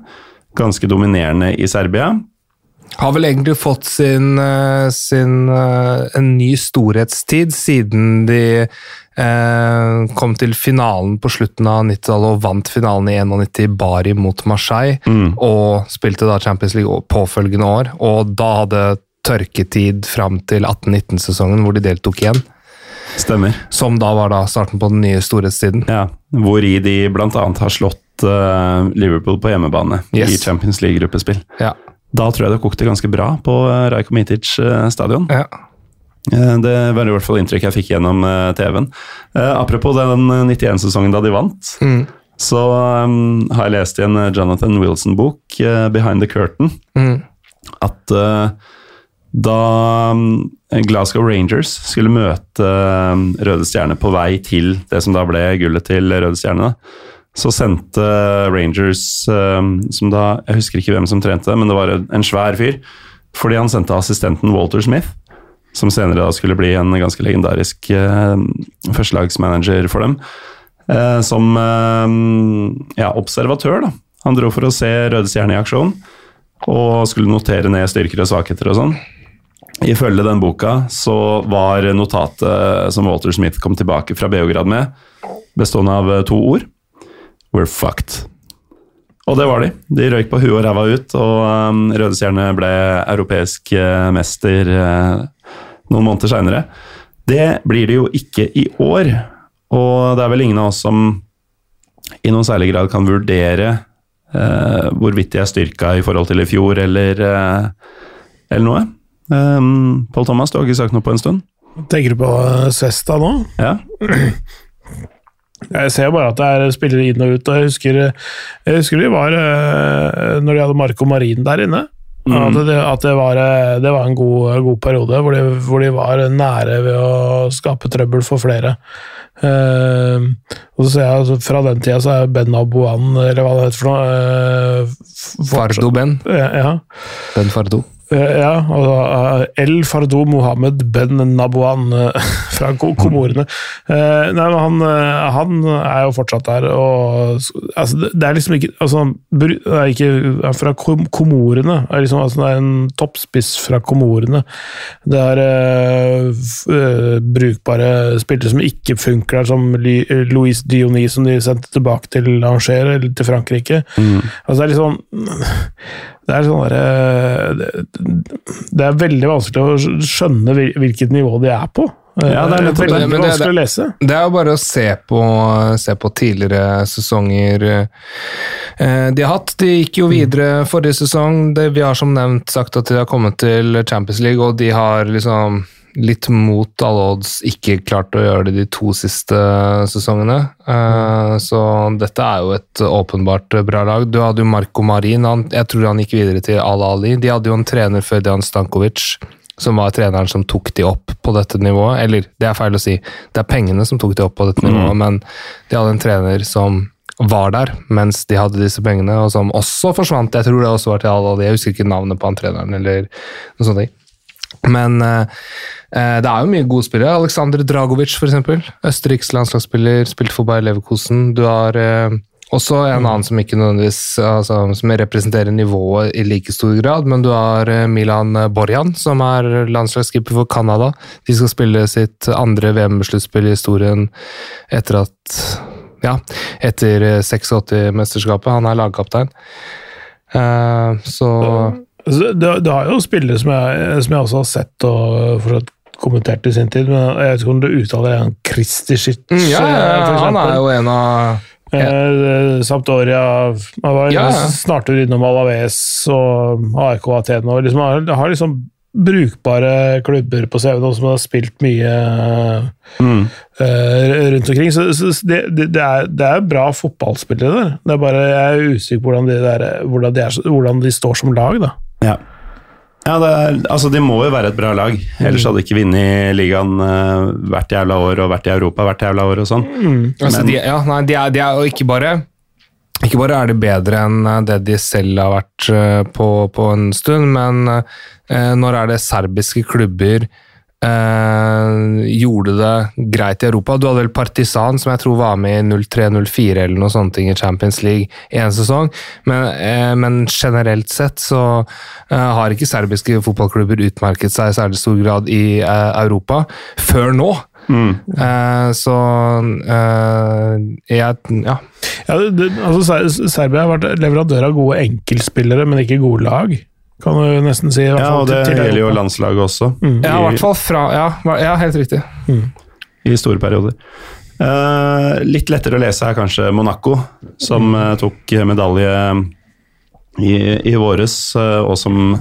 ganske dominerende i Serbia. Har vel egentlig fått sin, eh, sin eh, en ny storhetstid siden de eh, kom til finalen på slutten av 90-tallet og vant finalen i 91 i Bari mot Marseille. Og spilte da Champions League påfølgende år. Og da hadde tørketid fram til 18-19-sesongen hvor de deltok igjen. Stemmer. Som da var da starten på den nye storhetstiden. Ja, Hvori de bl.a. har slått eh, Liverpool på hjemmebane Yes. i Champions League-gruppespill. Ja. Da tror jeg det kokte ganske bra på uh, Rajko Mitic eh, stadion. ja. Eh, det var i hvert fall inntrykk jeg fikk gjennom eh, TV-en. Eh, apropos den eh, 91-sesongen da de vant, Mm. så um, har jeg lest i en eh, Jonathan Wilson-bok, eh, 'Behind the Curtain', Mm. at uh, da mm, Glasgow Rangers skulle møte eh, Røde Stjerne på vei til det som da ble gullet til Røde Stjerne, da, så sendte Rangers, eh, som da Jeg husker ikke hvem som trente, men det var en svær fyr. Fordi han sendte assistenten Walter Smith, som senere da skulle bli en ganske legendarisk eh, førstelagsmanager for dem, eh, som eh, ja, observatør. da. Han dro for å se Røde Stjerne i aksjon og skulle notere ned styrker og svakheter og sånn. Ifølge den boka så var notatet som Walter Smith kom tilbake fra Beograd med, bestående av eh, to ord. We're fucked. Og det var de. De røyk på huet og ræva ut, og um, Rødestjerne ble europeisk uh, mester uh, noen måneder seinere. Det blir det jo ikke i år, og det er vel ingen av oss som i noen særlig grad kan vurdere uh, hvorvidt de er styrka i forhold til i fjor, eller, eller noe. Um, Pål Thomas, du har ikke sagt noe på en stund? Tenker du på Svesta nå? Ja? Jeg ser bare at det er spillere inn og ut. og Jeg husker, jeg husker de var eh, Når de hadde Marco Marin der inne. At, det, at det, var, eh, det var en god, god periode hvor de, hvor de var nære ved å skape trøbbel for flere. Uh, og så ser jeg altså, Fra den tida så er Ben Abouan, eller hva det heter for noe uh, Fardo Ben. Ja, ja. Ben Fardo. Eh, Ja, altså El Fardo Mohammed Ben Nabouan eh, fra Komorene. Nei, men han, han er jo fortsatt der, og altså, det- er liksom ikke altså, det er ikke fra Komorene. Det er, liksom, altså, det er en toppspiss fra Komorene. Det er uh, brukbare spillere som ikke funker der, som Louis Dionis, som de sendte tilbake til Angers, eller til Frankrike. Altså, det er liksom det er, sånn det, det er veldig vanskelig å skjønne hvilket nivå de er på. Ja, det er nettopp veldig det, men det- lese. Det er jo bare å se på, se på tidligere sesonger eh, de har hatt. De gikk jo videre forrige sesong. Det, vi har som nevnt sagt at de har kommet til Champions League, og de har liksom litt mot alle odds ikke klart å gjøre det de to siste sesongene. Eh, så dette er jo et åpenbart bra lag. Du hadde jo Marco Marin, han, jeg tror han gikk videre til Al-Ali. De hadde jo en trener før Dejan Stankovic som var treneren som tok de opp på dette nivået. Eller, det er feil å si, det er pengene som tok de opp på dette nivået, men de hadde en trener som var der mens de hadde disse pengene, og som også forsvant. Jeg tror det også var til Al-Ali, jeg husker ikke navnet på han treneren, eller noe sånt. Men eh, det er jo mye gode spillere. Aleksandr Dragovic, f.eks. Østerriks landslagsspiller, spilte for Bayer Leverkosen. Du har uh, også en annen som ikke nødvendigvis altså, som representerer nivået i like stor grad, men du har Milan Borjan, som er landslagsskipper for Canada. De skal spille sitt andre VM-sluttspill i historien etter at ja, etter eh, 86-mesterskapet. Han er lagkaptein. Uh, så Du, du har jo spillere som jeg, som jeg også har sett og fortsatt kommentert i sin tid, men jeg vet ikke om du uttaler han Kristisic, Mm, ja, ja, eh, ja, han er jo en av Eh, Sampdoria Han var Ja, ja. snart innom Alaves og ARK Aten. Og liksom, har, har liksom brukbare klubber på CV-en, og som har spilt mye Mm. eh, rundt omkring. Så, så det, det, det, er, det er bra fotballspillere der. Det er bare, jeg er usikker på hvordan de, der, hvordan de, er, hvordan de står som lag, da. Ja. Ja, det er, altså De må jo være et bra lag, ellers hadde de ikke vunnet ligaen uh, hvert jævla år og vært i Europa hvert jævla år og sånn. Altså, Men- de, ja, nei, de er, de er ikke bare ikke bare er de bedre enn eh, det de selv har vært eh, på, på en stund, men eh, når er det serbiske klubber eh, gjorde det greit i Europa? Du hadde vel Partisan, som jeg tror var med i 03-04 eller noe sånt i Champions League én sesong, men, eh, men generelt sett så eh, har ikke serbiske fotballklubber utmerket seg i særlig stor grad i eh, Europa før nå. Mm. så eh, jeg Ja. Ja, det, det, altså, Serbia har vært leverandør av gode enkeltspillere, men ikke gode lag. Kan du nesten si. i hvert Ja, fall og det gjelder jo landslaget også, Ja, i hvert fall fra Ja, ja helt riktig. i store perioder. Uh, litt lettere å lese er kanskje Monaco, som eh, tok medalje i, i våres, uh, og som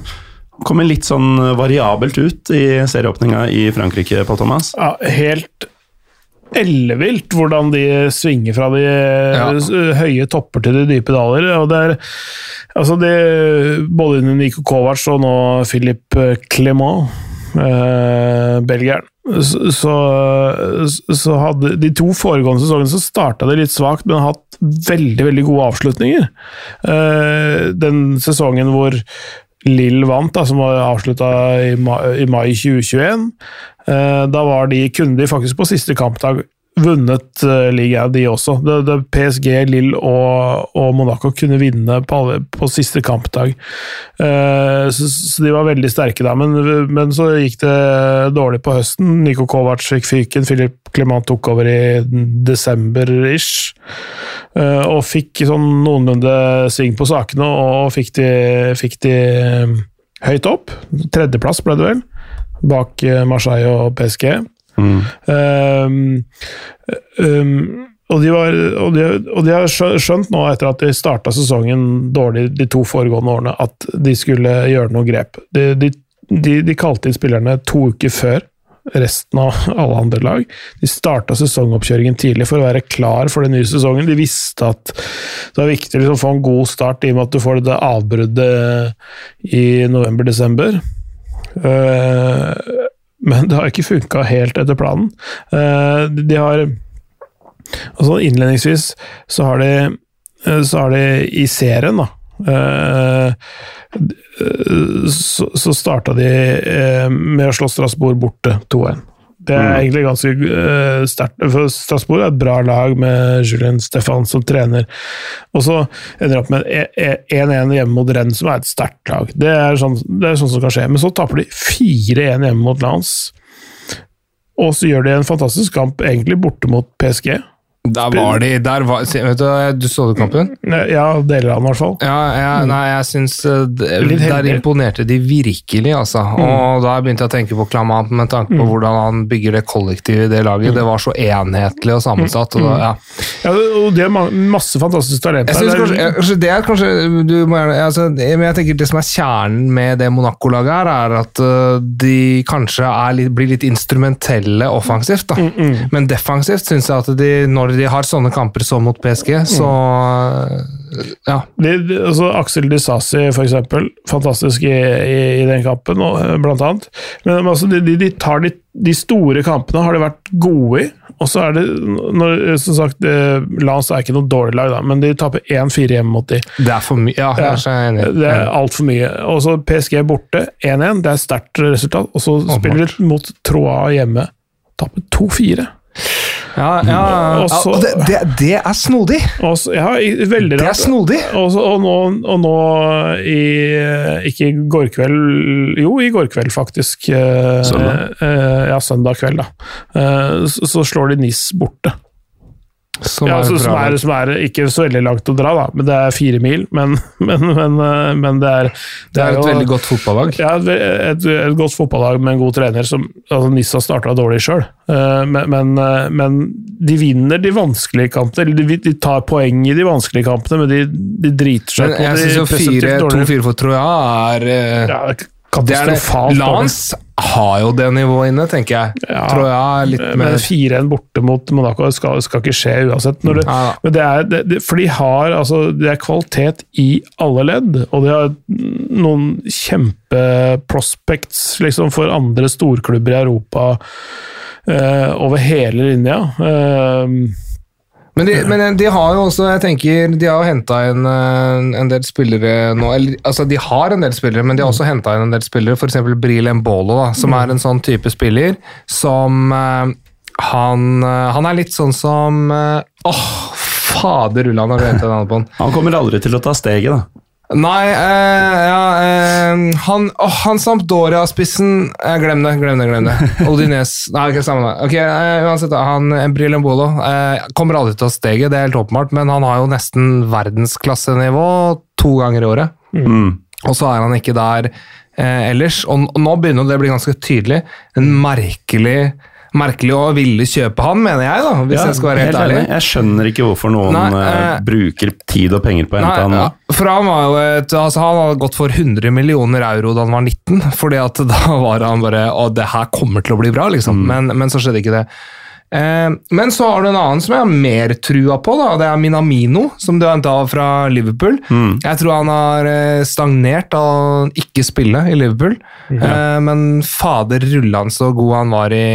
kommer litt sånn variabelt ut i serieåpninga i Frankrike, Pål Thomas. Ja, helt ellevilt hvordan de svinger fra de ja. høye topper til de dype daler. og det er altså det, Både under Niko Kovac og nå Philip Clement, eh, belgieren, så, så, så hadde de to foregående sesongene så starta det litt svakt, men har hatt veldig veldig gode avslutninger. Eh, den sesongen hvor Lill vant, da, som var avslutta i, i mai 2021. Eh, da var de, kunne de faktisk på siste kampdag vunnet uh, ligaen, de også. Det, det PSG, Lill og, og Monaco kunne vinne på, på siste kampdag. Eh, så, så de var veldig sterke da, men, men så gikk det dårlig på høsten. Niko Kovac fikk fyken, Philip Clement tok over i desember-ish. Eh, og fikk sånn noenlunde sving på sakene, og fikk de, fikk de eh, høyt opp. Tredjeplass ble det vel, bak eh, Marseille og PSG. Mm. Um, um, og, de var, og, de, og de har skjønt nå, etter at de starta sesongen dårlig de to foregående årene, at de skulle gjøre noe grep. De, de kalte inn spillerne to uker før resten av alle andre lag. De starta sesongoppkjøringen tidlig for å være klar for den nye sesongen. De visste at det var viktig liksom, å få en god start i og med at du får det avbruddet i november-desember. Uh, men det har ikke funka helt etter planen. Uh, de har altså Innledningsvis så har de, eh, så har de i serien, da så, så starta de uh, med å slå Strasbourg borte 2-1. Det er Mm. egentlig ganske sterkt. For Strasbourg er et bra lag med Julien Stefan som trener. Og så ender de opp med 1-1 hjemme mot Rennes, som er et sterkt lag. Det er, sånn, det er sånn som kan skje. Men så taper de 4-1 hjemme mot Lance. Og så gjør de en fantastisk kamp, egentlig borte mot PSG. Der var de der var, vet du, du så du kampen? Ja, deler av den i hvert fall. Ja, ja, nei, jeg syns eh, Der imponerte de virkelig, altså. Og da begynte jeg å tenke på Klamant med tanke på hvordan han bygger det kollektivet i det laget. Det var så enhetlig og sammensatt. Og da, ja. Ja, og det er ma- masse fantastisk talenter. Jeg synes Det er- kanskje, kanskje det er kanskje du må gjerne, altså, men jeg tenker Det som er kjernen med det Monaco-laget, her er at øh, de kanskje litt, blir litt instrumentelle offensivt. da. Men defensivt syns jeg at de, når de har sånne kamper som mot PSG, så øh, ja. De, altså Aksel Disasi, for eksempel. Fantastisk i, i, i den kampen, og, eh, blant annet. Men altså, de, de, de tar de, de store kampene har de vært gode i. Og så er det, når, som sagt, eh, Lans er ikke noe dårlig lag, da, men de taper 1-4 hjemme mot de. Det er for mye. Ja, Ja, jeg er det er altfor mye. Og så PSG borte 1-1, det er sterkt resultat. Og så spiller de mot Troa hjemme. Taper 2-4. Ja, ja, Også, ja, og det, det, det er snodig! Også, Ja, veldig rart. Det er snodig! Også, og, nå, og nå i Ikke i går kveld Jo, i går kveld, faktisk. eh, Søndag? eh, ja, søndag kveld, da. Eh, så, så slår de NIS borte. Som Ja, er som, er, som er ikke så veldig langt å dra, da. Men det er fire mil. Men, men, men, eh, men det er det er et jo- veldig godt fotballag. ja, et, et, et godt fotballag med en god trener. Som, altså Nissa starta dårlig sjøl, men, men, eh, men de vinner de vanskelige kampene. Eller de, de tar poeng i de vanskelige kampene, men de, de driter seg ut. jeg syns jo presumptivt dårlige- 2-4 for Troja er eh, ja, katastrofalt det. Lance har jo det nivået inne, tenker jeg. Ja, Tror jeg litt Men 4-1 borte mot Monaco skal, skal ikke skje uansett. Det, Ja. men det er, det, det, for de har altså, det er kvalitet i alle ledd, og de har noen kjempeprospects liksom, for andre storklubber i Europa uh, over hele linja. Eh, Men de, men de har jo også, jeg tenker, de har jo henta inn en, en del spillere nå. Eller, altså, de har en del spillere, men de har også henta inn en del spillere, f.eks. Bril Mbolo, da, som er en sånn type spiller som uh, han, uh, han er litt sånn som eh, Åh, fader Ulla, han har glemt annen på han. Han kommer aldri til å ta steget, da. Nei, eh, ja eh, Han, oh, han Sampdoria-spissen eh, Glem det, glem det. glem det Odines Nei, ikke samme det. Ok, eh, uansett, han eh, Bril Mbolo eh, kommer aldri til å stege, det er helt åpenbart, men han har jo nesten verdensklassenivå to ganger i året. Mm. Og så er han ikke der eh, ellers. Og, og nå begynner det å bli ganske tydelig. En merkelig Merkelig å ville kjøpe han, mener jeg, da, hvis Ja, jeg skal være helt, ærlig. enig. Jeg skjønner ikke hvorfor noen Nei, eh, eh, bruker tid og penger på å hente han nå. for han var jo et, altså han hadde gått for 100 millioner euro da han var 19, fordi at da var han bare Å, det her kommer til å bli bra, liksom. Men, men så skjedde ikke det. Eh, men så har du en annen som jeg har mer trua på, da. Det er Minamino, som du henta fra Liverpool. Jeg tror han har eh, stagnert av å ikke spille i Liverpool, eh, men fader rullan så god han var i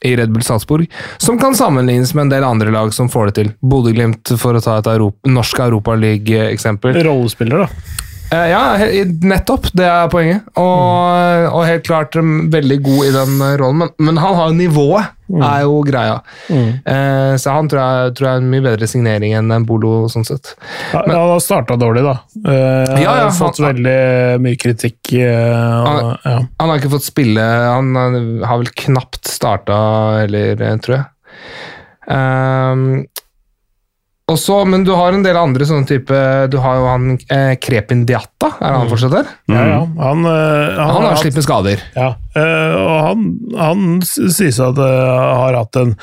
i Red Bull Salzburg, som kan sammenlignes med en del andre lag som får det til. Bodø-Glimt, for å ta et Europa, norsk Europaliga-eksempel. rollespiller, da. Eh, Ja, nettopp. Det er poenget. Og, og helt klart um, veldig god i den eh, rollen, men, men han har jo nivået, er jo greia. Eh, så han tror jeg, tror jeg er en mye bedre signering enn Bolo, sånn sett. Ja, han har starta dårlig, da. Uh, Ja, ja, har fått han- veldig mye kritikk. eh, og, ja. Han har ikke fått spille Han eh, har vel knapt starta heller, eh, tror jeg. Ehm, og så, men du har en del andre sånne type Du har jo han eh, Krepin Diatta, er han fortsatt der? Ja, ja. Han, eh, han, Han har hatt- slitt med skader. Ja, Uh, og han, han sies at uh, har hatt en,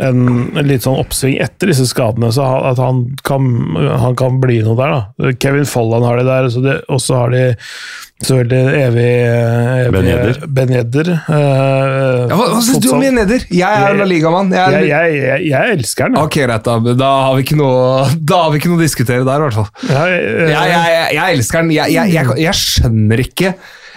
en, en litt sånn oppsving etter disse skadene, så han, at han kan, han kan bli noe der. da. Kevin Folland har de der, og så har de selvfølgelig evig, evig Ben Jedder. Uh, eh, Ja, hva hva syns du om Ben Jedder? Jeg er La Liga-mann. Jeg Jeg, jeg, jeg, elsker han Ok, greit, da. Da har vi ikke noe, da har vi ikke noe å diskutere der, i hvert fall. Jeg, jeg, Jeg, elsker han. Jeg, jeg, jeg, jeg skjønner ikke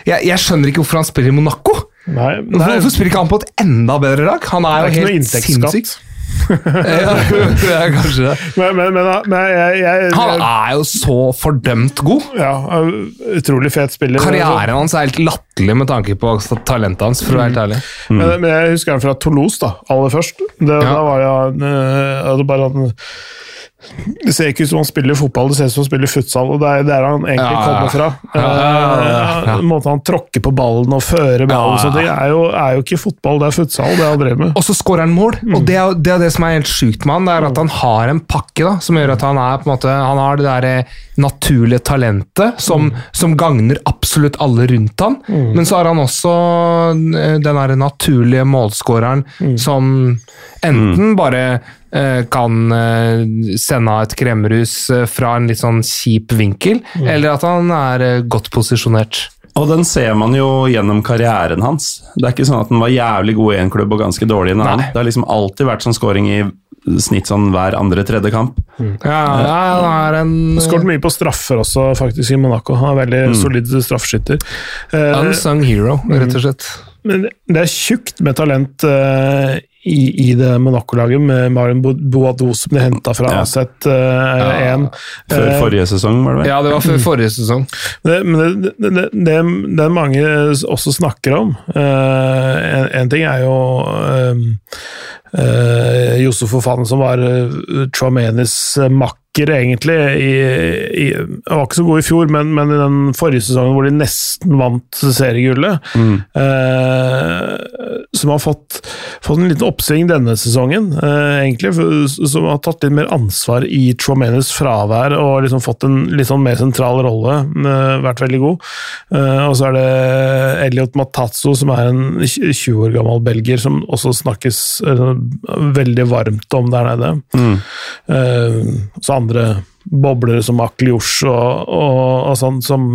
jeg, jeg skjønner ikke hvorfor han spiller i Monaco. nei, nei, hvorfor spiller ikke han på et enda bedre lag? Han er er jo helt sinnssykt sinnssyk. Ja, det er kanskje det. Men, men, men, men jeg, jeg, Han er jo så fordømt god. ja, utrolig fet spiller. Karrieren hans er helt latterlig med tanke på talentet hans, for å være helt ærlig. Men, men jeg husker han fra Toulouse, da, aller først. Det, Ja. Da var jeg, jeg det bare han Det ser ikke ut som han spiller fotball, det ser ut som han spiller futsal. og Det er der han egentlig Ja, kommer fra. Ja, ja, ja. Eh, Måten han tråkker på ballen og fører ballen så Det er jo, er jo ikke fotball, det er futsal det han drev med. Og så skårer han mål, og det er, det er det som er helt sjukt med han, det er at han har en pakke da, som gjør at han er på en måte, han har det der eh, naturlige talentet som, som gagner absolutt alle rundt han, men så har han også eh, den der naturlige målskåreren som enten bare eh, kan eh, sende av et kremrus eh, fra en litt sånn kjip vinkel, eller at han er eh, godt posisjonert. Og den ser man jo gjennom karrieren hans. Det er ikke sånn at han var jævlig god i en klubb og ganske dårlig i en annen. Nei. Det har liksom alltid vært sånn scoring i snitt sånn hver andre-tredje kamp. Ja, ja, han er en... Skåret mye på straffer også, faktisk, i Monaco. Han er veldig solid straffeskytter. Unsung hero, rett og slett. Men det er tjukt med talent eh, i, i det Monaco-laget, med Marion Bo- Boadou som de henta fra Ja. AZ1. Før Eh, forrige sesong, var det vel? Ja, det var før forrige sesong. Det, men det, det, det, det, er mange også snakker om. Uh, en, en ting er jo um, uh, Josef Ofan, som var uh, Chouamenis makker, egentlig. I, var ikke så god i fjor, men, men i den forrige sesongen hvor de nesten vant seriegullet. eh, som har fått, fått en liten oppsving denne sesongen, eh, egentlig. for- Som har tatt litt mer ansvar i Tromenes fravær og liksom fått en litt sånn mer sentral rolle. eh, vært veldig god. Eh, og så er det Elliot Matazzo, som er en 20 år gammel belgier, som også snakkes, eh, veldig varmt om der nede. Mm. Eh, så andre boblere som Akliosj og, og, og sånn, som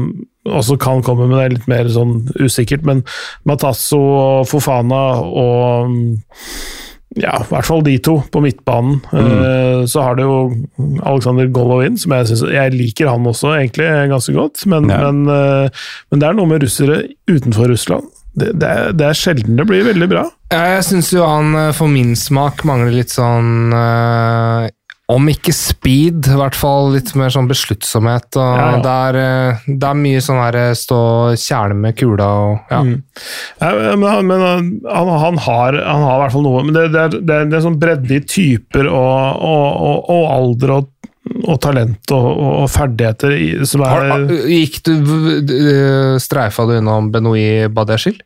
også kan komme, med det litt mer sånn usikkert. Men Matasso og Fofana og ja, i hvert fall de to på midtbanen. Eh, så har det jo Alexander Golovin, som jeg synes, Jeg liker han også egentlig ganske godt, men, Ja. men, eh, men det er noe med russere utenfor Russland. Det, det, er, det er sjelden det blir veldig bra. Jeg syns jo han eh, for min smak mangler litt sånn eh, Om ikke speed, i hvert fall litt mer sånn besluttsomhet. Og Ja, ja. Det, er, eh, det er mye sånn her stå kjerne med kula og ja. Mm. Ja, men han, men han, han, har, han har i hvert fall noe. Men det, det, er, er, er sånn bredde i typer og, og, og, og alder og, og talent og, og, ferdigheter som er Har, gikk du uh, Streifa du innom Benoit Badiashil?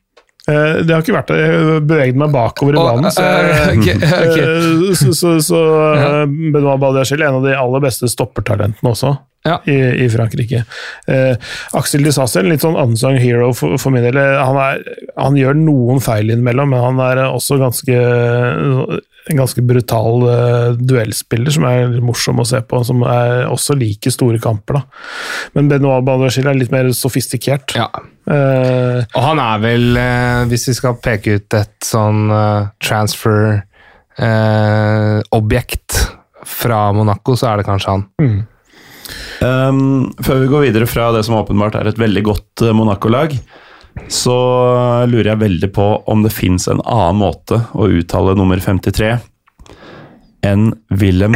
eh, Det har ikke vært det. Jeg beveget meg bakover i banen. Så, okay, ok, ok. eh, så, så, så ja. Benoit Badiachil er en av de aller beste stoppertalentene også. Ja. I, I Frankrike. Eh, Axel Disassel, litt sånn unsung hero for, for min del. Han, er, han gjør noen feil innimellom, men han er også ganske en ganske brutal uh, duellspiller som er morsom å se på, som er også liker store kamper. Da. Men Benoit Badiachil er litt mer sofistikert. Ja. Uh, Og han er vel, uh, hvis vi skal peke ut et sånn eh, transfer-objekt fra Monaco, så er det kanskje han. Um, før vi går videre fra det som åpenbart er et veldig godt eh, Monaco-lag, så lurer jeg veldig på om det fins en annen måte å uttale nummer 53 enn Willem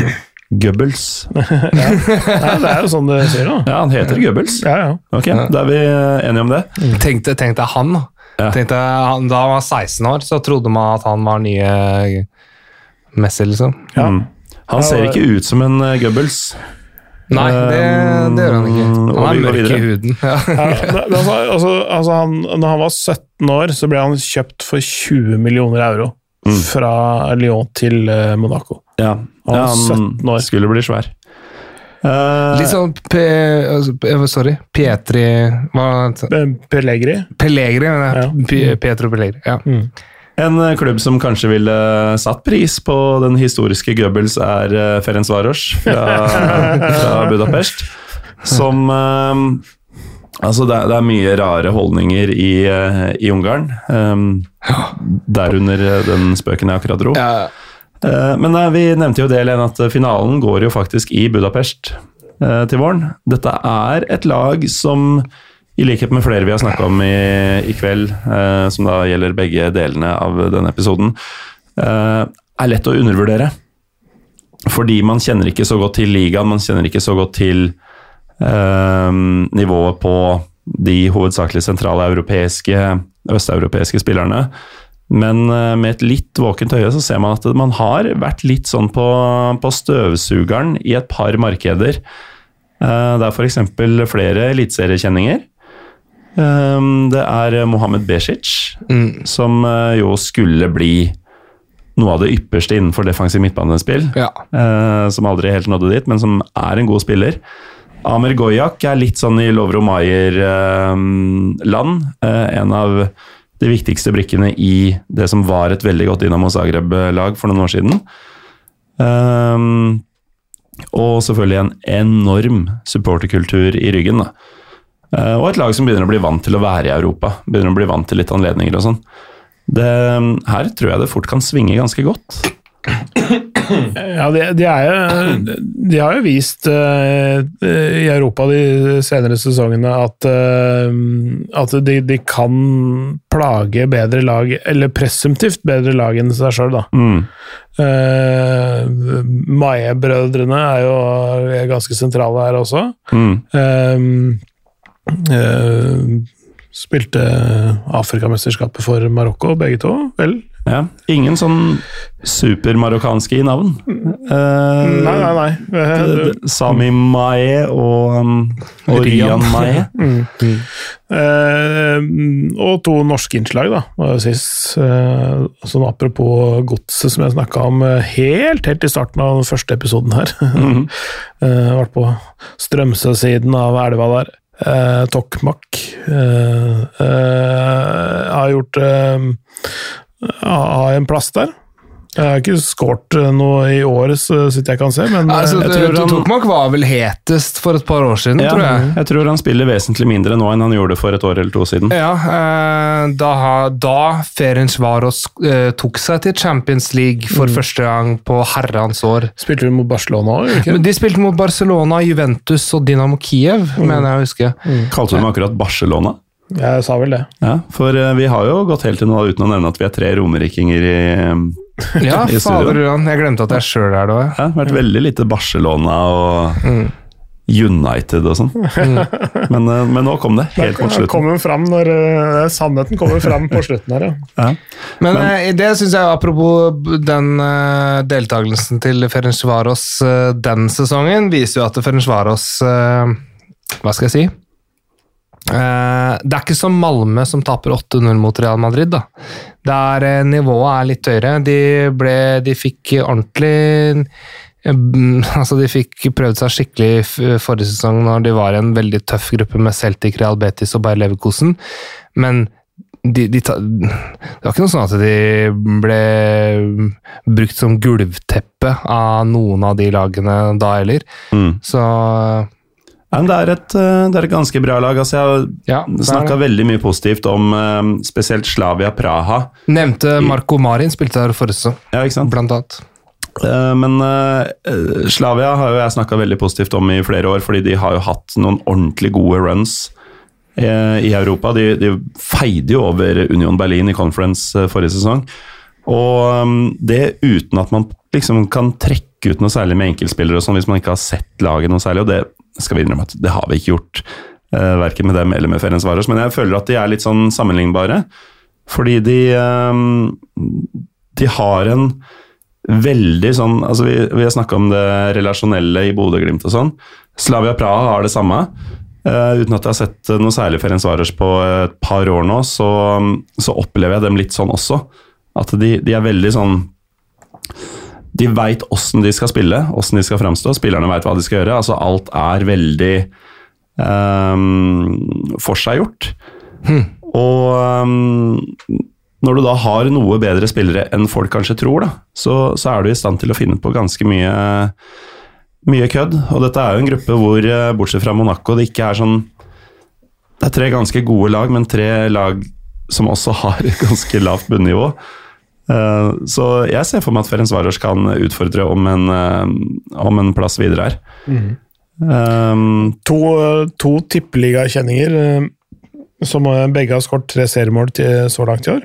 Goebbels. ja, det er jo sånn det sier, da. Ja, han heter Goebbels. Ja, ja. Ok, da er vi enige om det. Tenkte deg, tenk deg han, da. Ja. Tenk han. Da han var 16 år, så trodde man at han var nye Messi, liksom. Ja. Mm. Han ser ikke ut som en eh, Goebbels. Nei, det, det gjør han ikke. Han er mørk i huden. Ja. Ja, altså, altså, altså han, når han var 17 år, så ble han kjøpt for 20 millioner euro fra Lyon til eh, Monaco. Ja, Han ja var 17 år. skulle bli svær. Uh, Litt sånn Pe, altså, Sorry, Pietri hva, Pelegri? Pellegri. Pellegri, mener jeg. Ja. P- Pietro Pelegri. Ja. En eh, klubb som kanskje ville satt pris på den historiske Goebbels, er Ferenc Varos fra, fra Budapest. Som eh, Altså, det er, det er mye rare holdninger i, eh, i Ungarn. Um, derunder eh, den spøken jeg akkurat dro. Eh, men nei, vi nevnte jo del én at eh, finalen går jo faktisk i Budapest eh, til våren. Dette er et lag som, i likhet med flere vi har snakka om i, i kveld, eh, som da gjelder begge delene av denne episoden, eh, er lett å undervurdere. Fordi man kjenner ikke så godt til ligaen, man kjenner ikke så godt til eh, nivået på de hovedsakelig sentrale europeiske, østeuropeiske spillerne. Men eh, med et litt våkent øye så ser man at man har vært litt sånn på, på støvsugeren i et par markeder. Eh, Det er f.eks. flere eliteseriekjenninger. Eh, Det er Mohammed Besic, Mm. som eh, jo skulle bli noe av det ypperste innenfor defensiv midtbanespill. Ja. eh, Som aldri helt nådde dit, men som er en god spiller. Amer Gojak er litt sånn i Lovro Maier-land. En av de viktigste brikkene i det som var et veldig godt Dinamo Zagreb-lag for noen år siden. Um, og selvfølgelig en enorm supporterkultur i ryggen. Da. Eh, og et lag som begynner å bli vant til å være i Europa. Begynner å bli vant til litt anledninger og sånn. Det, her tror jeg det fort kan svinge ganske godt. Ja, de, de, jo, de har jo vist uh, i Europa de senere sesongene at, uh, at de, de kan plage bedre lag, eller presumptivt bedre lag enn seg sjøl, da. Mm. Uh, Maie-brødrene er jo ganske sentrale her også. Mm. Eh, eh, spilte Afrikamesterskapet for Marokko, begge to, vel? Ja, ingen sånn supermarokkanske i navn. Uh, Nei, nei, nei. Uh, Sami Mae og, um, og Ryan. Ryan Mm. Uh, og to norske innslag, da, var jo sist. Sånn apropos godset som jeg snakka om helt, helt i starten av den første episoden her. Mm Eh, vært på Strømsø-siden av elva der. Eh, Tokmak eh, eh, har gjort eh, Har en plass der. Jeg har ikke skåret eh, noe i år, så så vidt jeg kan se, men Altså, eh, jeg tror han- Tokmak var vel hetest for et par år siden, Ja, tror jeg. jeg tror han spiller vesentlig mindre nå enn han gjorde for et år eller to siden. Ja, eh, da, da Ferencvaros eh, tok seg til Champions League for første gang på herrens år. spilte de mot Barcelona òg? De spilte mot Barcelona, Juventus og Dynamo Kiev, mener jeg å huske. Kalte du dem akkurat Barcelona? Jeg sa vel det. Ja, for eh, vi har jo gått helt til nå uten å nevne at vi er tre romerikinger i eh, Ja, fader Uran, jeg glemte at jeg sjøl er det òg. Ja, vært veldig lite Barcelona og Mm. United og sånn. Men, eh, men nå kom det, helt mot Den slutten. kommer frem når eh, Sannheten kommer fram på slutten her, ja. Ja. Men, Men- eh, det syns jeg, apropos den deltakelsen til Ferencvaros den sesongen, viser jo at Ferencvaros Hva skal jeg si? Det er ikke som Malmö som taper 8-0 mot Real Madrid. da. Der eh, nivået er litt høyere. De, ble, de fikk ordentlig eh, Altså, de fikk prøvd seg skikkelig forrige sesong når de var i en veldig tøff gruppe med Celtic, Real Betis og Bayer Leverkosen, men de, de ta, det var ikke noe sånn at de ble brukt som gulvteppe av noen av de lagene da heller. Mm. Så Ja, men det, er et, eh, det er et ganske bra lag. Altså, jeg har er snakka veldig mye positivt om eh, spesielt Slavia Praha. Nevnte Marco Marin, spilte der forrige sesong, Ja, ikke sant? blant annet. Eh, Men Slavia har jo jeg snakka veldig positivt om i flere år, fordi de har jo hatt noen ordentlig gode runs i Europa. De, de feide jo over Union Berlin i conference forrige sesong. Og det uten at man liksom kan trekke ut noe særlig med enkeltspillere, og sånn, hvis man ikke har sett laget noe særlig. og det skal vi innrømme at det har vi ikke gjort, uh, verken med dem eller med Ferencvaros. Men jeg føler at de er litt sånn sammenlignbare, fordi de um, De har en veldig sånn altså Vi, vi har snakka om det relasjonelle i Bodø-Glimt og sånn. Slavia Praha har det samme. Uh, uten at jeg har sett noe særlig Ferencvaros på et par år nå, så, så opplever jeg dem litt sånn også. At de, de er veldig sånn De veit åssen de skal spille, åssen de skal framstå. Spillerne veit hva de skal gjøre. Altså alt er veldig um, forseggjort. Og um, når du da har noe bedre spillere enn folk kanskje tror, da, så, så er du i stand til å finne på ganske mye, mye kødd. Og dette er jo en gruppe hvor, eh, bortsett fra Monaco, det ikke er sånn Det er tre ganske gode lag, men tre lag som også har et ganske lavt bunnivå. Eh, Så jeg ser for meg at Ferencvaros kan utfordre om en, eh, om en plass videre her. Um, To, to tippeligakjenninger som begge har skåret tre seriemål til så langt i år.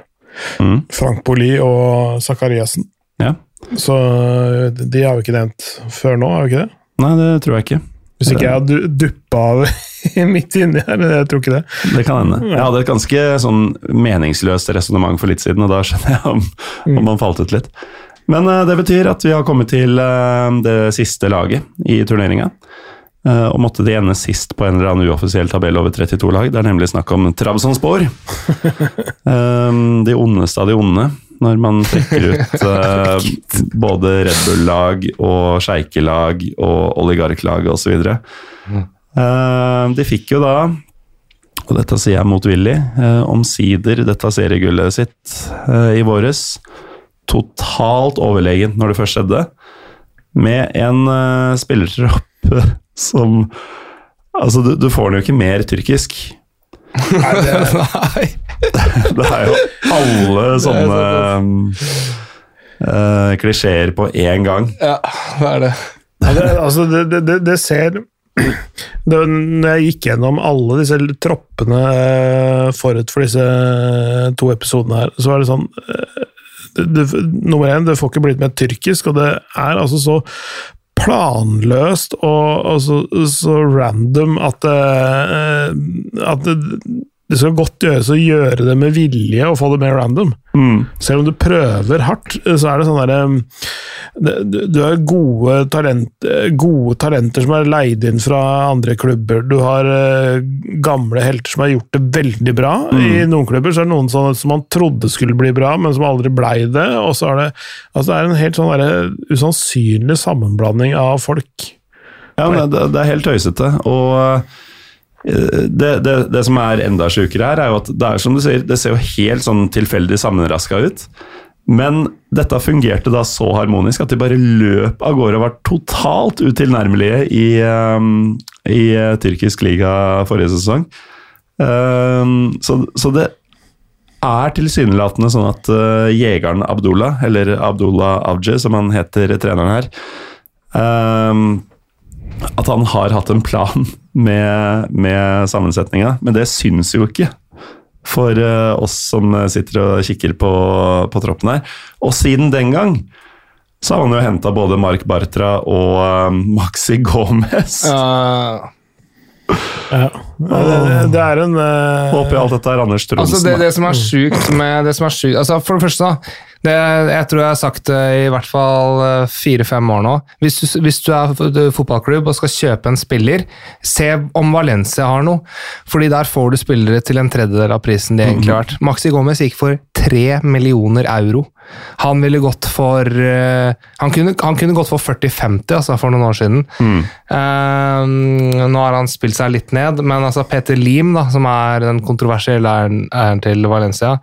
mm, Frank Boli og Sakariassen. ja. Så de har vi ikke nevnt før nå, har vi ikke det? Nei, det tror jeg ikke. Hvis ikke jeg har du- duppa av midt inni her. Jeg tror ikke det. Det kan hende. Jeg hadde et ganske sånn meningsløst resonnement for litt siden, og da skjønner jeg om, om man falt ut litt. Men eh, det betyr at vi har kommet til eh, det siste laget i turneringa. Eh, og måtte det ende sist på en eller annen uoffisiell tabell over 32 lag. Det er nemlig snakk om Trabzonspor. De ondeste av de onde. Når man trekker ut eh, både Red Bull-lag og sjeikelag og oligarklag osv. Uh, de fikk jo da og dette sier jeg motvillig, uh, omsider dette seriegullet sitt eh, i våres. Totalt overlegent når det først skjedde, med en uh, spillertropp som Altså, du, du får den jo ikke mer tyrkisk. Nei, det, Nei. Det er jo alle sånne uh, klisjeer på én gang. Ja, det er det. ja, det, altså, det, det, det, det ser det, Når jeg gikk gjennom alle disse troppene eh, forut for disse to episodene her, så var det sånn eh, det, det, Nummer én, det får ikke blitt mer tyrkisk, og det er altså så planløst og, og så, så random at, at det, det skal godt gjøres å gjøre det med vilje og få det mer random. Selv om du prøver hardt, så er det sånn derre Du du har gode, talent, gode talenter som er leid inn fra andre klubber. Du har eh, gamle helter som har gjort det veldig bra. I noen klubber så er det noen sånne som man trodde skulle bli bra, men som aldri blei det. Og så er det, altså det er en helt sånn usannsynlig sammenblanding av folk. Ja, men det, det er helt tøysete. Og eh, det, det, det som er enda sjukere her, er jo at det er som du sier, det ser jo helt sånn tilfeldig sammenraska ut. Men dette fungerte da så harmonisk at de bare løp av gårde og var totalt utilnærmelige i, um, i uh, tyrkisk liga forrige sesong. Um, så, så, det er tilsynelatende sånn at uh, jegeren Abdullah, eller Abdullah Avje, som han heter treneren her um, At han har hatt en plan med, med sammensetninga, men det syns jo ikke for uh, oss som sitter og kikker på, på, troppen her. Og siden den gang så har man jo henta både Mark Bartra og uh, Maxi Gomez. Uh. Ja. Det, det, er en uh... Håper alt dette er Anders Trondsen. Altså det, det, som er sjukt med det som er sykt, altså For det første, da. Det, jeg tror jeg har sagt det i hvert fall fire-fem år nå. Hvis du, hvis du, er fotballklubb og skal kjøpe en spiller, se om Valencia har noe. Fordi der får du spillere til en tredjedel av prisen de egentlig har vært. Maxi Gomez gikk for tre millioner euro. Han ville gått for uh, han, kunne, han, kunne, gått for 40-50 altså, for noen år siden. Mm. Uh, nå har han spilt seg litt ned, men altså Peter Lim, da, som er den kontroversielle eieren til Valencia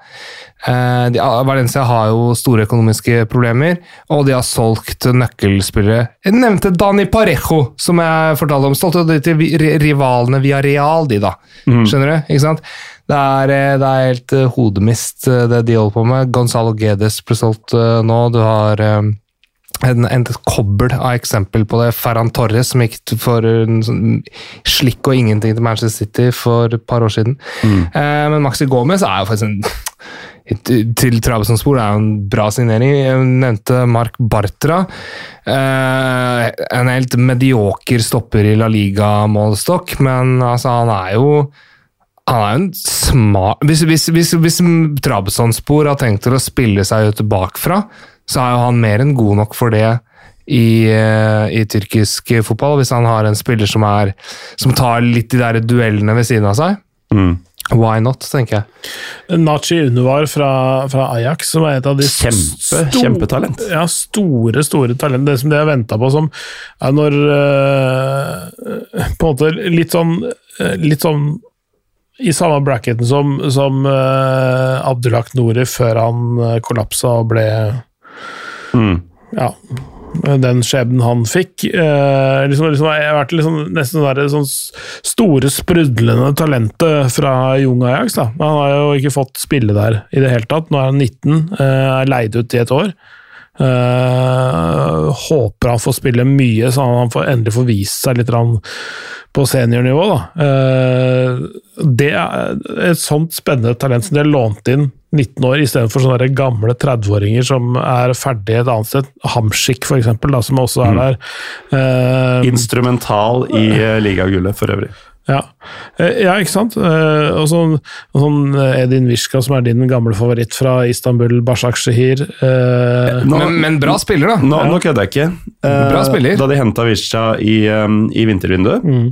uh, de, Valencia har jo store økonomiske problemer, og de har solgt nøkkelspillere. Jeg nevnte Dani Parejo, som jeg fortalte om. Stolte til rivalene via Real, de, da. Mm. Skjønner du? Ikke sant? Det er, eh, det er helt uh, hodemist, uh, det de holder på med. Gonzalo Gedes ble solgt nå. Du har en, en kobbel av eksempel på det. Ferran Torres, som gikk for sånn slikk og ingenting til Manchester City for et par år siden. Mm. men Maxi Gomez er jo faktisk en til Trabzonspor er jo en bra signering. Jeg nevnte Mark Bartra. Eh, en helt medioker stopper i La Liga-målestokk, men altså, han er jo han er en smart Hvis, hvis, hvis, hvis Trabzonspor har tenkt til å spille seg ut bakfra, så er jo han mer enn god nok for det i, eh, i, tyrkisk fotball. Hvis han har en spiller som, er, som tar litt de der duellene ved siden av seg. Mm. Why not, tenker jeg. Nachi Unuvar fra, fra, Ajax, som er et av de Kjempe, sto kjempetalent. Ja, store, store talent. Det som de har venta på, som er når uh, På en måte litt sånn, litt sånn i samme bracketen som, som uh, Abdullah Knori før han uh, kollapsa og ble mm. Ja, den skjebnen han fikk. Uh, liksom, liksom, jeg har vært liksom, nesten der, sånn store, sprudlende talentet fra Jung Ajax. Da. Han har jo ikke fått spille der i det hele tatt. Nå er han 19, uh, er leid ut i et år. Uh, håper han får spille mye, så han får endelig får vist seg litt på seniornivå. Da. Uh, det er et sånt spennende talent som de har lånt inn 19 år, istedenfor sånne gamle 30-åringer som er ferdige et annet sted. Hamshik, for eksempel, da, som også er mm. der. Uh, Instrumental i ligagullet, for øvrig. Ja. Eh, ja, ikke sant? Eh, og sånn, sånn Edin Vishka, som er din gamle favoritt fra Istanbul, Bashak Shehir. Eh, men, men, bra spiller, da. Nå, ja. nå kødder jeg ikke. Eh, bra spiller. Da de henta Vishka i, um, i vintervinduet, mm.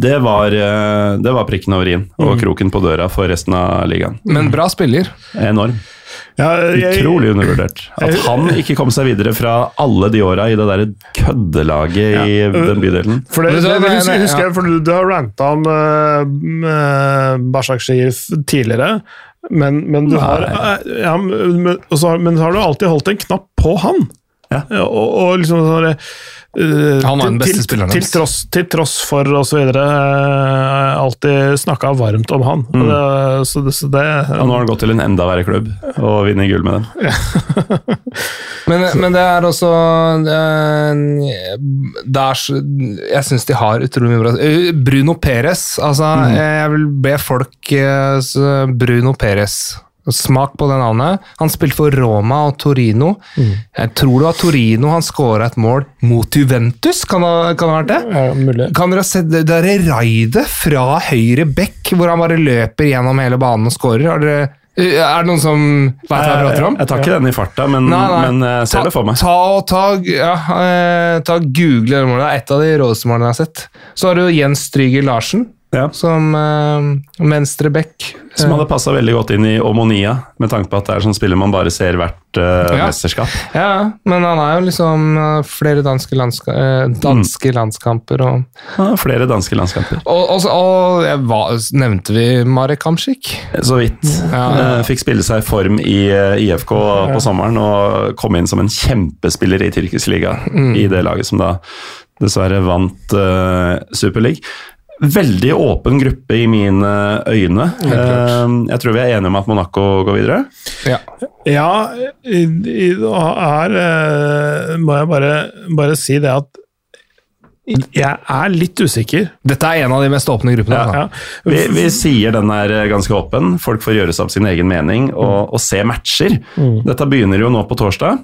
det, var, det var prikken over i-en og mm. kroken på døra for resten av ligaen. Men bra spiller. Enorm. Ja, jeg, Utrolig undervurdert. At han ikke kom seg videre fra alle de åra i det der køddelaget ja. i den bydelen. For det, det, det, husker, husker jeg, for Du har ranta om uh, Bashak Shir tidligere, men, men, du har, ja, men, så, men så har du alltid holdt en knapp på han. Ja. Og, og liksom sånn Uh, han er den beste spilleren til, tross, til tross for osv. Uh, eh, alltid snakka varmt om han. Mm. Det, så det, så det, ja, nå har han gått til en enda verre klubb og vinner gull med dem. men, men, det er også uh, er, Jeg syns de har utrolig mye bra Bruno Perez. Altså, mm. jeg vil be folk Bruno Perez Smak på det navnet. Han spilte for Roma og Torino. Mm. Jeg tror det var Torino han skåra et mål mot Juventus, kan det, kan det ha vært det? Ja, mulig. Kan dere se det derre raidet fra høyre bekk, hvor han bare løper gjennom hele banen og skårer? Har dere er det noen som vet hva jeg prater om? Jeg, tar ikke den i farta, men, nei, nei. men jeg ser ta, det for meg. Ta, ta, ja, eh, ta Google det målet. Det er et av de råeste målene jeg har sett. Så har du Jens Stryger Larsen. Ja. Som uh, venstre back. Som hadde passa veldig godt inn i Omonia, med tanke på at det er sånn spiller man bare ser hvert uh, Ja. mesterskap. Ja, men han er jo liksom uh, flere danske, landska eh, danske landskamper og Ja, flere danske landskamper. Og, og, og, og var, nevnte vi Marek Hamsik? Så vidt. Ja. Eh, Fikk spille seg i form i eh, IFK på sommeren og kom inn som en kjempespiller i tyrkisk liga i det laget som da dessverre vant uh, Superleague. Veldig åpen gruppe i mine øyne. Eh, jeg tror vi er enige om at Monaco går videre. Ja. Ja, i, i, her eh, må jeg bare, bare si det at jeg er litt usikker. Dette er en av de mest åpne gruppene. Ja. Ja. Vi, vi sier den er eh, ganske åpen. Folk får gjøre seg opp sin egen mening og, og se matcher. Dette begynner jo nå på torsdag,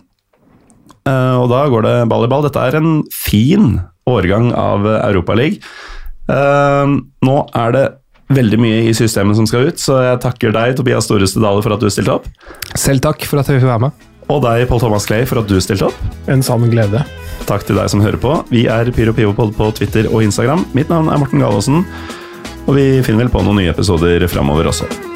eh, og da går det ball i ball. Dette er en fin årgang av Europaligaen. Uh, nå er det veldig mye i systemet som skal ut, så jeg takker deg, Tobias Storeste Dale, for at du stilte opp. Selv takk for at jeg fikk være med. Og deg, Pål Thomas Clay, for at du stilte opp. En sann glede. Takk til deg som hører på. Vi er PyroPivopod på Twitter og Instagram. Mitt navn er Morten Galaasen, og vi finner vel på noen nye episoder framover også.